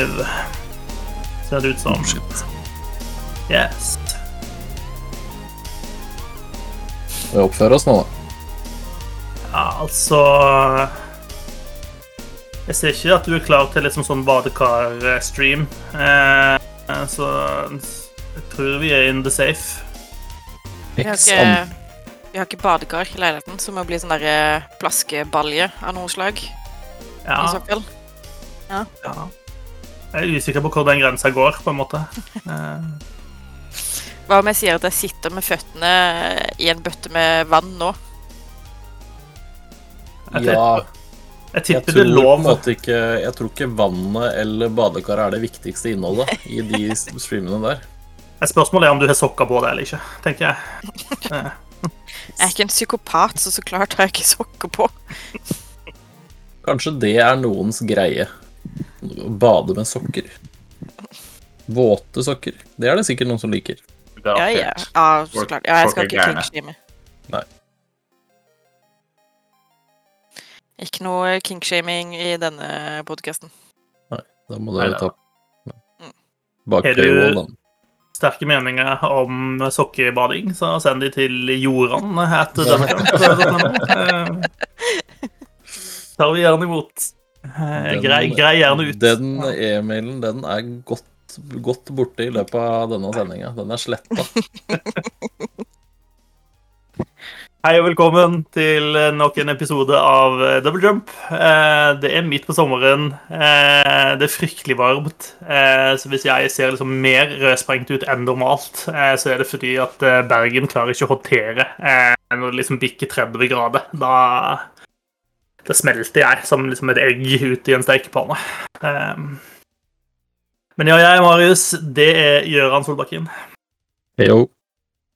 live. Ser det ut som. Shit. Yes. Vi oppfører oss nå, da. Ja, altså Jeg ser ikke at du er klar til liksom sånn badekar-stream. Eh, så jeg tror vi er in the safe. Vi har ikke, vi har ikke badekar i leiligheten, så må bli sånn der eh, plaskebalje av noe slag. Ja, I så fall. ja. Jeg er usikker på hvor den grensa går, på en måte. Eh, Hva om jeg sier at jeg sitter med føttene i en bøtte med vann nå? jeg, Ja, tipper, jeg jeg tipper tror, det lov måte ikke, jeg tror ikke vannet eller badekaret er det viktigste innholdet i de streamene der. Spørsmålet er om du har sokker på deg eller ikke, tenker jeg. Jeg er ikke en psykopat, så så klart har jeg ikke sokker på. Kanskje det er noens greie. Å bade med sokker. Våte sokker. Det er det sikkert noen som liker. Ja, ja. Ja så klart. Ja, jeg skal er ikke kinkshame. Nei. Ikke noe kinkshaming i denne podkasten. Da må dere ta Mm. bak Er du- sterke meninger om sokkebading, så send de til Joran etter denne Tar vi gjerne imot. Eh, Den- Grei, grei gjerne ut. Den e-mailen den er godt, godt borte i løpet av denne sendinga. Den er sletta. Hei og velkommen til nok en episode av eh, Double Jump. Eh, Det er midt på sommeren. Det er fryktelig varmt. Så hvis jeg ser liksom mer rødsprengt ut enn normalt, så er det fordi at Bergen klarer ikke å håndtere når det liksom bikker 30 grader. Da, da smelter jeg som liksom et egg ut i en stekepanne. Um, Men ja, jeg Marius. Det er Gøran Solbakken. Jo.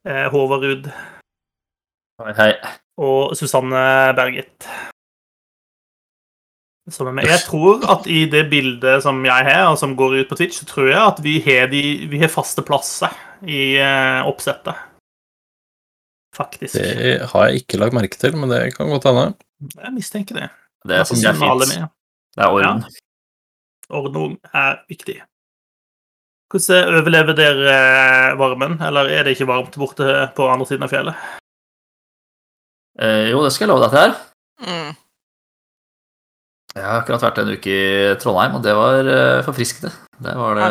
eh, Håvard Ruud Hei, hei. og Susanne Berget. Som er med. Jeg tror at i det bildet som jeg har, og som går ut på Twitch, så tror jeg at vi har, de, vi har faste plasser i eh, oppsettet. Faktisk. Det har jeg ikke lagt merke til, men det kan godt hende. Jeg mistenker det. Det er, det er. Det er orden. Ordning er viktig. Hvordan overlever dere eh, varmen? Eller er det ikke varmt borte på andre siden av fjellet? Eh, jo, det skal jeg love deg til her. Mm. Jeg har akkurat vært en uke i Trondheim, og det var eh, forfriskende. Det var det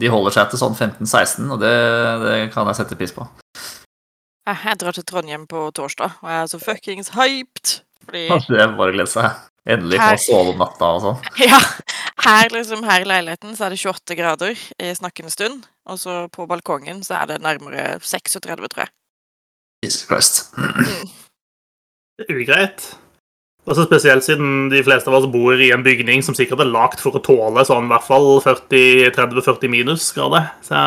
De holder seg til sånn 15-16, og det, det kan jeg sette pris på. Jeg drar til Trondheim på torsdag, og jeg er så fuckings hyped. Fordi Det er bare å glede seg. Endelig få sove om natta og sånn. Ja, her, liksom, her i leiligheten så er det 28 grader i snakkende stund. Og så på balkongen så er det nærmere 36, tror jeg. Jesus Christ. Det er ugreit. Og så spesielt siden de fleste av oss bor i en bygning som sikkert er lagt for å tåle sånn i hvert fall 40-30-40 minusgrader. Så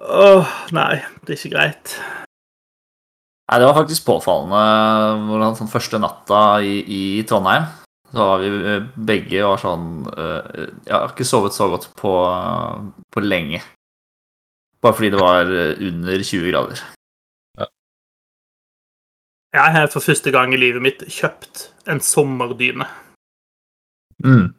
Åh, nei, det er ikke greit. Nei, det var faktisk påfallende hvordan sånn første natta i, i Trondheim. Så var vi eh, begge var sånn eh, Jeg har ikke sovet så godt på, på lenge. Bare fordi det var eh, under 20 grader. Jeg har for første gang i livet mitt kjøpt en sommerdyne. Mm.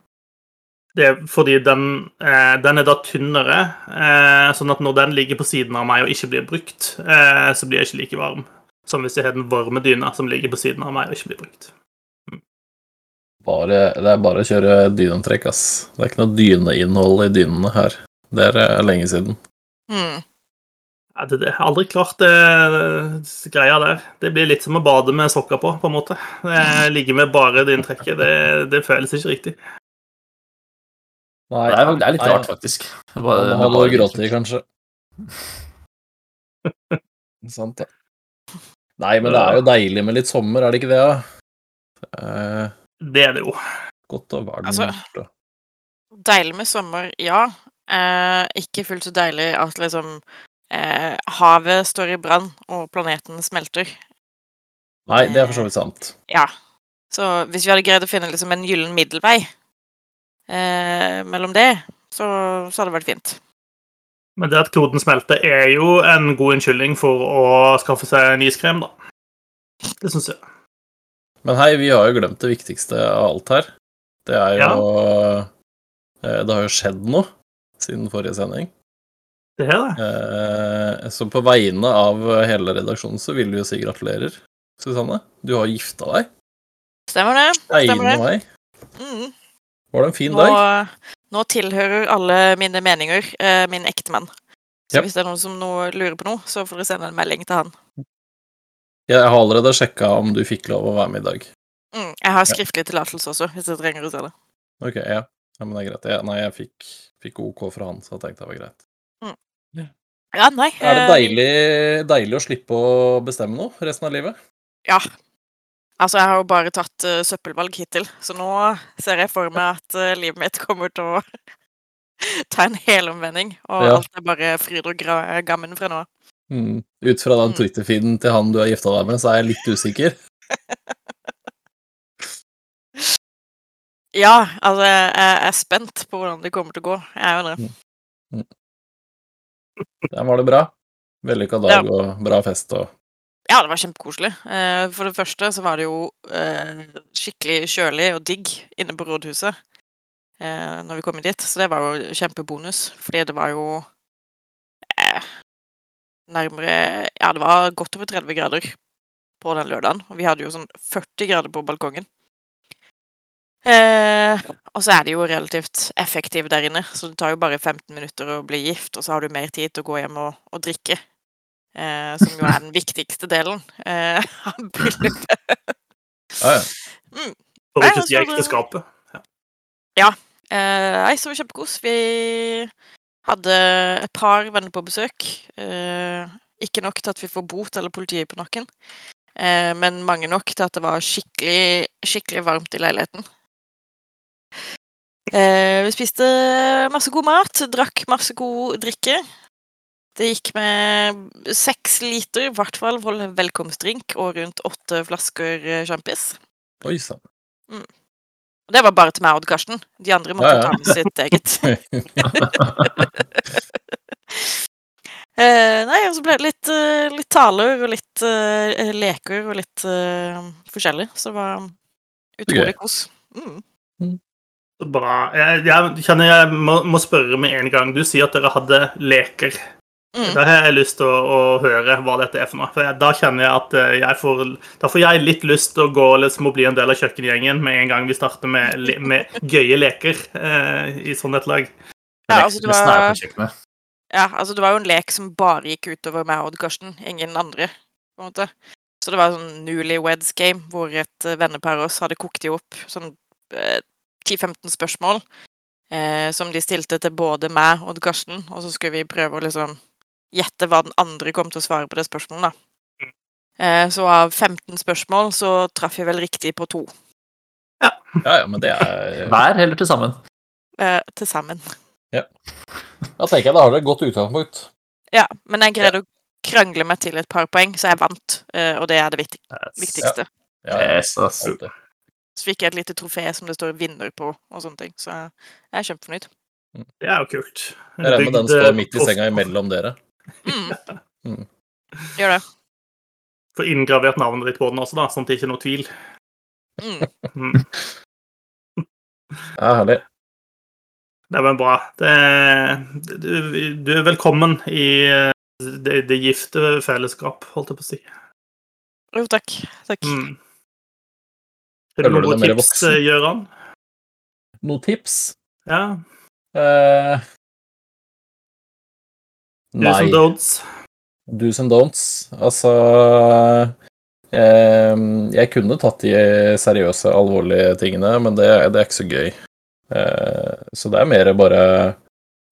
Det er fordi den, eh, den er da tynnere, eh, sånn at når den ligger på siden av meg og ikke blir brukt, eh, så blir jeg ikke like varm som hvis jeg har den varme dyna som ligger på siden av meg og ikke blir brukt. Bare, det er bare å kjøre dyneantrekk, ass. Det er ikke noe dyneinnhold i dynene her. Det er lenge siden. Mm. Ja, det, det, aldri klart det, det greia der. Det blir litt som å bade med sokker på, på en måte. Det, ligge med bare dyntrekket, det, det føles ikke riktig. Nei, Det er, det er litt Nei, rart, faktisk. Bare, han Man har gråte i, kanskje. Sant, det. Nei, men det er jo deilig med litt sommer, er det ikke det? da? Eh, Det er det jo. godt og varmt. Altså- og- Deilig med sommer, ja. Eh, ikke fullt så deilig at liksom eh, havet står i brann og planeten smelter. Nei, det er for så vidt sant. Ja. Så hvis vi hadde greid å finne liksom en gyllen middelvei eh, mellom det, så, så hadde det vært fint. Men det at kloden smelter, er jo en god unnskyldning for å skaffe seg en iskrem, da. Det syns jeg. Men hei, vi har jo glemt det viktigste av alt her. Det er jo ja. Det har jo skjedd noe siden forrige sending. Det er det. Eh, Så på vegne av hele redaksjonen så vil vi jo si gratulerer, Susanne. Du har gifta deg. Stemmer det. Stemmer det. meg. Mm. Var det en fin Nå, dag? nå tilhører alle mine meninger eh, min ektemann. Så yep. hvis det er noen som nå lurer på noe, så får dere sende en melding til han. Jeg har allerede sjekka om du fikk lov å være med i dag. Mm. Jeg har skriftlig tillatelse også, hvis jeg trenger å se det. Ok, ja. ja men det er greit. Jeg, nei, jeg fikk, fikk OK fra han, så jeg tenkte det var greit. Ja, nei. Er det eh, deilig, deilig å slippe å bestemme noe resten av livet? Ja. Altså, jeg har jo bare tatt uh, søppelvalg hittil, så nå ser jeg for meg at uh, livet mitt kommer til å ta en helomvending, og Ja. alt er bare fryd og gammen fra nå av. Mm. Ut fra den Mm. Twitter-feeden til han du har gifta deg med, så er jeg litt usikker. Ja, altså, jeg er spent på hvordan det kommer til å gå. Jeg er jo det. Der var det bra. Vellykka dag og bra fest og Ja, det var kjempekoselig. Eh, For det første så var det jo eh, skikkelig kjølig og digg inne på rådhuset eh, når vi kom dit, så det var jo kjempebonus, fordi det var jo nærmere Ja, det var godt over 30 grader på den lørdagen, og vi hadde jo sånn 40 grader på balkongen. Og så er de jo relativt effektive der inne, så det tar jo bare 15 minutter å bli gift, og så har du mer tid til å gå hjem og, og drikke. Eh, som jo er den viktigste delen eh, av bryllupet. Ja, ja. Mm. Og ikke å si altså, det- ekteskapet. Eh, nei, så var det kjempekos. Vi hadde et par venner på besøk. Eh, ikke nok til at vi får bot eller politiet på nakken, eh, men mange nok til at det var skikkelig, skikkelig varmt i leiligheten. Eh, vi spiste masse god mat, drakk masse god drikke. Det gikk med seks liter, i hvert fall, velkomstdrink og rundt åtte flasker eh, sjampis. Oi sann. Mm. det var bare til meg og Odd Karsten. De andre måtte Ja, ja. ta med sitt eget. Eh, nei, og så ble det litt, eh, litt taler og litt uh, leker og litt uh, forskjellig. Så det var utrolig kos. Mm. Så Bra. Jeg, jeg kjenner jeg må, må spørre med en gang. Du sier at dere hadde leker. Mm. Da har jeg lyst til å, å høre hva dette er for noe. For jeg, Da kjenner jeg at eh, jeg får Da får jeg litt lyst til å gå liksom, og bli en del av kjøkkengjengen med en gang vi starter med, med gøye leker eh, i sånn et lag. Ja, altså, det var, ja, altså det var jo en lek som bare gikk utover meg og Odd Karsten, ingen andre. på en måte. Så det var sånn newlyweds game, hvor et eh, vennepar av oss hadde kokt de opp sånn eh, 10-15 spørsmål eh, som de stilte til både meg og Odd Karsten, og så skulle vi prøve å liksom gjette hva den andre kom til å svare på det spørsmålet, da. Eh, så av 15 spørsmål så traff jeg vel riktig på to Ja, ja, ja men det er Hver eller til sammen? eh, til sammen. Da tenker jeg da har dere et godt utgangspunkt. Ja, men jeg greide å krangle meg til et par poeng, så jeg vant, eh, og det er det viktigste. Ja, ja. Yes. Så fikk jeg et lite trofé som det står 'vinner' på, og sånne ting. Så jeg er kjempefornøyd. Det er jo kult. Jeg regner med den står midt i senga imellom dere. Mm. Mm. Gjør det. Få inngravert navnet ditt på den også, da, sånn at det ikke er noe tvil. Mm. Mm. Ja, herlig. Det er vel bra. Det, du, du er velkommen i eh, det, det gifte fellesskap, holdt jeg på å si. Jo, takk. Takk. Mm. Har du noen tips, eh, Gøran? Noen tips? Ja. Do's and don'ts. Do's and don'ts. Altså eh, Jeg kunne tatt de seriøse, alvorlige tingene, men det, det er ikke så gøy. Eh, så det er mer bare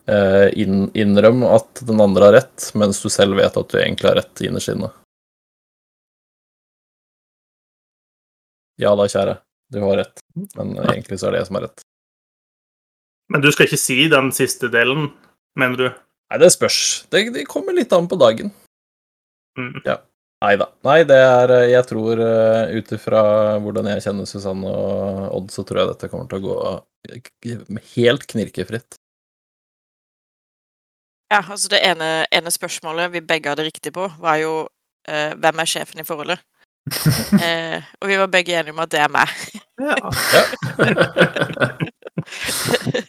eh, inn, innrøm at den andre har rett, mens du selv vet at du egentlig har rett innerst inne. Ja da, kjære. Du har rett, men egentlig så er det jeg som har rett. Men du skal ikke si den siste delen, mener du? Nei, det spørs. Det, det kommer litt an på dagen. Mm. Nei da. Nei, det er eh, Jeg tror uh, ut ifra hvordan jeg kjenner Susanne og Odd, så tror jeg dette kommer til å gå eh, helt knirkefritt. Ja, altså det ene, ene spørsmålet vi begge hadde riktig på, var jo eh, hvem er sjefen i forholdet? Eh, og vi var begge enige om at det er meg. Ja.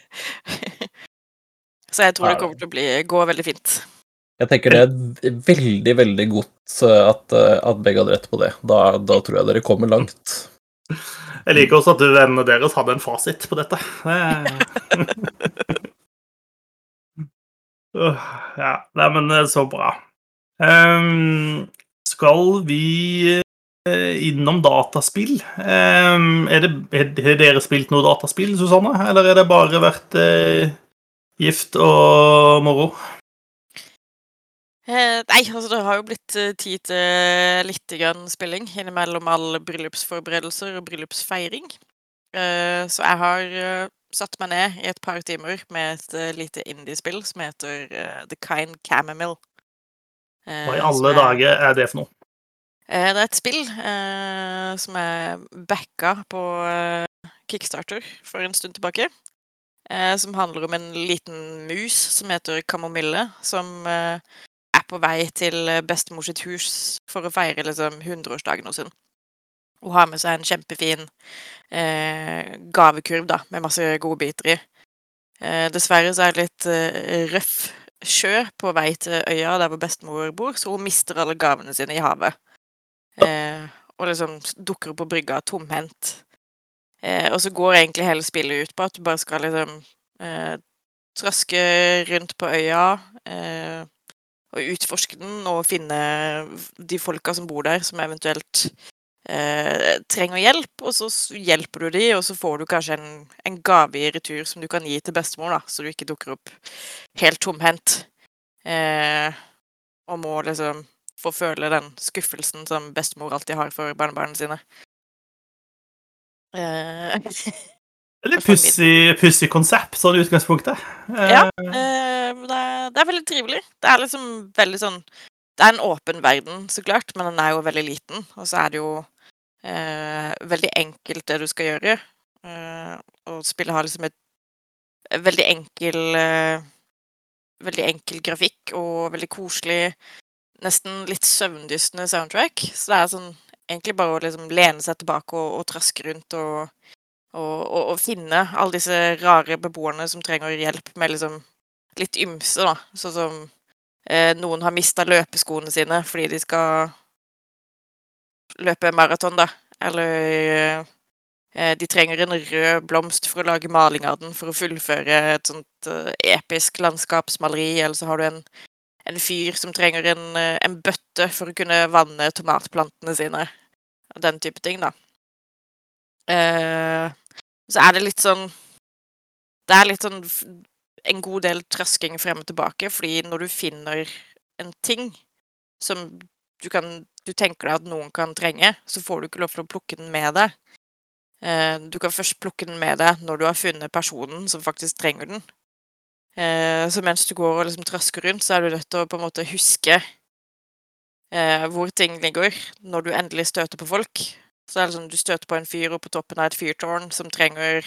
Så jeg tror det kommer til å bli, gå veldig fint. Jeg tenker det er veldig, veldig godt eh, at, eh, at begge hadde rett på det. Da, da tror jeg dere kommer langt. Jeg liker også at vennene deres hadde en fasit på dette. Ja, nei, men eh, så bra. Um, skal vi innom dataspill? Ehm, er det, er- har dere spilt noe dataspill, Susanne? Eller er det bare vært gift og moro? Eh, nei, altså det har jo blitt eh, tid til litt grann spilling innimellom alle bryllupsforberedelser og bryllupsfeiring. Eh, så jeg har eh, satt meg ned i et par timer med et eh, lite indiespill som heter eh, The Kind Chamomile. Eh, Hva i alle er- dager er det for noe? Eh, Det er et spill eh, som er backa på eh, Kickstarter for en stund tilbake. Eh, som handler om en liten mus som heter Kamomille, som eh, er på vei til bestemors bestemor sitt hus for å feire liksom 100-årsdagen hos. Hun har med seg en kjempefin eh, gavekurv da, med masse godbiter i. Eh, dessverre så er det litt eh, røff sjø på vei til øya der hvor bestemor bor, så hun mister alle gavene sine i havet. Eh, og liksom dukker opp på brygga tomhendt. Eh, og så går egentlig hele spillet ut på at du bare skal liksom eh, traske rundt på øya eh, og utforske den og finne de folka som bor der, som eventuelt eh, trenger hjelp. Og så hjelper du de, og så får du kanskje en, en gave i retur som du kan gi til bestemor, da, så du ikke dukker opp helt tomhendt. Eh, og må liksom få føle den skuffelsen som bestemor alltid har for barnebarna sine. Eh, min- pussig konsept, sånn i utgangspunktet. Eh, Ja. eh, det, er, det er veldig trivelig. Det er liksom veldig sånn Det er en åpen verden, så klart, men den er jo veldig liten. Og så er det jo eh, veldig enkelt, det du skal gjøre. Eh, og spillet har liksom et veldig enkel eh, Veldig enkel grafikk og veldig koselig, nesten litt søvndyssende soundtrack. Så det er sånn egentlig bare å liksom lene seg tilbake og, og traske rundt og og, og, finne alle disse rare beboerne som trenger hjelp med liksom litt ymse, da. Sånn som eh, noen har mista løpeskoene sine fordi de skal løpe maraton, da. Eller eh, de trenger en rød blomst for å lage maling av den for å fullføre et sånt eh, episk landskapsmaleri. Eller så har du en, en fyr som trenger en, eh, en bøtte for å kunne vanne tomatplantene sine. Og den type ting, da. Eh, så er det litt sånn Det er litt sånn en god del trøsking frem og tilbake, fordi når du finner en ting som du kan Du tenker deg at noen kan trenge, så får du ikke lov til å plukke den med deg. Eh, du kan først plukke den med deg når du har funnet personen som faktisk trenger den. Eh, så mens du går og liksom trasker rundt, så er du nødt til å på en måte huske eh, hvor ting ligger, når du endelig støter på folk. Så er det sånn du støter på en fyr oppe på toppen av et fyrtårn som trenger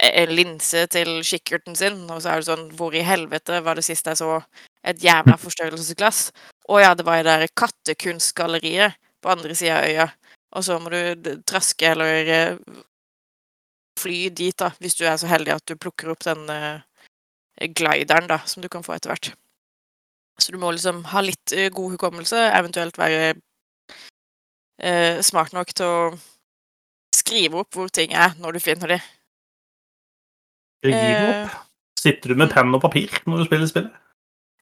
en linse til kikkerten sin, og så er det sånn Hvor i helvete var det sist jeg så et jævla forstørrelsesglass? Å ja, det var i det der kattekunstgalleriet på andre sida av øya. Og så må du traske eller eh, fly dit, da, hvis du er så heldig at du plukker opp den eh, glideren, da, som du kan få etter hvert. Så du må liksom ha litt eh, god hukommelse, eventuelt være eh, smart nok til å skrive opp hvor ting er når du finner de. Skrive du Eh, opp? Sitter du med penn og papir når du spiller spillet?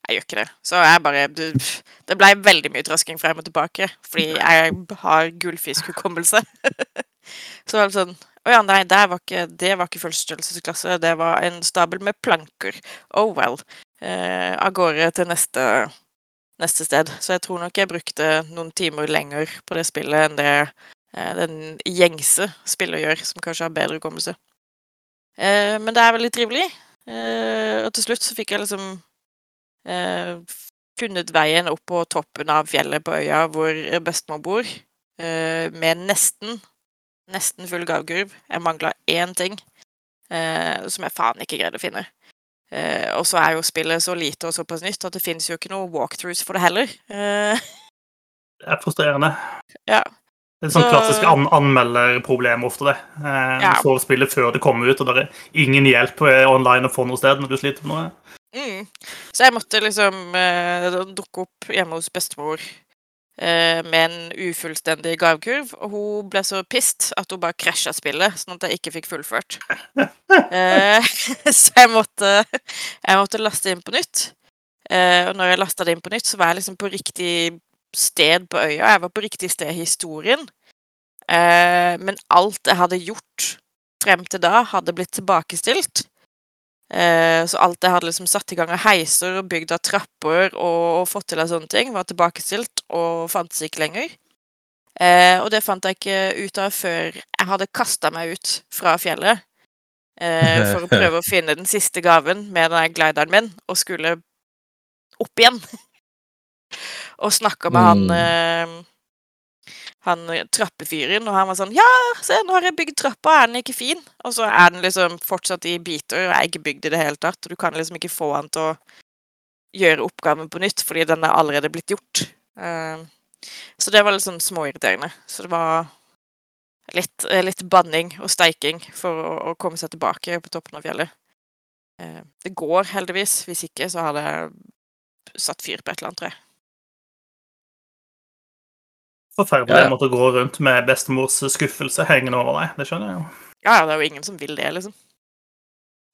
Jeg gjør ikke det. Så jeg bare Det, det ble veldig mye trasking frem og tilbake, fordi jeg har gullfiskhukommelse. så var det sånn Å ja, nei, det var ikke, det var ikke fullstørrelsesklasse. Det var en stabel med planker. Oh well. Eh, av gårde til neste, neste sted. Så jeg tror nok jeg brukte noen timer lenger på det spillet enn det eh, den gjengse spiller gjør, som kanskje har bedre hukommelse. Eh, men det er veldig trivelig. Eh, og til slutt så fikk jeg liksom eh, funnet veien opp på toppen av fjellet på øya hvor bestemor bor, eh, med nesten nesten full gavkurv. Jeg mangla én ting som jeg faen ikke greide å finne. Eh, og så er jo spillet så lite og såpass nytt at det finnes jo ikke noe walkthroughs for det heller. Eh, Det er frustrerende. ja. Det er sånn Så- klassisk an anmelderproblem ofte, det. Eh, Ja. Du får spillet før det kommer ut, og det er ingen hjelp eh, online å få noe sted når du sliter med noe. Mm. Så jeg måtte liksom eh, dukke opp hjemme hos bestemor med en ufullstendig gavekurv, og hun ble så pissed at hun bare krasja spillet, sånn at jeg ikke fikk fullført. eh, så jeg måtte, jeg måtte laste inn på nytt. Eh, og når jeg lasta det inn på nytt, så var jeg liksom på riktig sted på øya. Jeg var på riktig sted i historien. Eh, men alt jeg hadde gjort frem til da, hadde blitt tilbakestilt. Eh, så alt jeg hadde liksom satt i gang av heiser og bygd av trapper og, og fått til av sånne ting, var tilbakestilt og fantes ikke lenger. Eh, og det fant jeg ikke ut av før jeg hadde kasta meg ut fra fjellet eh, for å prøve å finne den siste gaven med den glideren min, og skulle opp igjen. og snakka med han Mm. eh, han trappefyren, og han var sånn 'Ja, se, nå har jeg bygd trappa, er den ikke fin?' Og så er den liksom fortsatt i biter og er ikke bygd i det hele tatt. Og du kan liksom ikke få han til å gjøre oppgaven på nytt, fordi den er allerede blitt gjort. Eh, så det var litt sånn småirriterende. Så det var litt, litt banning og steiking for å, komme seg tilbake på toppen av fjellet. Eh, det går heldigvis. Hvis ikke så hadde jeg satt fyr på et eller annet, tror jeg. Forferdelig Ja, ja. å måtte gå rundt med bestemors skuffelse hengende over deg. Det skjønner jeg jo. Ja, ja, det er jo ingen som vil det, liksom.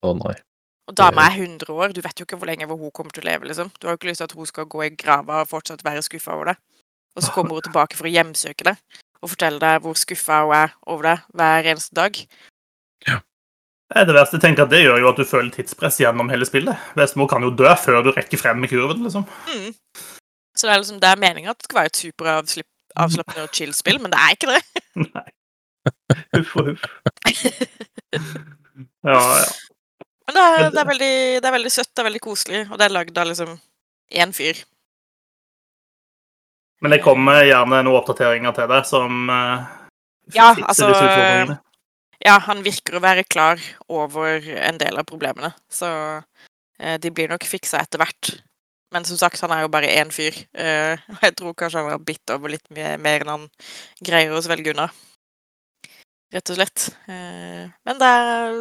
Å nei. Og dama er 100 år. Du vet jo ikke hvor lenge hvor hun kommer til å leve. liksom. Du har jo ikke lyst til at hun skal gå i grava og fortsatt være skuffa over det. Og så kommer hun tilbake for å hjemsøke det og fortelle deg hvor skuffa hun er over det hver eneste dag. Det er det verste. Jeg tenker at Det gjør jo at du føler tidspress gjennom hele spillet. Bestemor kan jo dø før du rekker frem med kurven. liksom. Mm. Så det er liksom, det er meninga at det skal være et superavslappende og chill-spill, men det er ikke det. Nei. Huff og huff. Ja, ja. Men det er, det er, veldig, det er veldig søtt, det er veldig koselig, og det er lagd av liksom én fyr. Men det kommer gjerne noen oppdateringer til deg som uh, Ja, altså, disse utfordringene. Ja, han virker å være klar over en del av problemene, så uh, de blir nok fiksa etter hvert. Men som sagt, han er jo bare én fyr. Eh, og jeg tror kanskje han var bitt over litt mer enn han greier å svelge unna. Rett og slett. Eh, men det er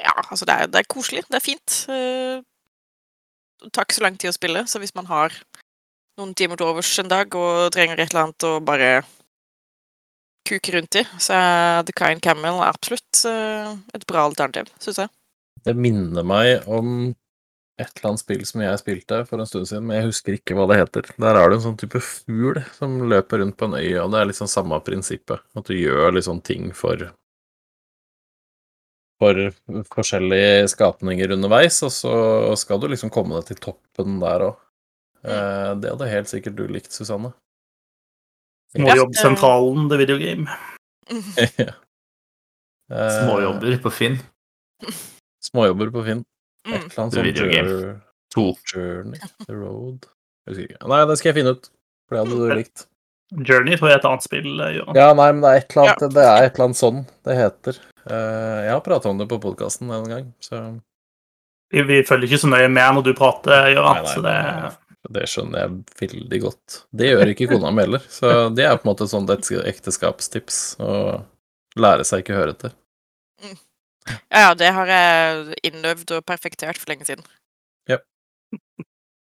Ja, altså, det er, det er koselig. Det er fint. Eh, det tar ikke så lang tid å spille, så hvis man har noen timer til overs en dag og trenger et eller annet å bare kuke rundt i, så er The Kind Camel absolutt et bra alternativ, syns jeg. Det minner meg om et eller annet spill som jeg spilte for en stund siden, men jeg husker ikke hva det heter. Der er det en sånn type fugl som løper rundt på en øy, og det er liksom samme prinsippet. At du gjør liksom ting for for forskjellige skapninger underveis, og så skal du liksom komme deg til toppen der òg. Det hadde helt sikkert du likt, Susanne. Småjobbsentralen The Video Game. Ja. Eh, Småjobber på Finn. Småjobber på Finn. Et Mm. eller annet sånt To. Journey, The Road Jeg husker ikke. Nei, det skal jeg finne ut. For det hadde du likt. Journey tror jeg er et annet spill. Jørgen. Ja, nei, men det er et eller annet, det er et eller annet sånn det heter. Eh, jeg har prata om det på podkasten en gang, så Vi, vi følger ikke så nøye med når du prater, Jørgen. Nei, nei, så det det skjønner jeg veldig godt. Det gjør ikke kona mi heller, så det er på en måte sånn et ekteskapstips. Å lære seg ikke å høre til. Ja, ja, det har jeg innøvd og perfektert for lenge siden. Ja.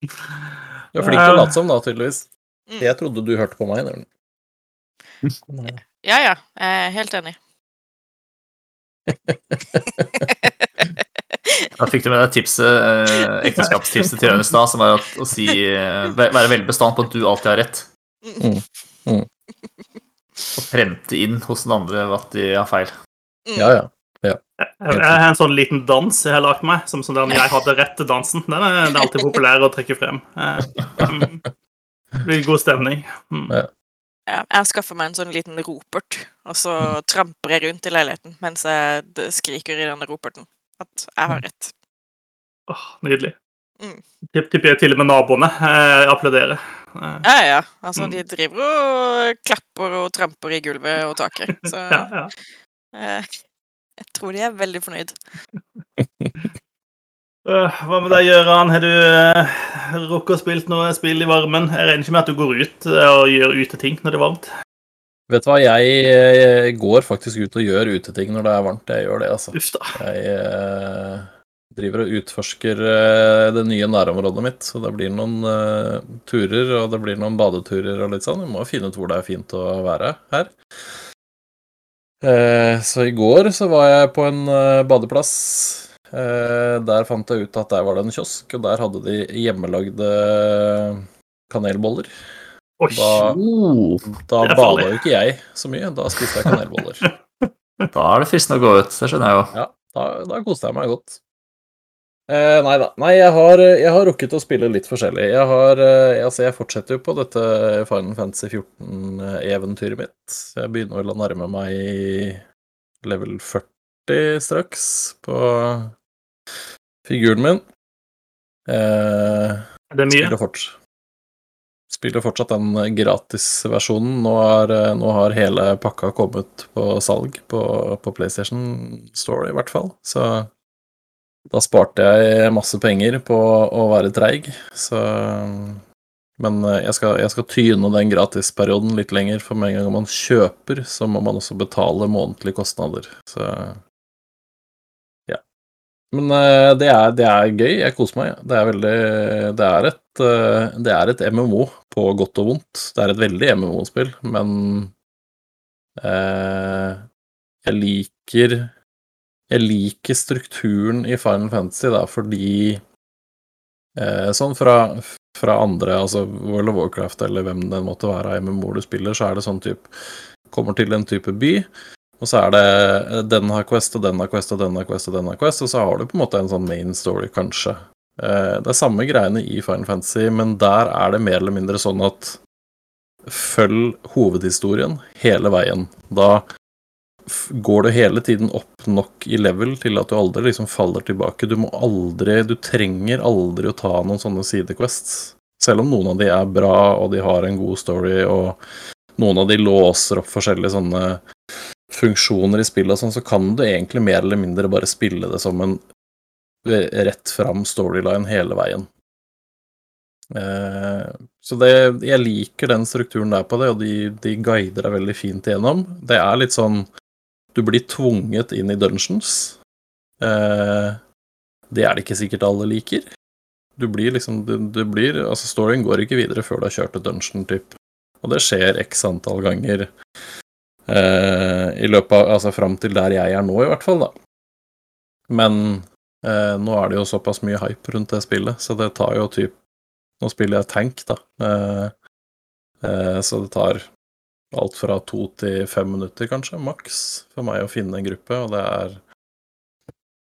Du er flink til å late som, da, tydeligvis. Mm. Jeg trodde du hørte på meg. Nei. Ja, ja, jeg er helt enig. Da fikk du med deg tipset, eh, ekteskapstipset til Jørgen stad, som var at, å si, eh, være veldig bestandt på at du alltid har rett. Mm, mm. Og prente inn hos den andre at de har feil. Mm. Ja, ja. Jeg har en sånn liten dans jeg har lagt meg, som sånn der jeg hadde rett til dansen. Den er, den er alltid populær å trekke frem. Eh, mm. Det blir god stemning. Mm. Ja. Ja, jeg har skaffa meg en sånn liten ropert, og så tramper jeg rundt i leiligheten mens jeg skriker i denne roperten at jeg har rett. Åh, nydelig. Mm. Tipp- Tipper jeg til og med naboene eh, applauderer. Eh, Ja, ja. Altså, Mm. de driver og klapper og tramper i gulvet og taket. Så ja, ja. eh, jeg tror de er veldig fornøyd. Øh, Hva med deg, Gøran? Har du uh, rukket å spilt noe spill i varmen? Jeg regner ikke med at du går ut eh, og gjør uteting når det er varmt? Vet du hva, jeg jeg går faktisk ut og gjør uteting når det er varmt. Jeg gjør det, altså. Uff da. Jeg uh, driver og utforsker det nye nærområdet mitt, så det blir noen turer, og det blir noen badeturer og litt sånn. Vi må finne ut hvor det er fint å være her. Eh, så i går så var jeg på en eh, badeplass. Eh, der fant jeg ut at der var det en kiosk, og der hadde de hjemmelagde kanelboller. Oi. Da, da bada jo ikke jeg så mye, da spiste jeg kanelboller. da er det fristende å gå ut, det skjønner jeg jo. Ja, da, da koste jeg meg godt. Eh, nei da. Nei, jeg har, jeg har rukket å spille litt forskjellig. Jeg har eh, Altså, jeg fortsetter jo på dette Final Fantasy 14-eventyret mitt. Jeg begynner vel å nærme meg level 40 straks på figuren min. Eh, Det er mye. spiller, fort, spiller fortsatt den gratisversjonen. Nå, er, eh, nå har hele pakka kommet på salg på, på PlayStation Store, i hvert fall. Så da sparte jeg masse penger på å være treig. Så Men eh, jeg skal, jeg skal tyne den gratisperioden litt lenger, for med en gang man kjøper, så må man også betale månedlige kostnader. Så ja. Men eh, det er, det er gøy. Jeg koser meg. Det er veldig Det er et, eh, det er et MMO på godt og vondt. Det er et veldig MMO-spill, men eh, jeg liker Jeg liker strukturen i Final Fantasy, da, fordi eh, Sånn fra, fra andre, altså World of Warcraft eller hvem det måtte være av MMO-er du spiller, så er det sånn type Kommer til en type by, og så er det eh, den har Quest, og den har Quest, og den har Quest, og den har Quest, og så har du på en måte en sånn main story, kanskje. Eh, Det er samme greiene i Final Fantasy, men der er det mer eller mindre sånn at følg hovedhistorien hele veien. Da går du hele tiden opp nok i level til at du aldri liksom faller tilbake. Du må aldri Du trenger aldri å ta noen sånne sidequests. Selv om noen av de er bra, og de har en god story, og noen av de låser opp forskjellige sånne funksjoner i spillet og sånn, så kan du egentlig mer eller mindre bare spille det som en rett fram storyline hele veien. Eh, så det, jeg liker den strukturen der på det, og de, de guider deg veldig fint igjennom. Det er litt sånn Du blir tvunget inn i dungeons. Eh, det er det ikke sikkert alle liker. Du blir liksom du, du blir Altså, storyen går ikke videre før du har kjørt et dungeon, typ. Og det skjer x antall ganger eh, i løpet av Altså fram til der jeg er nå, i hvert fall, da. Men eh, nå er det jo såpass mye hype rundt det spillet, så det tar jo typ Nå spiller jeg tank, da. Eh, eh, så det tar alt fra to til fem minutter, kanskje, maks, for meg å finne en gruppe, og det er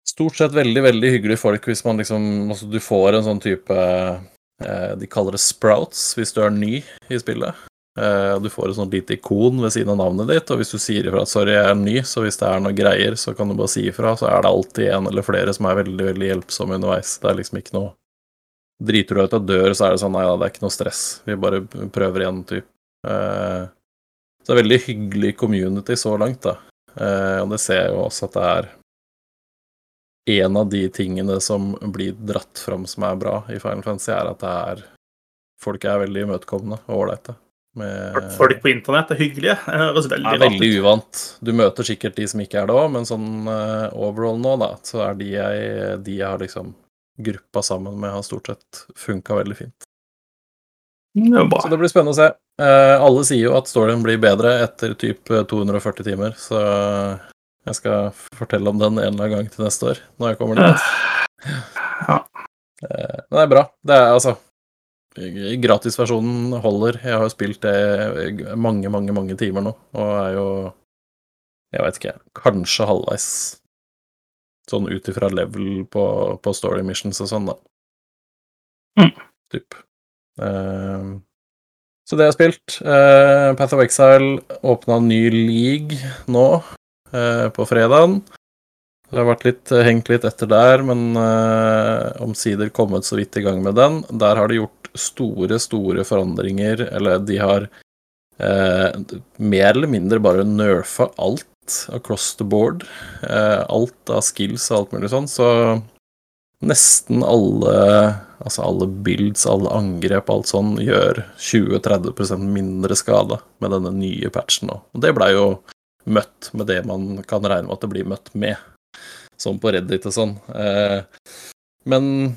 stort sett veldig, veldig hyggelige folk hvis man liksom Altså, du får en sånn type eh, De kaller det sprouts hvis du er ny i spillet. Eh, Du får et sånt lite ikon ved siden av navnet ditt, og hvis du sier ifra at 'sorry, jeg er ny', så hvis det er noe greier, så kan du bare si ifra, så er det alltid en eller flere som er veldig, veldig hjelpsomme underveis. Det er liksom ikke noe Driter du ut av dør, så er det sånn 'nei da, det er ikke noe stress', vi bare prøver igjen, typ. Eh, Så det er veldig hyggelig community så langt, da. Eh, Og det ser jeg jo også at det er en av de tingene som blir dratt fram som er bra i Final Fantasy, er at det er Folk er veldig imøtekommende og ålreite. Folk på internett er hyggelige. Det høres veldig er veldig uvant. Du møter sikkert de som ikke er det òg, men sånn uh, overall nå, da, så er de jeg, de jeg har liksom gruppa sammen med, har stort sett funka veldig fint. Det er Så det blir spennende å se. Eh, alle sier jo at storyen blir bedre etter typ eh, 240 timer, så jeg skal fortelle om den en eller annen gang til neste år, når jeg kommer dit. Ja. Eh, Men det er bra. Det er altså Gratisversjonen holder. Jeg har jo spilt det mange, mange, mange timer nå, og er jo Jeg vet ikke, kanskje halvveis. Sånn ut ifra level på, på story missions og sånn, da. Mm. Typ. Eh, så det har jeg spilt. Eh, Path of Exile åpna ny league nå, eh, på fredagen. Det har vært litt, hengt litt etter der, men uh, omsider kommet så vidt i gang med den. Der har de gjort store, store forandringer, eller de har uh, mer eller mindre bare nerfa alt across the board. Uh, alt av skills og alt mulig sånn, så nesten alle Altså alle builds, alle angrep, alt sånn, gjør 20-30% mindre skade med denne nye patchen nå. Og det blei jo møtt med det man kan regne med at det blir møtt med, som på Reddit og sånn. Eh, men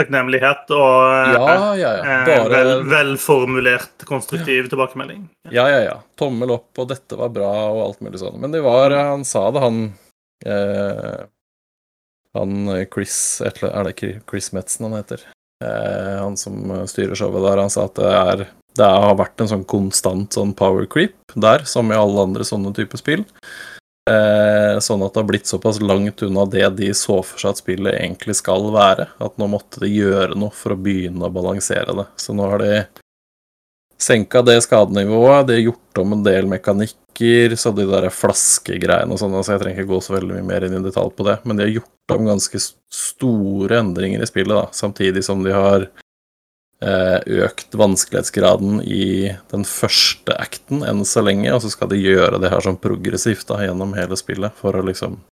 Takknemlighet og eh, ja, ja, ja. eh, Bare vel, velformulert konstruktiv tilbakemelding. Ja, ja, ja. Tommel opp, og dette var bra, og alt mulig sånn. Men det var Han sa det, han eh, Han eh, Chris Er det Chris Metzen han heter? Eh, han som styrer showet der, han sa at det er Det har vært en sånn konstant sånn power creep der, som i alle andre sånne typer spill. Eh, sånn at det har blitt såpass langt unna det de så for seg at spillet egentlig skal være, at nå måtte de gjøre noe for å begynne å balansere det. Så nå har de senka det skadenivået, de har gjort om en del mekanikker, så de der flaskegreiene og sånn, altså jeg trenger ikke gå så veldig mye mer inn i detalj på det, men de har gjort om ganske store endringer i spillet, da, samtidig som de har eh, økt vanskelighetsgraden i den første acten enn så lenge, og så skal de gjøre det her sånn progressivt da, gjennom hele spillet, for å liksom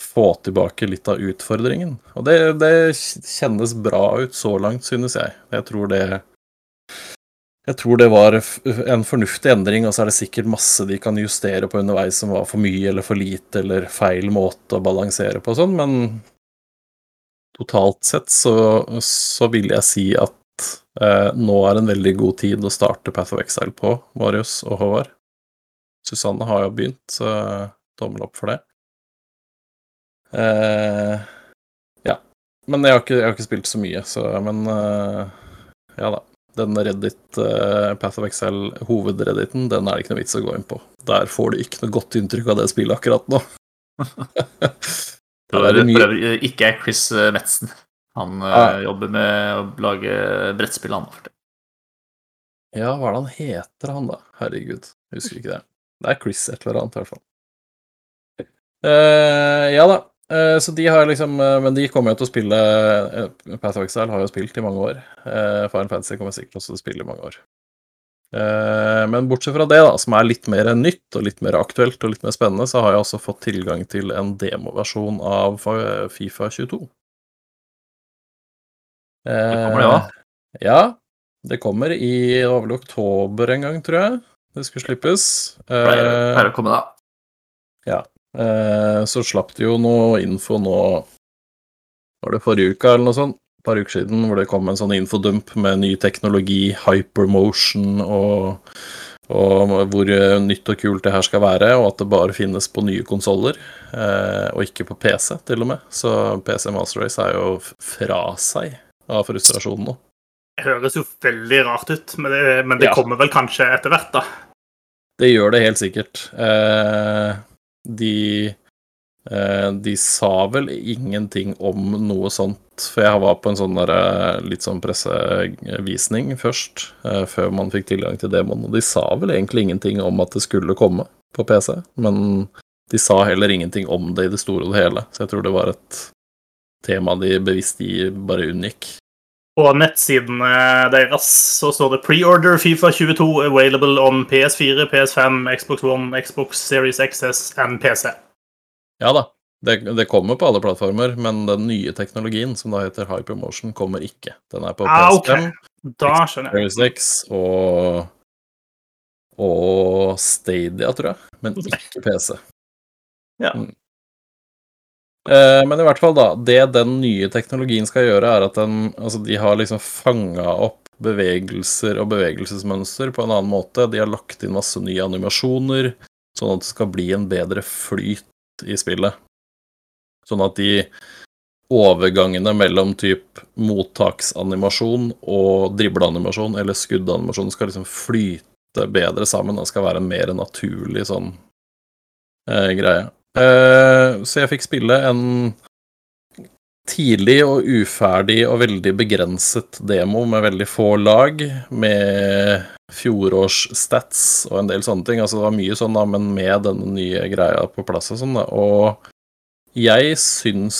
få tilbake litt av utfordringen. Og det, det kjennes bra ut så langt, synes jeg. Jeg tror det jeg tror det var en fornuftig endring, og så er det sikkert masse de kan justere på underveis som var for mye eller for lite eller feil måte å balansere på og sånn, men totalt sett så, så vil jeg si at eh, nå er en veldig god tid å starte Path of Exile på, Marius og Håvard. Susanne har jo begynt, så tommel opp for det. Eh, ja. Men jeg har, ikke, jeg har ikke spilt så mye, så Men eh, ja da. Den Reddit, uh, Path of Excel-hovedredditen, den er det ikke noe vits å gå inn på. Der får du ikke noe godt inntrykk av det spillet akkurat nå. Det er mye- øvrig ikke er Chris eh, Metzen. Han eh, Ah. jobber med å lage brettspill, han. for det. Ja, hva er det han heter, han da? Herregud, jeg husker ikke det. Det er Chris et eller annet, i hvert fall. Uh, ja da. Eh, så de har liksom eh, Men de kommer jo til å spille uh, Path of Exile har jo spilt i mange år. Final Fantasy kommer sikkert også til å spille i mange år. Eh, men bortsett fra det, da, som er litt mer nytt og litt mer aktuelt og litt mer spennende, så har jeg også fått tilgang til en demoversjon av Fifa 22. Det kommer det? Eh, Ja, det kommer i det var vel oktober en gang, tror jeg. Det skulle slippes. Pleier Eh, pleier å komme da. eh, så slapp de jo noe info nå Var det forrige uke eller noe sånt? Et par uker siden, hvor det kom en sånn infodump med ny teknologi, hypermotion og, og hvor eh, nytt og kult det her skal være, og at det bare finnes på nye konsoller, eh, og ikke på PC, til og med. Så PC Master Race er jo fra seg av frustrasjon nå. Det høres jo veldig rart ut, men det, men det Ja. kommer vel kanskje etter hvert, da. Det gjør det helt sikkert. Eh, de eh, De sa vel ingenting om noe sånt, for jeg var på en sånn der, eh, litt sånn pressevisning først, eh, før man fikk tilgang til demoen, og de sa vel egentlig ingenting om at det skulle komme på PC, men de sa heller ingenting om det i det store og det hele, så jeg tror det var et tema de bevisst bare unngikk. På nettsidene deres så står det Pre-order Fifa 22 available on PS4, PS5, Xbox One, Xbox Series XS and PC. Ja da, det, det kommer på alle plattformer, men den nye teknologien, som da heter Hypermotion, kommer ikke. Den er på Ah. PS5, okay. Series X og og Stadia, tror jeg, men ikke PC. Ja. Mm. Eh, men i hvert fall, da. Det den nye teknologien skal gjøre, er at den Altså, de har liksom fanga opp bevegelser og bevegelsesmønster på en annen måte. De har lagt inn masse nye animasjoner, sånn at det skal bli en bedre flyt i spillet. Sånn at de overgangene mellom typ mottaksanimasjon og dribleanimasjon eller skuddanimasjon skal liksom flyte bedre sammen. Det skal være en mer naturlig sånn eh, greie. Eh, så jeg fikk spille en tidlig og uferdig og veldig begrenset demo med veldig få lag, med fjorårsstats og en del sånne ting. Altså det var mye sånn, da, men med denne nye greia på plass og sånn, da. Og jeg syns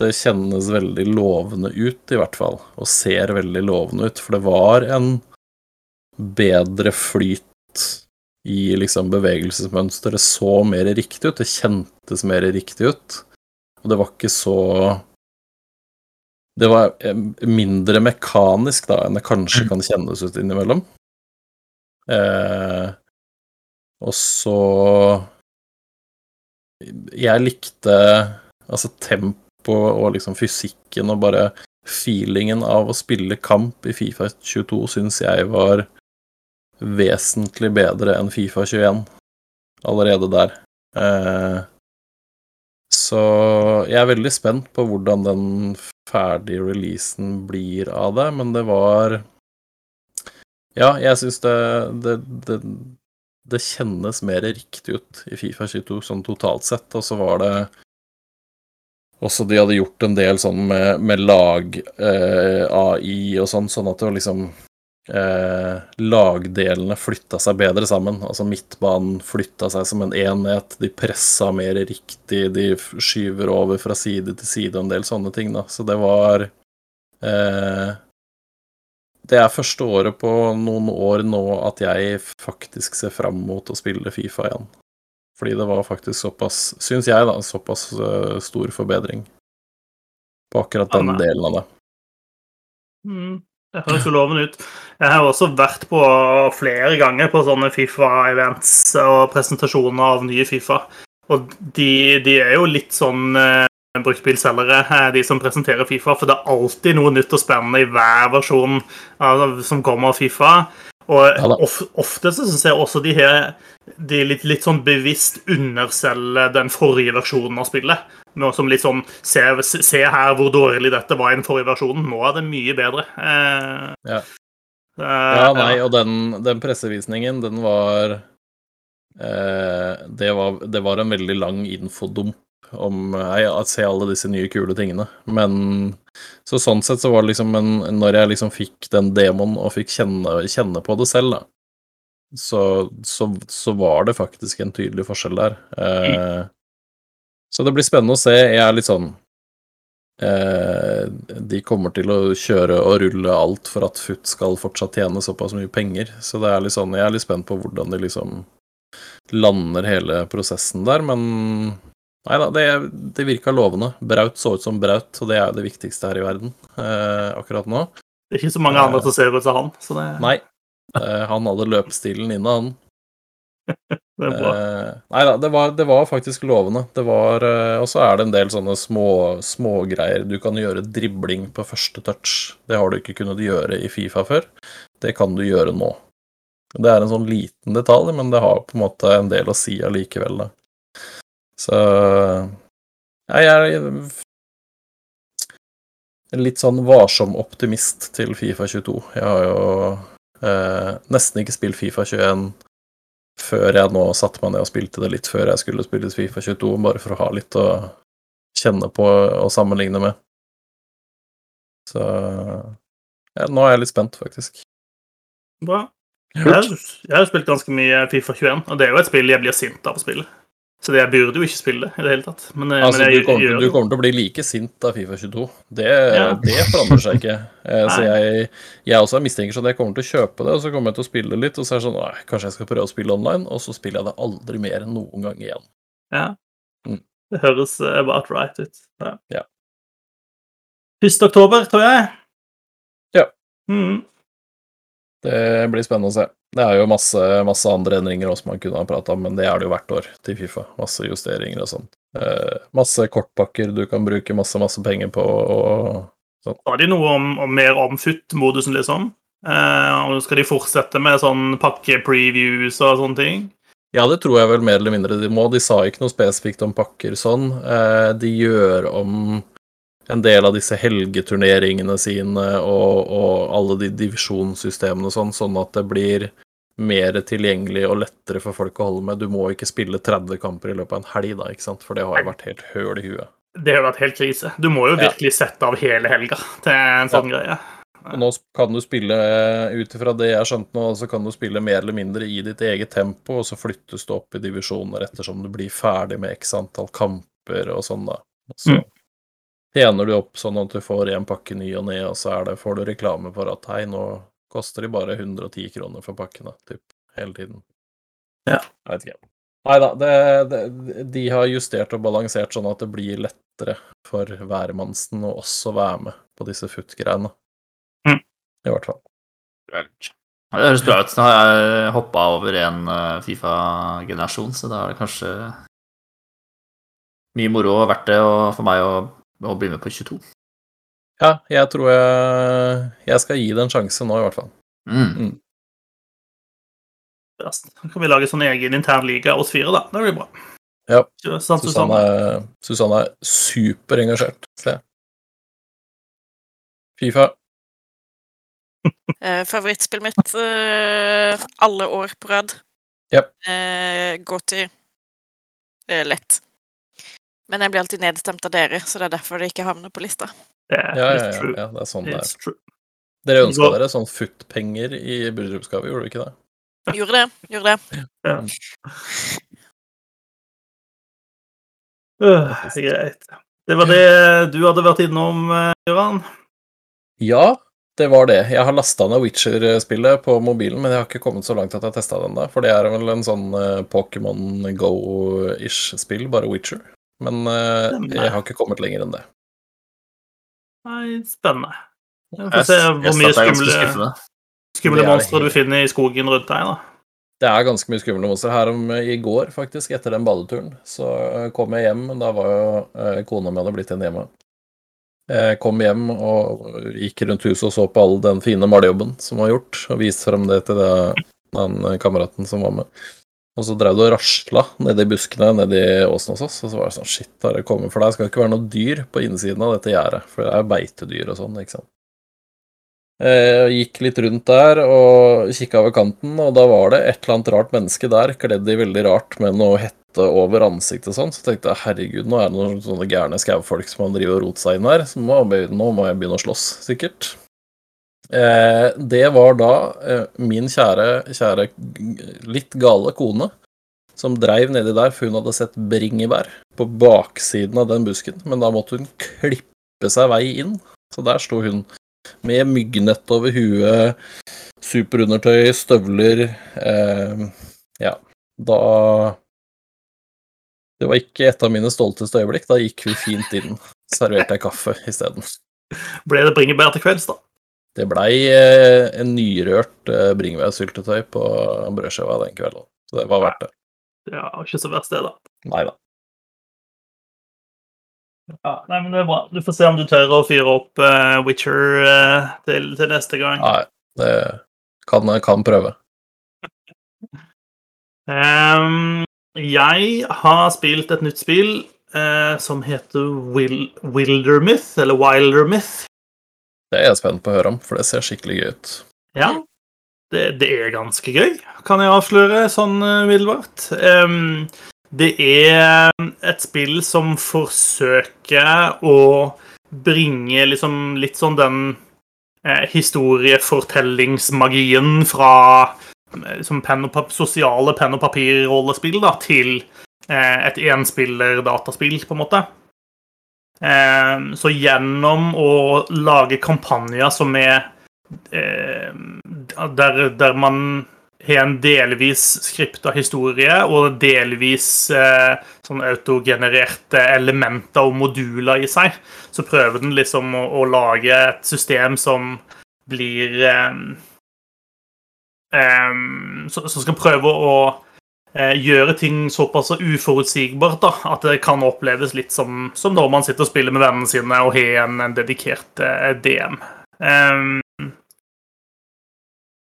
det kjennes veldig lovende ut, i hvert fall. Og ser veldig lovende ut, for det var en bedre flyt i liksom bevegelsesmønsteret. Så mer riktig ut, det kjentes mer riktig ut. Og det var ikke så Det var eh, mindre mekanisk da enn det kanskje kan kjennes ut innimellom. Eh, og så Jeg likte altså tempo og liksom fysikken og bare feelingen av å spille kamp i Fifa 22 syns jeg var vesentlig bedre enn Fifa 21 allerede der. Eh, så jeg er veldig spent på hvordan den ferdige releasen blir av det, men det var Ja, jeg syns det, det, det, det kjennes mer riktig ut i Fifa 22 sånn totalt sett, og så var det også de hadde gjort en del sånn med, med lag-AI eh, og sånn, sånn at det var liksom eh, Lagdelene flytta seg bedre sammen. Altså midtbanen flytta seg som en enhet, de pressa mer riktig, de skyver over fra side til side og en del sånne ting, da. Så det var eh, Det er første året på noen år nå at jeg faktisk ser fram mot å spille Fifa igjen. Fordi det var faktisk såpass, syns jeg, da, såpass uh, stor forbedring på akkurat den delen av det. Mm, det høres jo lovende ut. Jeg har også vært på flere ganger på sånne Fifa-events og presentasjoner av nye Fifa. Og de, de er jo litt sånn eh, bruktbilselgere, eh, de som presenterer Fifa. For det er alltid noe nytt og spennende i hver versjon av, som kommer av Fifa. Og of, ofte så syns jeg også de, her, de litt, litt, sånn bevisst underselger den forrige versjonen av spillet. Nå som litt sånn se, se, her hvor dårlig dette var i den forrige versjonen. Nå er det mye bedre. Eh, ja. Eh, ja. nei, og den, den pressevisningen, den var eh, det var Det var en veldig lang infodump om å se alle disse nye, kule tingene. Men så sånn sett så var det liksom en, Når jeg liksom fikk den demoen og fikk kjenne, kjenne på det selv, da, så, så, så, var det faktisk en tydelig forskjell der. Eh, så det blir spennende å se. Jeg er litt sånn eh, De kommer til å kjøre og rulle alt for at FUT skal fortsatt tjene såpass mye penger. Så det er litt sånn, jeg er litt spent på hvordan de liksom lander hele prosessen der, men Nei da, det, det virka lovende. Braut så ut som Braut, og det er jo det viktigste her i verden eh, akkurat nå. Det er ikke så mange andre som ser ut som han. Så det... Nei. Eh, han hadde løpestilen inne, han. det er bra. Eh, nei da, det var, det var, faktisk lovende. Det var eh, Og så er det en del sånne små smågreier. Du kan gjøre dribling på første touch. Det har du ikke kunnet gjøre i Fifa før. Det kan du gjøre nå. Det er en sånn liten detalj, men det har på en måte en del å si allikevel. da. Så ja, jeg er en litt sånn varsom optimist til Fifa 22. Jeg har jo eh, nesten ikke spilt Fifa 21 før jeg nå satte meg ned og spilte det litt før jeg skulle spille Fifa 22, bare for å ha litt å kjenne på og sammenligne med. Så ja, nå er jeg litt spent, faktisk. Bra. Jeg har, jeg har spilt ganske mye Fifa 21, og det er jo et spill jeg blir sint av å spille. Så jeg burde jo ikke spille det i det hele tatt. Men, eh, altså, men jeg, du, kommer, du, kommer, til å bli like sint av Fifa 22. Det, ja. det forandrer seg ikke. Eh, så jeg, jeg også mistenker sånn at jeg kommer til å kjøpe det, og så kommer jeg til å spille litt, og så er det sånn nei, Kanskje jeg skal prøve å spille online, og så spiller jeg det aldri mer enn noen gang igjen. Ja. Mm. Det høres eh, about right ut. Ja. ja. 1. oktober, tror jeg. Ja. Mm. Det blir spennende å se. Det er jo masse, masse andre endringer også man kunne ha prata om, men det er det jo hvert år til Fifa. Masse justeringer og sånn. Eh, masse kortpakker du kan bruke masse, masse penger på og sånn. Har de noe om, om mer om FUT-modusen, liksom? Eh, skal de fortsette med sånn pakke-previews og sånne ting? Ja, det tror jeg vel mer eller mindre de må. De sa ikke noe spesifikt om pakker sånn. Eh, de gjør om en del av disse helgeturneringene sine og, og alle de divisjonssystemene og sånn, sånn at det blir mer tilgjengelig og lettere for folk å holde med. Du må ikke spille 30 kamper i løpet av en helg, da, ikke sant? for det har jo vært helt høl i huet. Det har vært helt krise. Du må jo virkelig sette av hele helga til en sånn ja. greie. Og nå kan du spille, ut ifra det jeg skjønte nå, så kan du spille mer eller mindre i ditt eget tempo, og så flyttes du opp i divisjoner ettersom du blir ferdig med x antall kamper og sånn, da. Så. Mm tjener du opp sånn at du får en pakke ny og ned, og så det, får du reklame for at hei, nå koster de bare 110 kroner for pakkene, typ, hele tiden. Ja. Jeg vet ikke. Nei da, det, det, de har justert og balansert sånn at det blir lettere for hvermannsen å også være med på disse FUT-greiene. Mm. I hvert fall. Ja, Det høres bra ut. Nå har jeg hoppa over en eh, Fifa-generasjon, så da er det kanskje mye moro verdt det for meg å, å bli med på 22. Ja, jeg tror jeg, jeg skal gi det en sjanse nå, i hvert fall. Mm. mm. Da kan vi lage sånn egen intern liga oss fire, da. Det blir bra. Ja. Sant, Susanne, Susanne? Susanne er superengasjert, Se. Fifa. Eh, favorittspillet mitt eh, alle år på rad. Yep. Eh, gå til eh, lett. Men jeg blir alltid nedstemt av dere, så det er derfor det ikke havner på lista. Ja, ja, ja, ja, det er sånn det er. Dere ønska dere sånn futt penger i bryllupsgave, gjorde dere ikke det? Gjorde det. Gjorde det. Ja. Øh, greit. Det var det du hadde vært innom, eh, Gøran. Ja, det var det. Jeg har lasta ned Witcher-spillet på mobilen, men jeg har ikke kommet så langt at jeg har testa det ennå. For det er vel en sånn eh, Pokémon Go-ish spill, bare Witcher. Men uh, jeg har ikke kommet lenger enn det. Nei, spennende. Vi får se hvor mye skumle, skumle monstre du finner i skogen rundt deg. da. Det er ganske mye skumle monstre. Her om i går, faktisk, etter den badeturen, så eh, kom jeg hjem. Da var jo eh, kona mi hadde blitt igjen hjemme. Jeg kom hjem og gikk rundt huset og så på all den fine malejobben som var gjort, og viste frem det til det, den kameraten som var med. Og så drev du og rasla nedi buskene nedi åsen hos oss, og så var det sånn Shit, har det kommet for deg? Det skal ikke være noe dyr på innsiden av dette gjerdet, for det er beitedyr og sånn, ikke sant. Jeg gikk litt rundt der og kikka over kanten, og da var det et eller annet rart menneske der, kledd i veldig rart med noe hette over ansiktet og sånn. Så tenkte jeg herregud, nå er det noen sånne gærne skaufolk som har driver og rot seg inn her, så nå må jeg begynne å slåss, sikkert. Eh, det var da eh, min kjære, kjære litt gale kone som dreiv nedi der, for hun hadde sett bringebær på baksiden av den busken, men da måtte hun klippe seg vei inn. Så der sto hun med myggnett over huet, superundertøy, støvler eh, Ja, da Det var ikke et av mine stolteste øyeblikk. Da gikk vi fint inn. Serverte jeg kaffe isteden. Ble det bringebær til kvelds, da? Det blei eh, en nyrørt eh, bringebærsyltetøy på brødskiva den kvelden. Så det var verdt det. Ja, ikke så verst, det, da. Nei da. Ja, nei, men det er bra. Du får se om du tør å fyre opp uh, Witcher uh, til, til neste gang. Nei, det kan, kan prøve. um, jeg har spilt et nytt spill uh, som heter Wil Wildermyth, eller Wildermyth. Det er jeg spent på å høre om, for det ser skikkelig gøy ut. Ja, det, det er ganske gøy, kan jeg avsløre sånn middelbart. umiddelbart. Ehm, det er et spill som forsøker å bringe liksom litt sånn den eh, historiefortellingsmagien fra eh, liksom pen sosiale penn- og papir-rollespill til eh, et enspiller-dataspill, på en måte. Eh, så gjennom å lage kampanjer som er eh, der, der man har en delvis skripta historie og delvis eh, sånn autogenererte elementer og moduler i seg, så prøver den liksom å, å lage et system som blir um, Som skal prøve å gjøre ting såpass uforutsigbart da, at det kan oppleves litt som, som når man sitter og spiller med vennene sine og har en, en dedikert eh, DM. Um,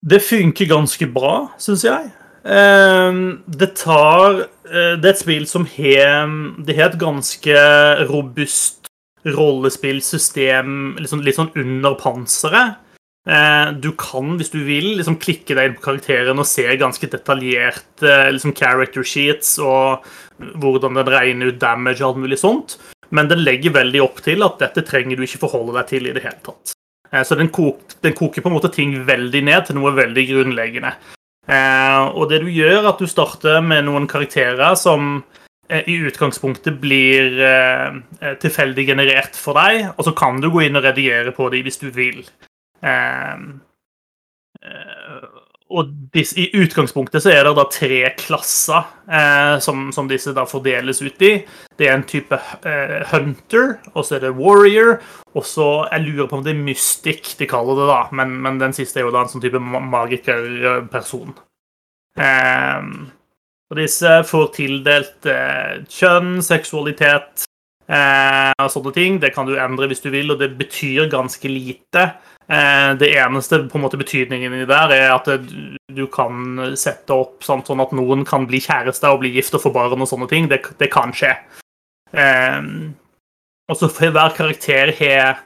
det funker ganske bra, syns jeg. Um, det tar uh, Det er et spill som har Det har et ganske robust rollespillsystem liksom, litt sånn under panseret. Eh, Du kan, hvis du vil, liksom klikke deg inn på karakteren og se ganske detaljert eh, liksom character sheets og hvordan den regner ut damage og alt mulig sånt. Men den legger veldig opp til at dette trenger du ikke forholde deg til i det hele tatt. Eh, Så den, kok, den koker på en måte ting veldig ned til noe veldig grunnleggende. Og det du gjør, er at du starter med noen karakterer som i utgangspunktet blir tilfeldig generert for deg, og så kan du gå inn og redigere på dem hvis du vil. Eh, eh, og disse, I utgangspunktet så er det da tre klasser eh, som, som, disse da fordeles ut i. Det er en type eh, hunter, og så er det warrior, og så Jeg lurer på om det er mystic de kaller det, da, men, men den siste er jo da en sånn type magikerperson. Eh, og disse får tildelt eh, kjønn, seksualitet eh, og sånne ting. Det kan du endre hvis du vil, og det betyr ganske lite. Eh, det eneste på en måte betydningen i der er at du kan sette opp sånn, sånn at noen kan bli kjæreste og bli gift og få barn og sånne ting. Det, det kan skje. Um, og så får hver karakter har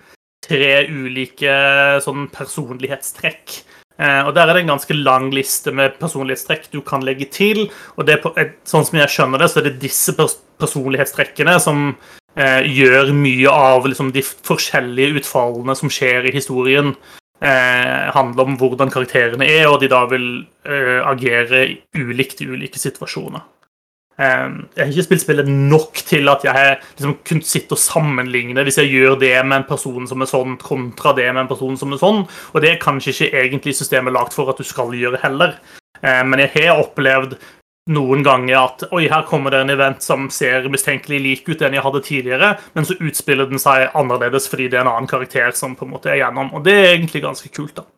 tre ulike sånn personlighetstrekk. Uh, og Der er det en ganske lang liste med personlighetstrekk du kan legge til. og det Sånn som jeg skjønner det, så er det disse pers personlighetstrekkene som eh, gjør mye av liksom, de forskjellige utfallene som skjer i historien, eh, handler om hvordan karakterene er, og de da vil eh, agere ulikt i ulike situasjoner. Eh, jeg har ikke spilt spillet nok til at jeg liksom, kunne sitte og sammenligne hvis jeg gjør det med en person som er sånn, kontra det med en person som er sånn. Og det er kanskje ikke egentlig systemet lagt for at du skal gjøre heller. Eh, men jeg har opplevd noen ganger at oi, her kommer det en event som ser mistenkelig lik ut enn jeg hadde tidligere, men så utspiller den seg annerledes fordi det er en annen karakter som på en måte er gjennom. Og det er egentlig ganske kult, da.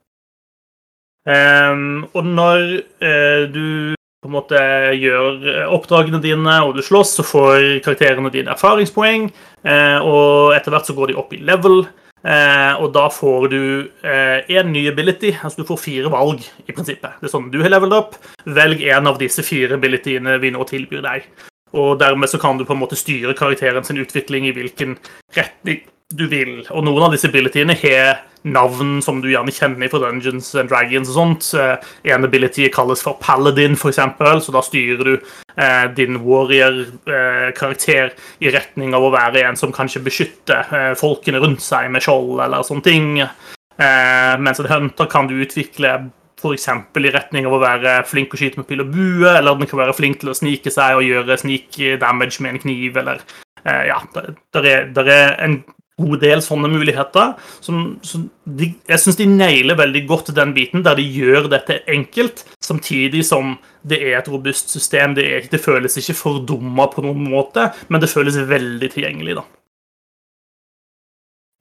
Um, og når uh, du på en måte gjør eh, oppdragene dine og du slåss, så får karakterene dine erfaringspoeng, uh, og etter hvert så går de opp i level. Eh, og da får du én eh, ny ability. Altså du får fire valg, i prinsippet. Det er sånn du har leveled up. Velg en av disse fire abilityene vi nå tilbyr deg. Og dermed så kan du på en måte styre karakteren sin utvikling i hvilken retning du vil. Og noen av disse abilityene har navn som du gjerne kjenner fra Dungeons and Dragons og sånt. Eh, en ability kalles for Paladin, f.eks., så da styrer du eh, din warrior-karakter eh, i retning av å være en som kanskje beskytter eh, folkene rundt seg med skjold eller sånne ting. Eh, mens en hunter kan du utvikle f.eks. i retning av å være flink å skyte med pil og bue, eller den kan være flink til å snike seg og gjøre sneak damage med en kniv, eller eh, ja, der er, der er en god del sånne muligheter. Som, som de, jeg syns de nailer veldig godt den biten, der de gjør dette enkelt, samtidig som det er et robust system. Det, er, det føles ikke fordumma på noen måte, men det føles veldig tilgjengelig. da.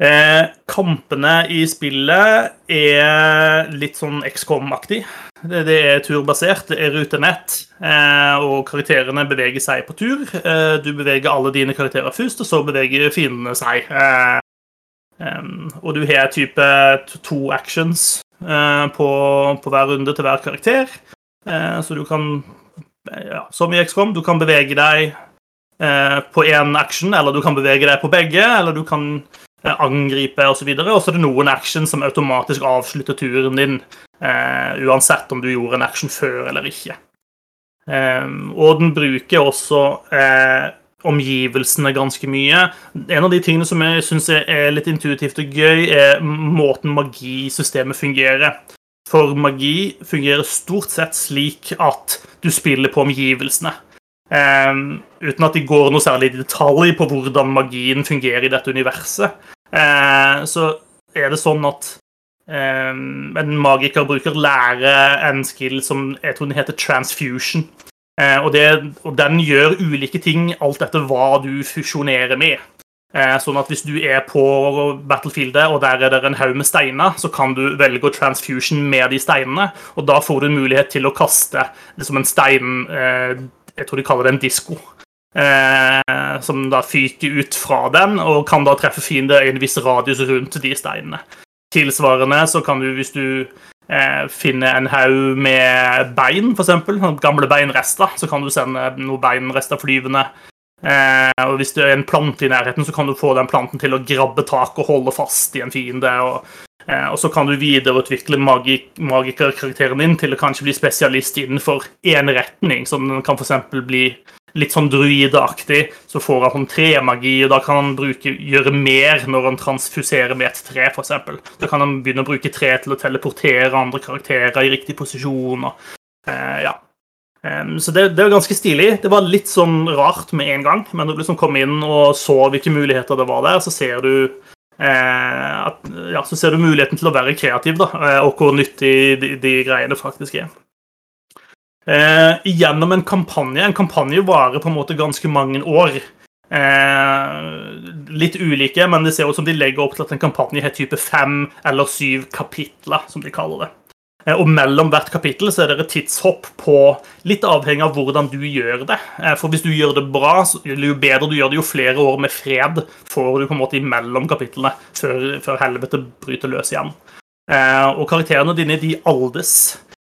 Eh, kampene i spillet er litt sånn XCOM-aktig. Det, det, er turbasert, det er rutenett, eh, og karakterene beveger seg på tur. Eh, du beveger alle dine karakterer først, og så beveger fiendene seg. Eh, og du har type to actions eh, på, på, hver runde til hver karakter. Eh, så du kan, ja, som i XCOM, du kan bevege deg på én action, eller du kan bevege deg på begge, eller du kan angripe osv. Og, og så er det noen action som automatisk avslutter turen din, eh, uansett om du gjorde en action før eller ikke. Eh, og den bruker også eh, omgivelsene ganske mye. En av de tingene som jeg syns er litt intuitivt og gøy, er måten magisystemet fungerer. For magi fungerer stort sett slik at du spiller på omgivelsene. Um, uten at de går noe særlig i detalj på hvordan magien fungerer i dette universet. Uh, så er det sånn at um, en magiker bruker lære en skill som jeg tror den heter transfusion. Uh, og, det, og, den gjør ulike ting alt etter hva du fusjonerer med. Sånn at hvis du er på battlefieldet, og der er det en haug med steiner, så kan du velge å transfusion med de steinene, og da får du en mulighet til å kaste liksom en stein jeg tror de kaller det en disko. Eh, som da fyker ut fra den, og kan da treffe fiender i en viss radius rundt de steinene. Tilsvarende så kan du, hvis du eh, finner en haug med bein, f.eks., gamle beinrester, så kan du sende noen beinrester flyvende. Eh, og Hvis det er en plante i nærheten, så kan du få den planten til å grabbe tak og holde fast i en fiende. og Eh, og så kan du videreutvikle magik magikerkarakteren din til å kanskje bli spesialist innenfor én retning. Så den kan f.eks. bli litt sånn druideaktig. Så får han sånn tremagi, og da kan han bruke, gjøre mer når han transfuserer med et tre, f.eks. Da kan han begynne å bruke tre til å teleportere andre karakterer i riktig posisjon. Og, eh, ja. Um, så det, det var ganske stilig. Det var litt sånn rart med en gang, men du liksom kom inn og så hvilke muligheter det var der, så ser du eh, at, ja, så ser du muligheten til å være kreativ, da, eh, og hvor nyttig de, de greiene faktisk er. Eh, gjennom en kampanje En kampanje varer på en måte ganske mange år. Eh, litt ulike, men det ser ut som de legger opp til at en kampanje har type fem eller syv kapitler, som de kaller det. Eh, og mellom hvert kapittel så er det et tidshopp på litt avhengig av hvordan du gjør det. Eh, for hvis du gjør det bra, jo bedre du gjør det, jo flere år med fred får du på en måte imellom kapitlene før, før helvete bryter løs igjen. Eh, og karakterene dine de aldes.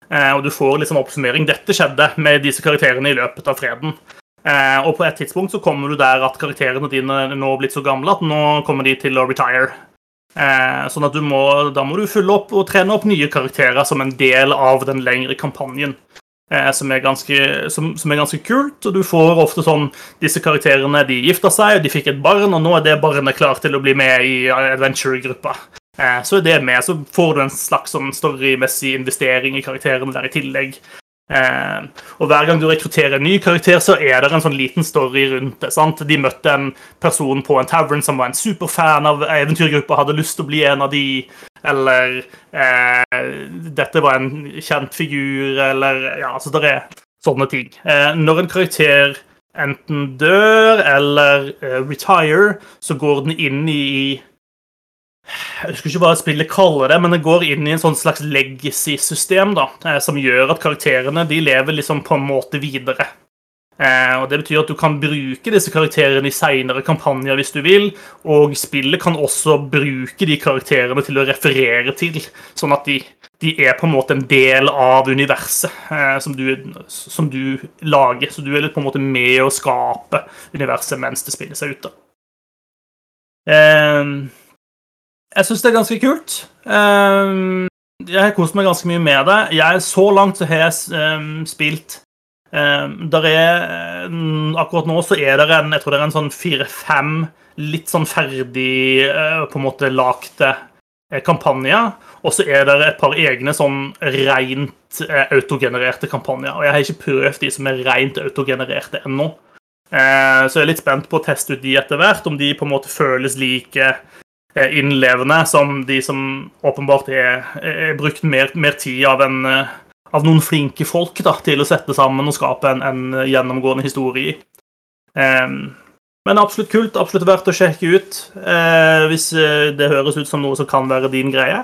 Og du får sånn oppsummering. Dette skjedde med disse karakterene i løpet av freden. Og på et tidspunkt så kommer du der at karakterene dine nå er blitt så gamle at nå kommer de til å retire. Eh, sånn at du må, Da må du fylle opp og trene opp nye karakterer som en del av den lengre kampanjen. Eh, som, er ganske, som, som, er ganske, kult. og Du får ofte sånn Disse karakterene de gifta seg, og de fikk et barn, og nå er det barnet klart til å bli med i adventure-gruppa. Eh, så er det med, så får du en slags sånn storymessig investering i karakterene der i tillegg. Eh, og Hver gang du rekrutterer en ny karakter, så er det en sånn liten story rundt det. sant? De møtte en person på en tavern som var en superfan av eventyrgruppa, hadde lyst til å bli en av de, eller eh, dette var en kjent figur, eller Ja, altså, det er sånne ting. Eh, når en karakter enten dør eller retire, så går den inn i jeg husker ikke hva spillet kaller det, men det går inn i en sånn slags legacy-system da, eh, som gjør at karakterene de lever liksom på en måte videre. Eh, og Det betyr at du kan bruke disse karakterene i seinere kampanjer hvis du vil, og spillet kan også bruke de karakterene til å referere til, sånn at de, de er på en måte en del av universet eh, som, du, som, du, lager. Så du er litt på en måte med å skape universet mens det spiller seg ut. da. Eh, jeg syns det er ganske kult. Ehm, jeg har kost meg ganske mye med det. Jeg, så langt så har jeg um, spilt um, der er, Akkurat nå så er det en jeg tror det er en sånn fire-fem litt sånn ferdig uh, på en måte lagde uh, kampanjer. Og så er det et par egne sånn rent uh, autogenererte kampanjer. Og jeg har ikke prøvd de som er rent autogenererte ennå. Så jeg er litt spent på å teste ut de etter hvert, om de på en måte føles like innlevende som de som åpenbart er, er brukt mer, mer, tid av, en, eh, av noen flinke folk da, til å sette sammen og skape en, en gjennomgående historie. Um, men absolutt kult, absolutt verdt å sjekke ut uh, hvis eh, det høres ut som noe som kan være din greie.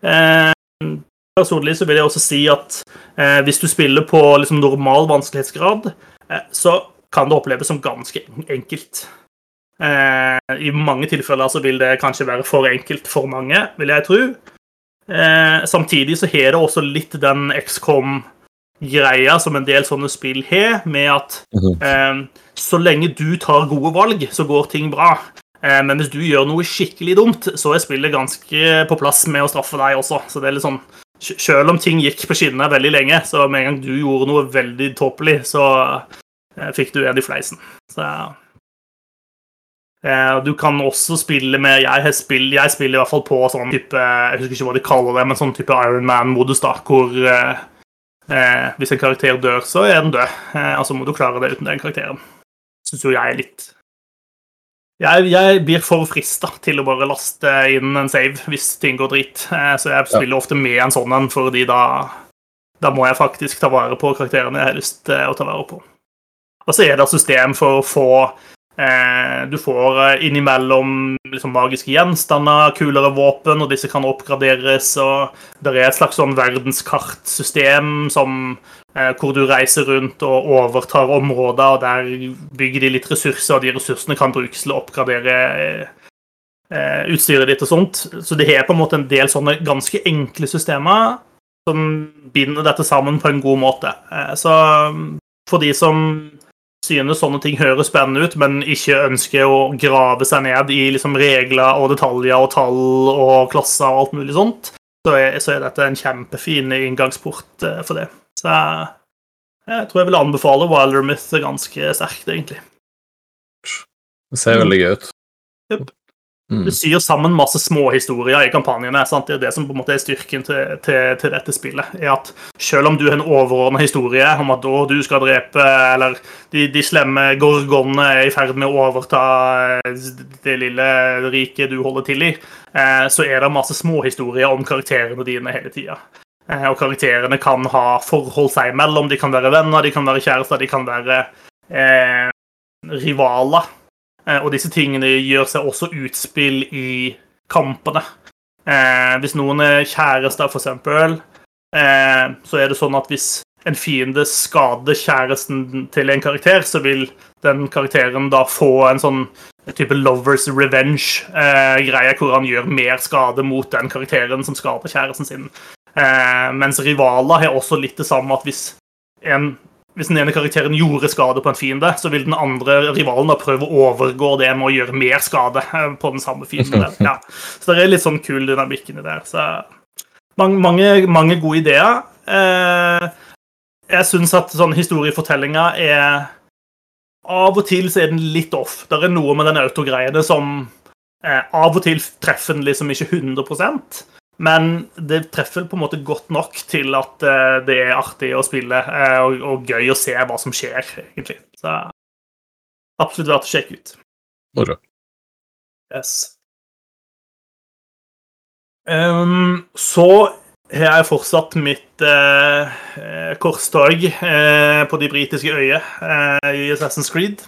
Uh, personlig så vil jeg også si at uh, hvis du spiller på liksom, normal vanskelighetsgrad, så kan det oppleves som ganske enkelt. Eh, I mange tilfeller så vil det kanskje være for enkelt for mange, vil jeg tro. Eh, samtidig så har det også litt den XCOM-greia som en del sånne spill har, med at mhm. eh, så lenge du tar gode valg, så går ting bra. Eh, men hvis du gjør noe skikkelig dumt, så er spillet ganske på plass med å straffe deg også. Så det er litt sånn Selv om ting gikk på skinner veldig lenge, så med en gang du gjorde noe veldig tåpelig, så eh, fikk du en i fleisen. Så Eh, du kan også spille med Jeg, spiller, jeg spiller i hvert fall på sånn type Jeg husker ikke hva de kaller det, men sånn type Iron Man-modus, da, hvor eh, eh, hvis en karakter dør, så er den død. Eh, altså må du klare det uten den karakteren. Syns jo jeg er litt jeg, jeg, blir for frista til å bare laste inn en save hvis ting går drit. Eh, så jeg spiller ofte med en sånn en, fordi da, da må jeg faktisk ta vare på karakterene jeg har lyst til å ta vare på. Og så er det et system for å få Eh, du får eh, innimellom liksom, magiske gjenstander, kulere våpen, og disse kan oppgraderes. og Det er et slags sånn verdenskartsystem som, eh, hvor du reiser rundt og overtar områder, og der bygger de litt ressurser, og de ressursene kan brukes til å oppgradere utstyret ditt og sånt. Så det har på en måte en del sånne ganske enkle systemer som binder dette sammen på en god måte. Så for de som synes sånne ting høres spennende ut, men ikke ønsker å grave seg ned i liksom regler og detaljer og tall og klasser og alt mulig sånt, så er, så er dette en kjempefin inngangsport eh, for det. Så jeg, jeg tror jeg vil anbefale Wildermith ganske sterkt, egentlig. Det ser veldig gøy ut. Yep. Mm. Du syr sammen masse småhistorier i kampanjene. Sant? Det er det som på en måte er styrken til, til, til dette spillet. er at Selv om du har en overordna historie om at da du skal drepe Eller de, de slemme gorgonene er i ferd med å overta eh, det lille riket du holder til i, eh, så er det masse småhistorier om karakterene dine hele tida. Eh, og karakterene kan ha forhold seg imellom. De kan være venner, de kan være kjærester, de kan være eh, rivaler. Eh, og disse tingene gjør seg også utspill i kampene. Eh, hvis noen er kjærester, eksempel, eh, så er det sånn at hvis en fiende skader kjæresten til en karakter, så vil den karakteren da få en sånn type lovers revenge-greie, hvor han gjør mer skade mot den karakteren som skader kjæresten sin. mens rivaler har også litt det samme at hvis en hvis den ene karakteren gjorde skade på en fiende, så vil den andre rivalen da prøve å overgå det med å gjøre mer skade eh, på den samme fienden. Ja. Så det er litt sånn kul dynamikk inni der. Så mange, mange, mange gode ideer. Eh, jeg syns at sånn historiefortellinga er Av og til så er den litt off. Det er noe med den autogreiene som eh, av og til treffer den liksom ikke 100 men det treffer på en måte godt nok til at uh, det er artig å spille uh, og, og, gøy å se hva som skjer, egentlig. Så absolutt verdt å sjekke ut. Moro. Yes. Um, så har jeg fortsatt mitt uh, korstog på de britiske øyer i Assassin's Creed.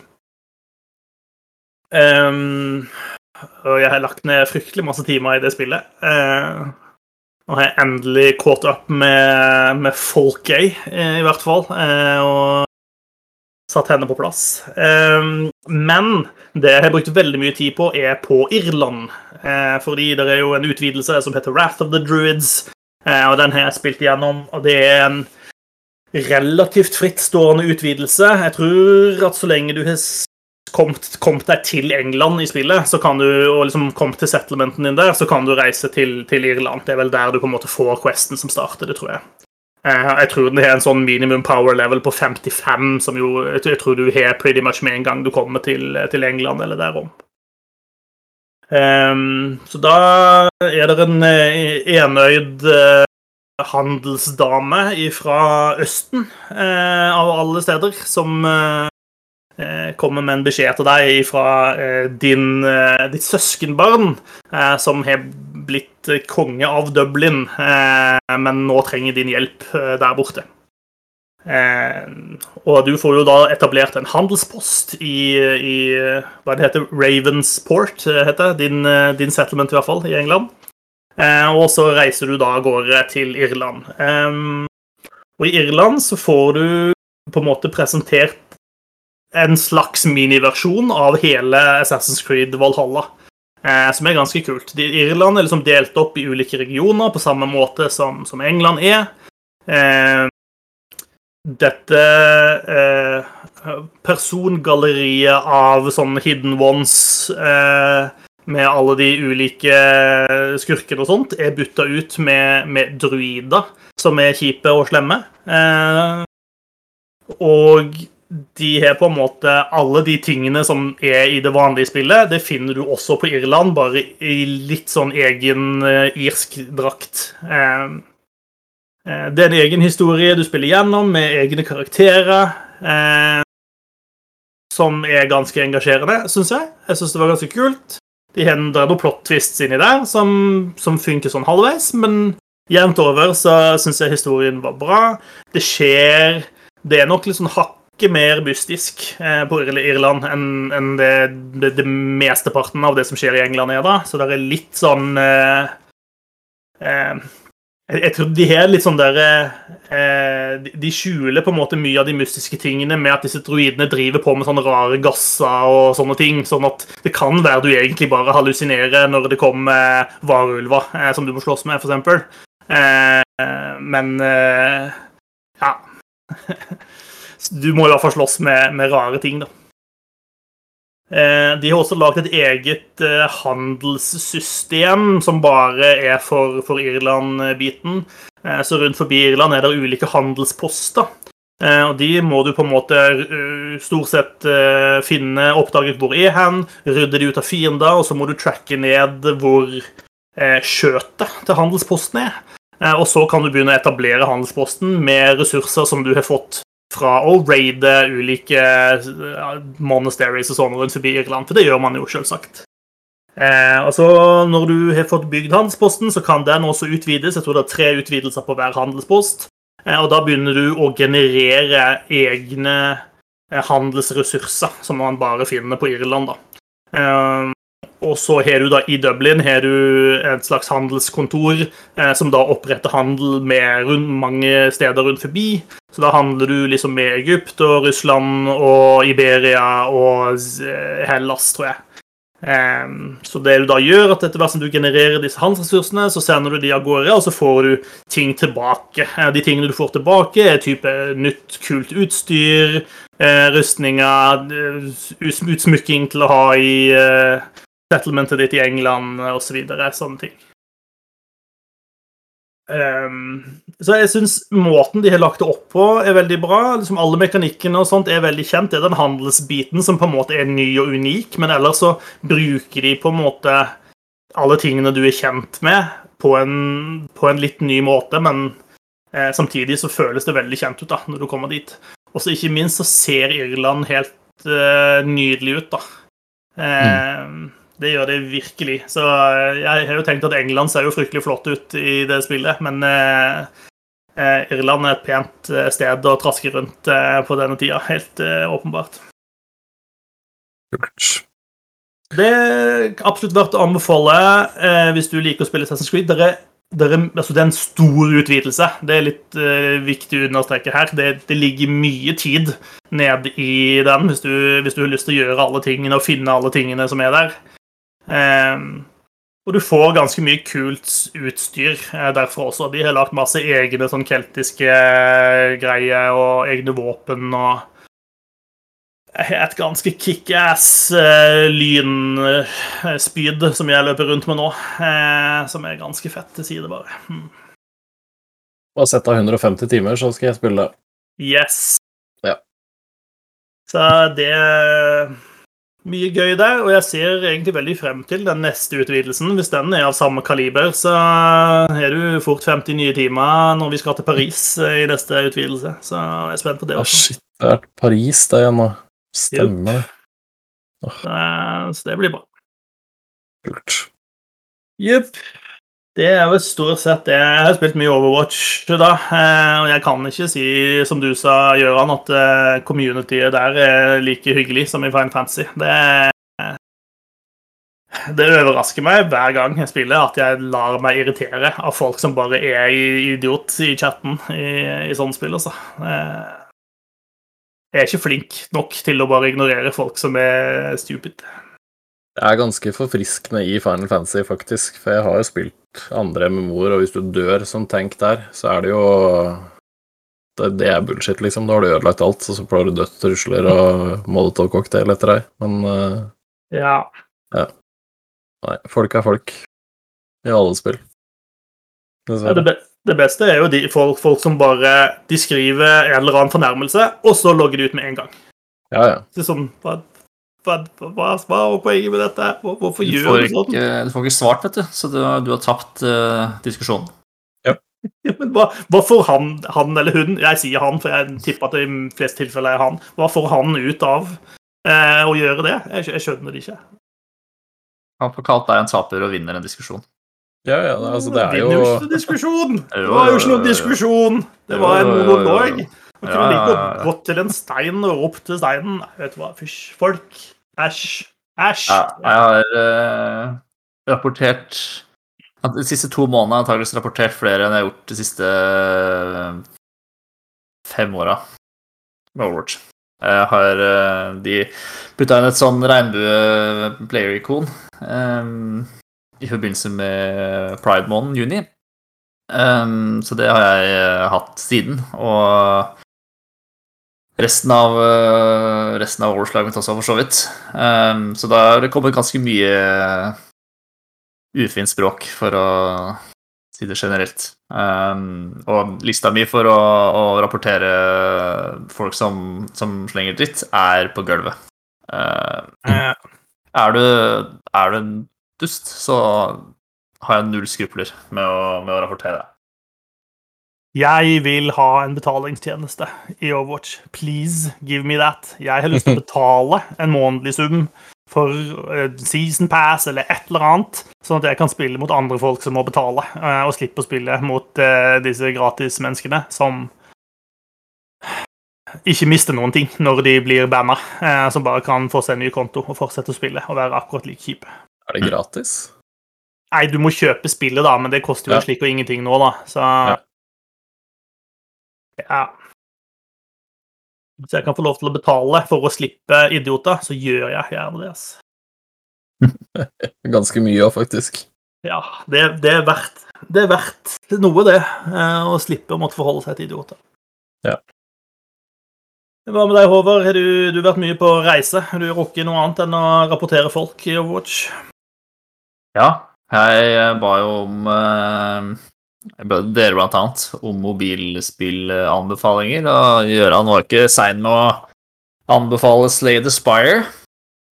Um, og jeg har lagt ned fryktelig masse timer i det spillet. Eh, nå har jeg endelig caught up med, med Folkay, eh, i hvert fall. Eh, og satt henne på plass. Eh, men det jeg har brukt veldig mye tid på, er på Irland. Eh, fordi det er jo en utvidelse som heter Wrath of the Druids, og den har jeg spilt igjennom. Og det er en relativt frittstående utvidelse. Jeg tror at så lenge du har kommet, kommet deg til England i spillet, så kan du, og liksom kommet til settlementen din der, så kan du reise til, til, Irland. Det er vel der du på en måte får questen som starter, det tror jeg. Eh, jeg tror den har en sånn minimum power level på 55, som jo jeg tror du har pretty much med en gang du kommer til, til England eller derom. Um, så da er det en eh, enøyd uh, handelsdame fra Østen, av alle steder, som Eh, kommer med en beskjed til deg fra eh, din, eh, ditt søskenbarn, som har blitt konge av Dublin, men nå trenger din hjelp der borte. Og du får jo da etablert en handelspost i, i hva det heter, Ravensport, heter din, din settlement i hvert fall, i England. Og så reiser du da av gårde til Irland. Og i Irland så får du på en måte presentert en slags miniversjon av hele Assassin's Creed Valhalla. Eh, som er ganske kult. Irland er liksom delt opp i ulike regioner på samme måte som, som England er. Eh, dette eh, persongalleriet av sånne hidden ones med alle de ulike skurkene og sånt, er bytta ut med, med, druider, som er kjipe og slemme. Og de har på en måte alle de tingene som er i det vanlige spillet, det finner du også på Irland, bare i litt sånn egen uh, irsk drakt. Uh, uh, det er en egen historie du spiller gjennom, med egne karakterer. som er ganske engasjerende, syns jeg. Jeg syns det var ganske kult. De har noen plot twists inni der som, som funker sånn halvveis, men jevnt over så syns jeg historien var bra. Det skjer Det er nok litt sånn hakk hakket mer mystisk eh, på Irland enn det, det, det mesteparten av det som skjer i England er. da. Så det er litt sånn eh, eh, jeg, tror de har litt sånn der eh, De skjuler på en måte mye av de mystiske tingene med at disse druidene driver på med sånne rare gasser og sånne ting. Sånn at det kan være du egentlig bare hallusinerer når det kommer varulver eh, som du må slåss med, f.eks. Eh, men ja du må i hvert fall slåss med, med rare ting, da. Eh, de har også lagd et eget eh, handelssystem som bare er for, for Irland-biten. Eh, så rundt forbi Irland er det ulike handelsposter og de må du på en måte stort sett finne, oppdage hvor er hen, rydde de ut av fiender, og så må du tracke ned hvor skjøtet til handelsposten er. Og så kan du begynne å etablere handelsposten med ressurser som du har fått fra å raide ulike eh, monasteries og sånn rundt forbi Irland, for det gjør man jo selvsagt. Eh, altså, når du har fått bygd handelsposten, så kan den også utvides. Jeg tror det er tre utvidelser på hver handelspost. Eh, og da begynner du å generere egne eh, handelsressurser som man bare finner på Irland. da. Eh, og så har du da i Dublin har du et slags handelskontor eh, som da oppretter handel med rundt, mange steder rundt forbi. Så da handler du liksom med Egypt og Russland og Iberia og Hellas, tror jeg. Um, så det du da gjør, at etter hvert som du genererer disse handelsressursene, så sender du de av gårde, og så får du ting tilbake. De tingene du får tilbake, er type nytt, kult utstyr, uh, rustninger, utsmykking til å ha i uh, settlementet ditt i England, osv. Så sånne ting. Um, så jeg syns måten de har lagt det opp på, er veldig bra. Liksom alle mekanikkene og sånt er veldig kjent. Det er den handelsbiten som på en måte er ny og unik, men ellers så bruker de på en måte alle tingene du er kjent med, på en, på en litt ny måte, men eh, samtidig så føles det veldig kjent ut da, når du kommer dit. Og så ikke minst så ser Irland helt eh, nydelig ut, da. Eh, mm. Det gjør det virkelig. Så eh, jeg har jo tenkt at England ser jo fryktelig flott ut i det spillet, men eh, eh Irland er et pent eh, sted å traske rundt eh, på denne tida. Helt eh, åpenbart. Det er absolutt verdt å anbefale hvis du liker å spille Assassin's Creed. Det er, er, altså det er en stor utvidelse. Det er litt viktig å understreke her. Det, det, ligger mye tid ned i den hvis du, hvis du har lyst til å gjøre alle tingene og finne alle tingene som er der. Um, og du får ganske mye kult utstyr eh, derfor også. De har lagt masse egne sånn keltiske eh, greier og egne våpen og et ganske kickass uh, lynspyd som jeg løper rundt med nå. Uh, som er ganske fett til side, bare. Hmm. Bare sett av 150 timer, så skal jeg spille. det. Yes. Ja. Så det mye gøy der, og jeg ser egentlig veldig frem til den neste utvidelsen. Hvis den er av samme kaliber, så er du fort 50 nye timer når vi skal til Paris i neste utvidelse. Så jeg er spent på det også. Ah, shit, det er Paris det igjen nå. Stemmer det. Oh. Så det blir bra. Kult. Jepp. Det er jo stort sett det. Jeg har spilt mye Overwatch da, eh, og jeg kan ikke si, som du sa, Gøran, at eh, communityet der er like hyggelig som i Fine Fantasy. Det, det overrasker meg hver gang jeg spiller, at jeg lar meg irritere av folk som bare er idiot i chatten i, i sånne spill, altså. Eh, jeg er ikke flink nok til å bare ignorere folk som er stupid. Det er ganske forfriskende i Final Fantasy, faktisk, for jeg har jo spilt andre MMO-er, og hvis du dør som tank der, så er det jo Det, det er bullshit, liksom. Da har du ødelagt alt, og så får du dødt trusler og molotov-cocktail etter deg, men uh, ja. ja. Nei, folk er folk i alle spill. Ja, det, be det, beste er jo de folk, folk, som bare De skriver en eller annen fornærmelse, og så logger de ut med en gang. Ja, ja. Det er sånn, hva, hva, hva var poenget med dette? Hvorfor du gjør du sånn? du får ikke svart, vet du, så du, du har tapt uh, diskusjonen. Ja. ja men hva, hva, får han, han, eller hun Jeg sier han, for jeg tipper at det i flest tilfeller er han. Hva får han ut av uh, å gjøre det? Jeg, jeg, skjønner det ikke. Han får kalt deg en taper og vinner en diskusjon. Ja, ja, altså det er jo Vinner jo ikke diskusjon! Det var jo ikke noen diskusjon! Det var en monolog. Man kunne ja, like gått til en stein og ropt til steinen. Vet du hva, fysj, folk. Æsj. Æsj. Ja, jeg har uh, rapportert De siste to månedene har jeg rapportert flere enn jeg har gjort de siste uh, fem åra med Overwatch. Jeg har uh, de putta inn et sånn regnbue-player-ikon um, i forbindelse med pride-måneden, juni. Um, så det har jeg hatt siden. Og resten av, uh, resten av Overslaget mitt også, for så vidt. Um, så da har det kommet ganske mye ufint språk, for å si det generelt. Um, og lista mi for å, å rapportere folk som, som, slenger dritt, er på gulvet. Uh, er, du, er, du, en dust, så har jeg null skrupler med å, med å rapportere. Jeg vil ha en betalingstjeneste i Overwatch. Please give me that. Jeg har lyst til å betale en månedlig sum for uh, season pass eller et eller annet, sånn at jeg kan spille mot andre folk som må betale, uh, og slippe å spille mot uh, disse gratismenneskene som ikke mister noen ting når de blir banna, som bare kan få seg en ny konto og fortsette å spille og være akkurat like kjipe. Er det gratis? Nei, du må kjøpe spillet, da, men det koster jo ja. slik og ingenting nå, da, så ja. Ja. Hvis jeg kan få lov til å betale for å slippe idioter, så gjør jeg gjerne det. Altså. Ganske mye òg, faktisk. Ja, det, det, er verdt, det er verdt noe, det. Eh, å slippe å måtte forholde seg til idioter. Ja. Hva med deg, Håvard? Har du, du vært mye på reise? Har du rukket noe annet enn å rapportere folk i Overwatch? Ja, jeg ba jo om eh, dere blant annet, om mobilspillanbefalinger. Og Gøran var ikke sein med å anbefale Slay the Spire.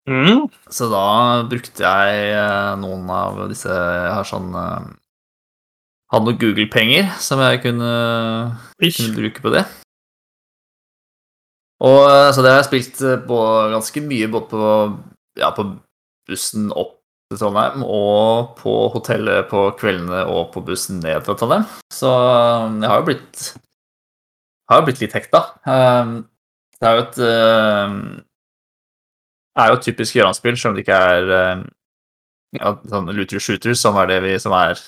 Mm. Så da brukte jeg eh, noen av disse Jeg har sånn eh, Hadde noen Google-penger som jeg kunne, kunne, bruke på det. Og eh, så det har jeg spilt på ganske mye, både på, ja, på bussen opp til Trondheim, og på hotellet på kveldene og på bussen ned fra Trondheim. Så um, jeg har jo blitt har jo blitt litt hekta. Um, det er jo et um, er jo et typisk Gjøran-spill, selv om det ikke er ja, sånn looter shooter, som er det vi som er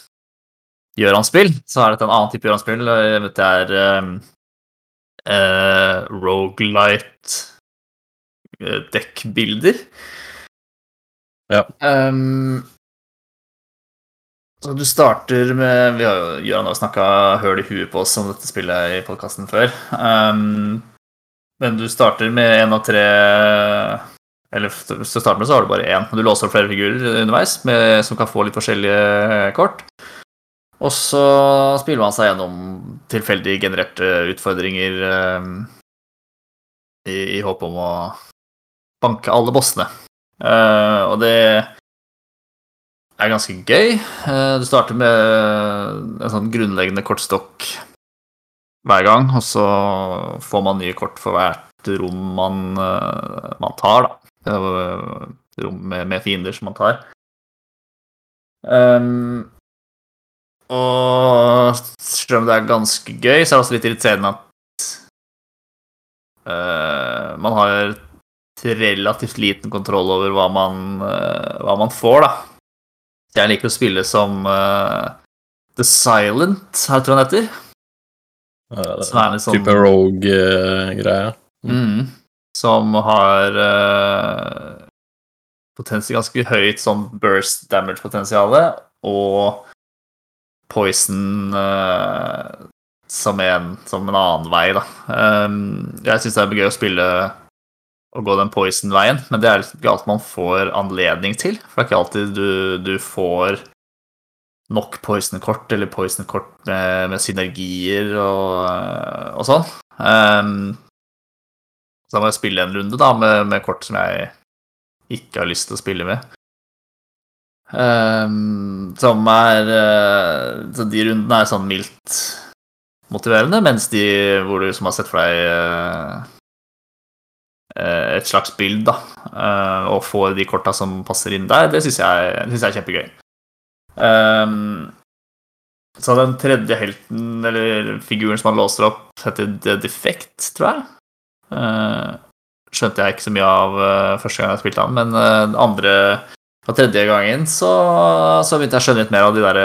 Gjøran-spill. Så er dette en annen type Gjøran-spill. Det er um, uh, rogelight uh, dekkbilder. Ja. Um, så du starter med Vi har jo Gøran har snakka høl i huet på oss om dette spillet i podkasten før. Um, men du starter med én av tre Eller til å starte med så har du bare én. Du låser opp flere figurer underveis med, som kan få litt forskjellige kort. Og så spiller man seg gjennom tilfeldig genererte utfordringer um, i, i håp om å banke alle bossene. Uh, og det er ganske gøy. Uh, du starter med en sånn grunnleggende kortstokk hver gang, og så får man nye kort for hvert rom man, uh, man tar, da. Rom med, med, fiender som man tar. Um, og selv om det er ganske gøy, så er det også litt irriterende at man har relativt liten kontroll over hva man, uh, hva man får, da. Jeg liker å spille som uh, The Silent, her tror jeg han heter. Ja, som er en sånn, type rogue-greie. Mm, som har uh, potensielt ganske høyt sånn burst damage-potensial, og poison uh, som, en, som en annen vei, da. Um, jeg syns det er gøy å spille å gå den poison-veien, men det er ikke alt man får anledning til. For det er ikke alltid du, du får nok poison-kort eller poison-kort med, med, synergier og, og sånn. Um, så da må jeg spille en runde da, med, med, kort som jeg ikke har lyst til å spille med. Um, som er uh, Så de rundene er sånn mildt motiverende, mens de hvor du som har sett for deg Eh, et slags bild, da, eh, og får de korta som passer inn der, det syns jeg, jeg, er kjempegøy. Um, så den tredje helten, eller figuren som han låser opp, heter The Defect, tror jeg. Uh, skjønte jeg ikke så mye av uh, første gang jeg spilte han, men uh, den andre og tredje gangen så, så, begynte jeg å skjønne litt mer av de der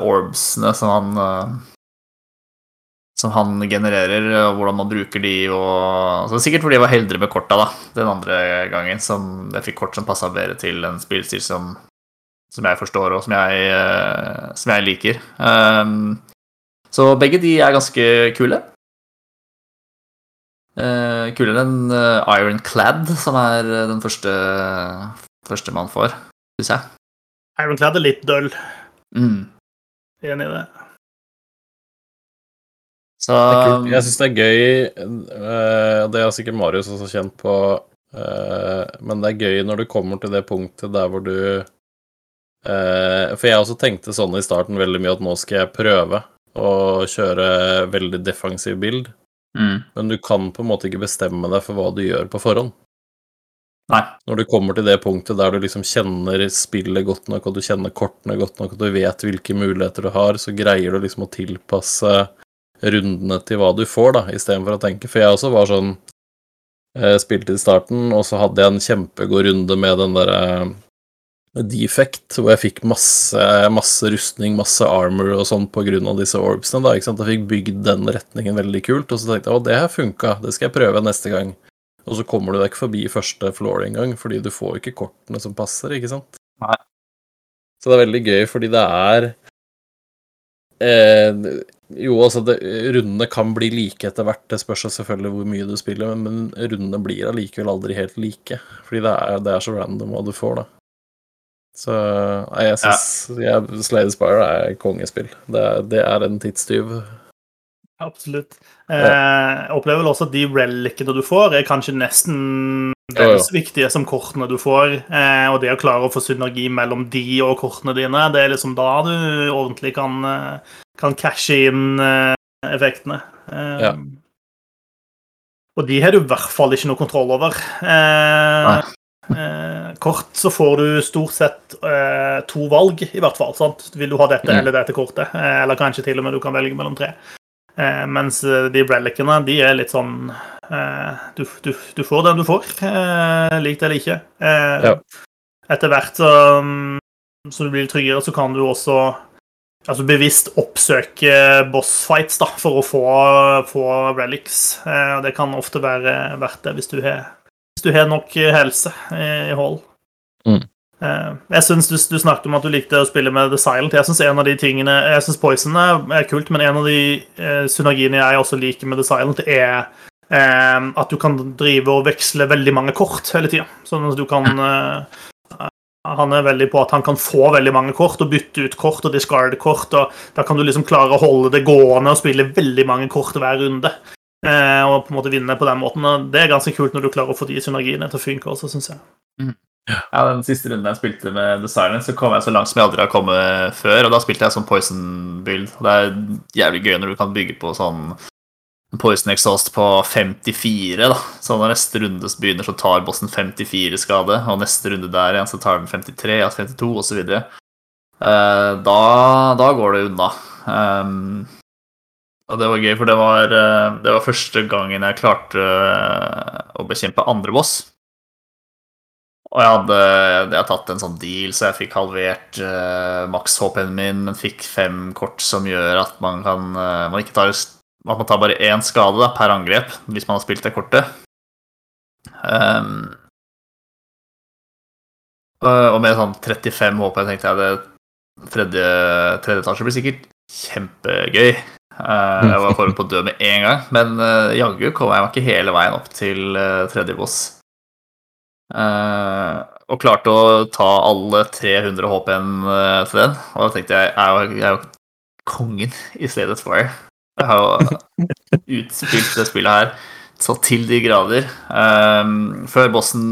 orbsene som han som han genererer, og hvordan man bruker de. Og, så sikkert fordi jeg var heldigere med korta da, den andre gangen. Som jeg fikk kort som passa bedre til en spillstil som, som, jeg forstår, og som jeg, uh, som jeg liker. Um, så begge de er ganske kule. Uh, kulere enn uh, Ironclad, som er den første, første man får, syns jeg. Ironclad er litt døll. Mm. Enig i det. Så er kult. Jeg syns det er gøy eh, Det har sikkert Marius også kjent på, eh, men det er gøy når du kommer til det punktet der hvor du eh, For jeg også tenkte sånn i starten veldig mye at nå skal jeg prøve å kjøre veldig defensiv bild, mm, men du kan på en måte ikke bestemme deg for hva du gjør på forhånd. Nei. Når du kommer til det punktet der du liksom kjenner spillet godt nok, og du kjenner kortene godt nok, og du vet hvilke muligheter du har, så greier du liksom å tilpasse rundene til hva du får, da, istedenfor å tenke For jeg også var sånn eh, Spilte i starten, og så hadde jeg en kjempegod runde med den derre defect, hvor jeg fikk masse, masse rustning, masse armor og sånn av disse orbsene, da, ikke sant. Jeg fikk bygd den retningen veldig kult, og så tenkte jeg å, det her funka, det skal jeg prøve neste gang. Og så kommer du deg ikke forbi første floor engang, fordi du får ikke kortene som passer, ikke sant. Nei. Så det er veldig gøy, fordi det er eh, Jo, altså, det, rundene kan bli like etter hvert, det spørs selvfølgelig hvor mye du spiller, men, men rundene blir allikevel aldri helt like, fordi det er, det er så random hva du får, da. Så nei, jeg syns ja. Slade Spire er kongespill. Det, det er en tidstyv. Absolutt. Eh, jeg opplever vel også at de relicene du får, er kanskje nesten Ja, er så viktige som kortene du får. Eh, og det å klare å få synergi mellom de og kortene dine, det er liksom da du ordentlig kan, eh, kan cashe inn eh, effektene. Eh, Ja. Og de har du i hvert fall ikke noe kontroll over. Eh, eh, kort så får du stort sett eh, to valg, i hvert fall. sant? Vil du ha dette Mm. eller dette kortet? Eller kanskje til og med du kan velge mellom tre. Eh, mens eh, de relicene, de er litt sånn eh, du, du, du får den du får, eh, lik det eller ikke. Eh, Ja. Etter hvert så, så som du blir tryggere, så kan du også altså bevisst oppsøke bossfights da, for å få, få relics. Eh, det kan ofte være verdt det hvis du har, hvis du har nok helse eh, i hold. Mm. Eh, Jeg synes du, du snakket om at du likte å spille med The Silent. Jeg synes en av de tingene, jeg synes Poison er, er kult, men en av de eh, synergiene jeg også liker med The Silent, er eh, at du kan drive og veksle veldig mange kort hele tida. Sånn at du kan eh, Han er veldig på at han kan få veldig mange kort og bytte ut kort og discarde kort. og Da kan du liksom klare å holde det gående og spille veldig mange kort hver runde. Og på en måte vinne på den måten. og Det er ganske kult når du klarer å få de synergiene til å funke også, syns jeg. Ja, Den siste runden jeg spilte med Silence, så kom jeg så langt som jeg aldri har kommet før. Og da spilte jeg sånn Poison-build. Det er jævlig gøy når du kan bygge på sånn Poison Exhaust på 54. da. Så når neste runde begynner, så tar bossen 54 skade. Og neste runde der igjen, så tar den 53, ja, 52 osv. Eh, da, da går det unna. Um, og det var gøy, for det var, eh, det var første gangen jeg klarte eh, å bekjempe andre boss. Og jeg hadde, jeg hadde tatt en sånn deal, så jeg fikk halvert uh, maks HP-en min, men fikk fem kort som gjør at man kan uh, man tar, at man tar bare én skade da, per angrep hvis man har spilt det kortet. Um, og med sånn 35 HP tenkte jeg det tredje, tredje etasje blir sikkert kjempegøy. Uh, jeg var forberedt på å dø med en gang, men uh, jaggu kom jeg meg ikke hele veien opp til uh, tredje boss. Eh, og klarte å ta alle 300 HP-en uh, til den. Og da tenkte jeg jeg er jo, kongen i Slade Fire. Jeg har jo utspilt det spillet her så til de grader. Um, før bossen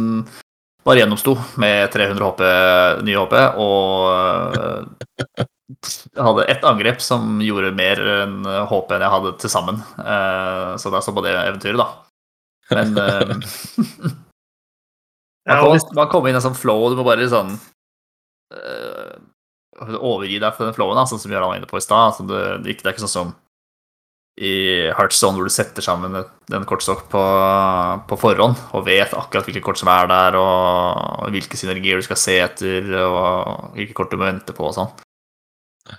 bare gjennomsto med 300 HP, nye HP, og hadde ett angrep som gjorde mer enn HP enn jeg hadde til sammen. Så er så på det eventyret, da. Men man, kom, man kommer inn i en sånn flow, og du må bare sånn øh, Overgi deg for den flowen, da, sånn som Jarand var inne på i stad. Altså, det, det er ikke- sånn som i Heartstone hvor du setter sammen en kortstokk på, på forhånd og vet akkurat hvilke kort som er der, og, og hvilke synergier du skal se etter, og hvilke kort du må vente på og sånn. Ja,